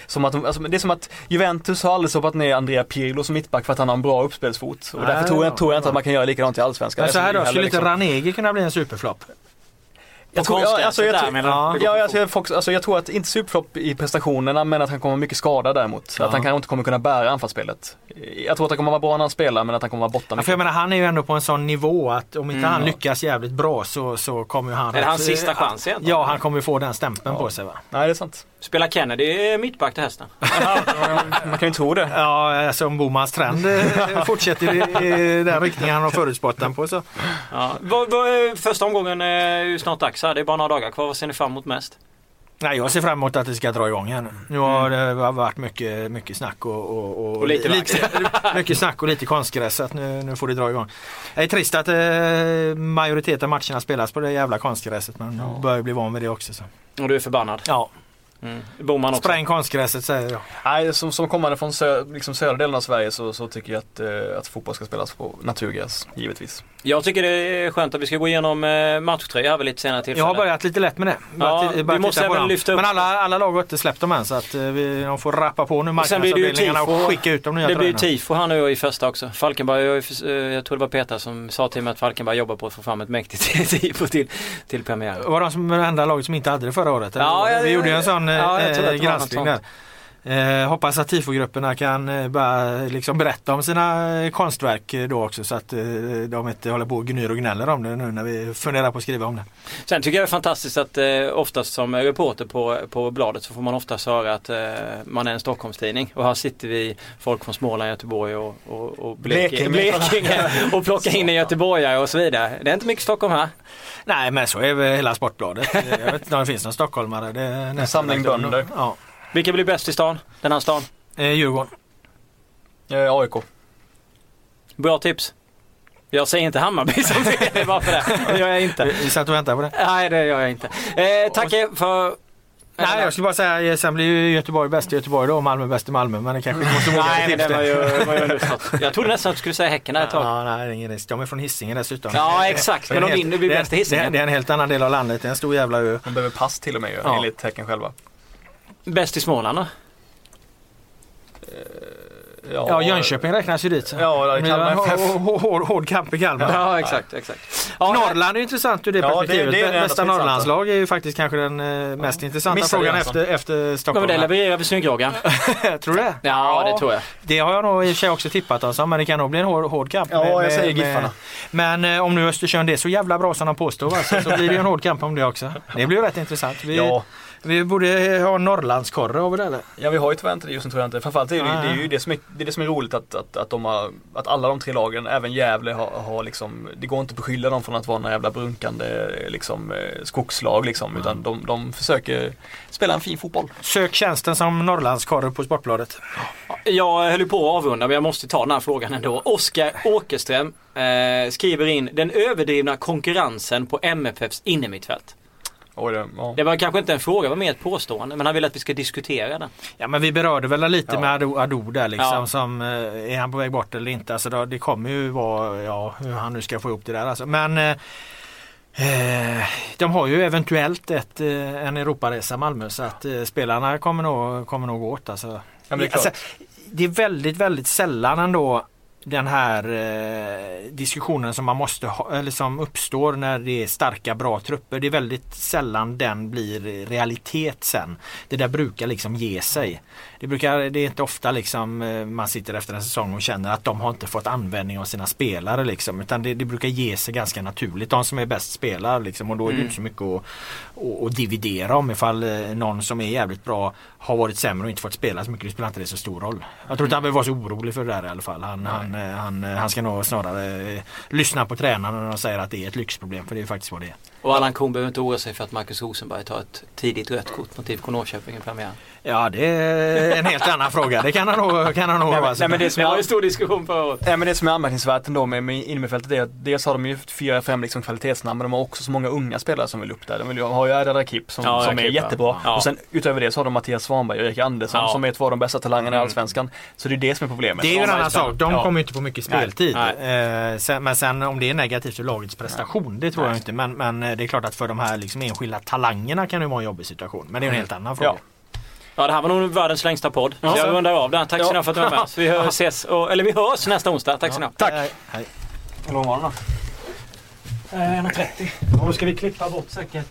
som att, alltså, det är som att Juventus har aldrig stoppat ner Andrea Pirlo som mittback för att han har en bra uppspelsfot. Och därför Nej, tror ja, jag, tror jag inte ja. att man kan göra likadant i Allsvenskan. Men så här då, skulle heller inte liksom- Ranegi kunna bli en superflopp? Jag tror, ja, konstgräset alltså, jag, där, menar ja, alltså, jag, folk, alltså, jag tror att inte superflopp i prestationerna men att han kommer mycket skadad däremot. Ja. Att han kanske inte kommer kunna bära anfallsspelet. Jag tror att han kommer vara bra när han spelar men att han kommer vara borta Ja, mycket. för jag menar han är ju ändå på en sån nivå att om inte Mm. han lyckas jävligt bra så, så kommer ju han... Är det hans sista chans egentligen? Ja, han kommer ju få den stämpeln på sig va. Nej det är sant. Spelar Kennedy mittback till hästen? Man kan ju tro det. Ja, alltså om Bomans trend eh, fortsätter i, den riktningen han har förutspått den på så. Ja. Första omgången är ju snart dags här. Det är bara några dagar kvar. Vad ser ni fram emot mest? Nej, jag ser fram emot att det ska dra igång här nu. Nu har det varit mycket, mycket snack och, och, och, Och lite mycket snack och lite konstgräs så att nu, nu får det dra igång. Det är trist att eh, majoriteten av matcherna spelas på det jävla konstgräset men ja. börjar bli van vid det också. Så. Och du är förbannad? Ja, Mm. Boman också? spräng konstgräset säger jag. Nej, som, som kommande från sö, liksom södra delen av Sverige så, så tycker jag att, eh, att fotboll ska spelas på naturgräs, givetvis. Jag tycker det är skönt att vi ska gå igenom eh, matchtröja här vid lite senare tillfälle. Jag har börjat lite lätt med det. Ja, vi måste även lyfta upp- Men alla, alla lag har inte släppt dem än så att eh, vi, de får rappa på nu marknadsavdelningarna och skicka ut de nya Det blir ju tifo här nu i första också. Falkenberg, jag, eh, jag tror det var Peter som sa till mig att Falkenberg jobbar på att få fram ett mäktigt tifo till, till premiär. Var de som det enda laget som inte hade det förra året? Ja, vi ja, gjorde ju en sån ja, eh, granskning där. Eh, hoppas att tifogrupperna kan eh, bara liksom berätta om sina eh, konstverk eh, då också så att eh, de inte håller på och gnyr och gnäller om det nu när vi funderar på att skriva om det. Sen tycker jag det är fantastiskt att eh, oftast som reporter på, på bladet så får man oftast höra att eh, man är en Stockholmstidning. Och här sitter vi folk från Småland, Göteborg och, och, och Blekinge, Blekinge. Och plockar in en göteborgare och så vidare. Det är inte mycket Stockholm här. Nej men så är väl hela Sportbladet. Eh, jag vet inte om det finns någon stockholmare. Det är nästan samling bönder. Ja. Vilka blir bäst i stan? Den här stan? Eh, Djurgården. Eh, AIK. Bra tips. Jag säger inte Hammarby som fel, bara för det. Det gör jag inte. Vi satt och väntade på det. Nej det gör jag inte. Eh, tack för... Nej jag skulle bara säga eh, sen blir ju Göteborg bäst i Göteborg då och Malmö bäst i Malmö men det kanske inte måste våga Nej men det var det. ju, var ju underförstått. Jag trodde nästan att du skulle säga Häcken där ett tag. Ja, nej, det är ingen risk. De är från Hisingen dessutom. Ja, exakt. Men de vinner, blir det är- bäst i Hisingen. Det är, det är en helt annan del av landet. Det är en stor jävla ö. De behöver pass till och med ju, Ja. enligt Häcken själva. Bäst i Småland då? Ja, Jönköping räknas ju dit. Ja, det är Men Kalmar FF. en hår- hår- Hård kamp i Kalmar. Ja exakt, exakt. Ja, Norrland är intressant ur det Ja, perspektivet. det det Bästa Norrlandslag är ju faktiskt kanske den eh, mest intressanta Missade frågan efter, efter Men Stockholm. det levererar vi snyggroggan. Tror du det? Ja, det tror jag. Det har jag nog i och för sig också tippat alltså, men det kan nog bli en hård, hård kamp. Ja, jag säger Giffarna. Men eh, om nu Östersund är så jävla bra som de påstår va, så, så blir det ju en hård kamp om det också. Det blir ju rätt intressant. Vi, Ja, vi borde ha Norrlandskorre över det eller? ja, vi har ju tyvärr inte det just nu tror jag inte. Framförallt är det, Nej. det är ju det som är det är det som är roligt att, att, att, de har, att alla de tre lagen, även Gävle har, har liksom, det går inte att beskylla dem från att vara några jävla brunkande liksom, eh, skogslag liksom, utan de, de försöker spela en fin fotboll. Sök tjänsten som Norrlandskorre på Sportbladet. Jag höll på att avrunda men jag måste ta den här frågan ändå. Oskar Åkerström eh, skriver in den överdrivna konkurrensen på MFFs innermittfält. Oj, det, ja. Det var kanske inte en fråga, det var mer ett påstående. Men han vill att vi ska diskutera den. Ja men vi berörde väl lite Ja. med Ado, Ado där liksom. Ja. Som, eh, är han på väg bort eller inte? Alltså då, det kommer ju vara, ja hur han nu ska få ihop det där alltså. Men eh, eh, de har ju eventuellt ett, eh, en Europaresa Malmö så att eh, spelarna kommer nog, kommer nog åt alltså. Ja, men det är klart. alltså, det är väldigt, väldigt sällan ändå den här eh, diskussionen som man måste ha, eller som uppstår när det är starka bra trupper. Det är väldigt sällan den blir realitet sen. Det där brukar liksom ge sig. Det, brukar, det är inte ofta liksom eh, man sitter efter en säsong och känner att de har inte fått användning av sina spelare liksom. Utan det, det brukar ge sig ganska naturligt. De som är bäst spelar liksom och då är det Mm. inte så mycket att, att, att dividera om ifall eh, någon som är jävligt bra har varit sämre och inte fått spela så mycket. Det spelar inte det så stor roll. Jag tror inte han behöver vara så orolig för det där i alla fall. Han, han, eh, han, han ska nog snarare lyssna på tränarna när de säger att det är ett lyxproblem. För det är faktiskt vad det är. Och Allan Kuhn behöver inte oroa sig för att Marcus Rosenberg tar ett tidigt rött kort mot IFK Norrköping i premiären. Ja det är en helt annan fråga. Det kan han nog, kan han nog Nej, oroa men, sig nej, men för. det Det var en stor diskussion förra året. nej, men det som är anmärkningsvärt ändå med, med innermittfältet är att dels har de ju fyra, fem liksom kvalitetsnamn men de har också så många unga spelare som vill upp där. De vill, ju- har ju Erdal Rakip som, Ja, som är Rakip, jättebra. Ja. Och sen utöver det så har de Mattias Svanberg och Erik Andersson Ja. som är två av de bästa talangerna i Allsvenskan. Så det är det som är problemet. Det är ju en annan sak. De Ja. kommer ju inte få mycket speltid. Nej. Eh, sen, men sen om det är negativt för lagets prestation, det tror jag inte. Men, men eh, det är klart att för de här liksom enskilda talangerna kan det vara en jobbig situation. Men det är en helt annan fråga. Ja. Ja det här var nog världens längsta podd. Så jag rundar av den. Tack så Ja. mycket för att du var med. Så vi hör, ses, och, eller vi hörs nästa onsdag. Tack så mycket. Tack! Hej. Hur lång var den då? 1.30. Och då ska vi klippa bort säkert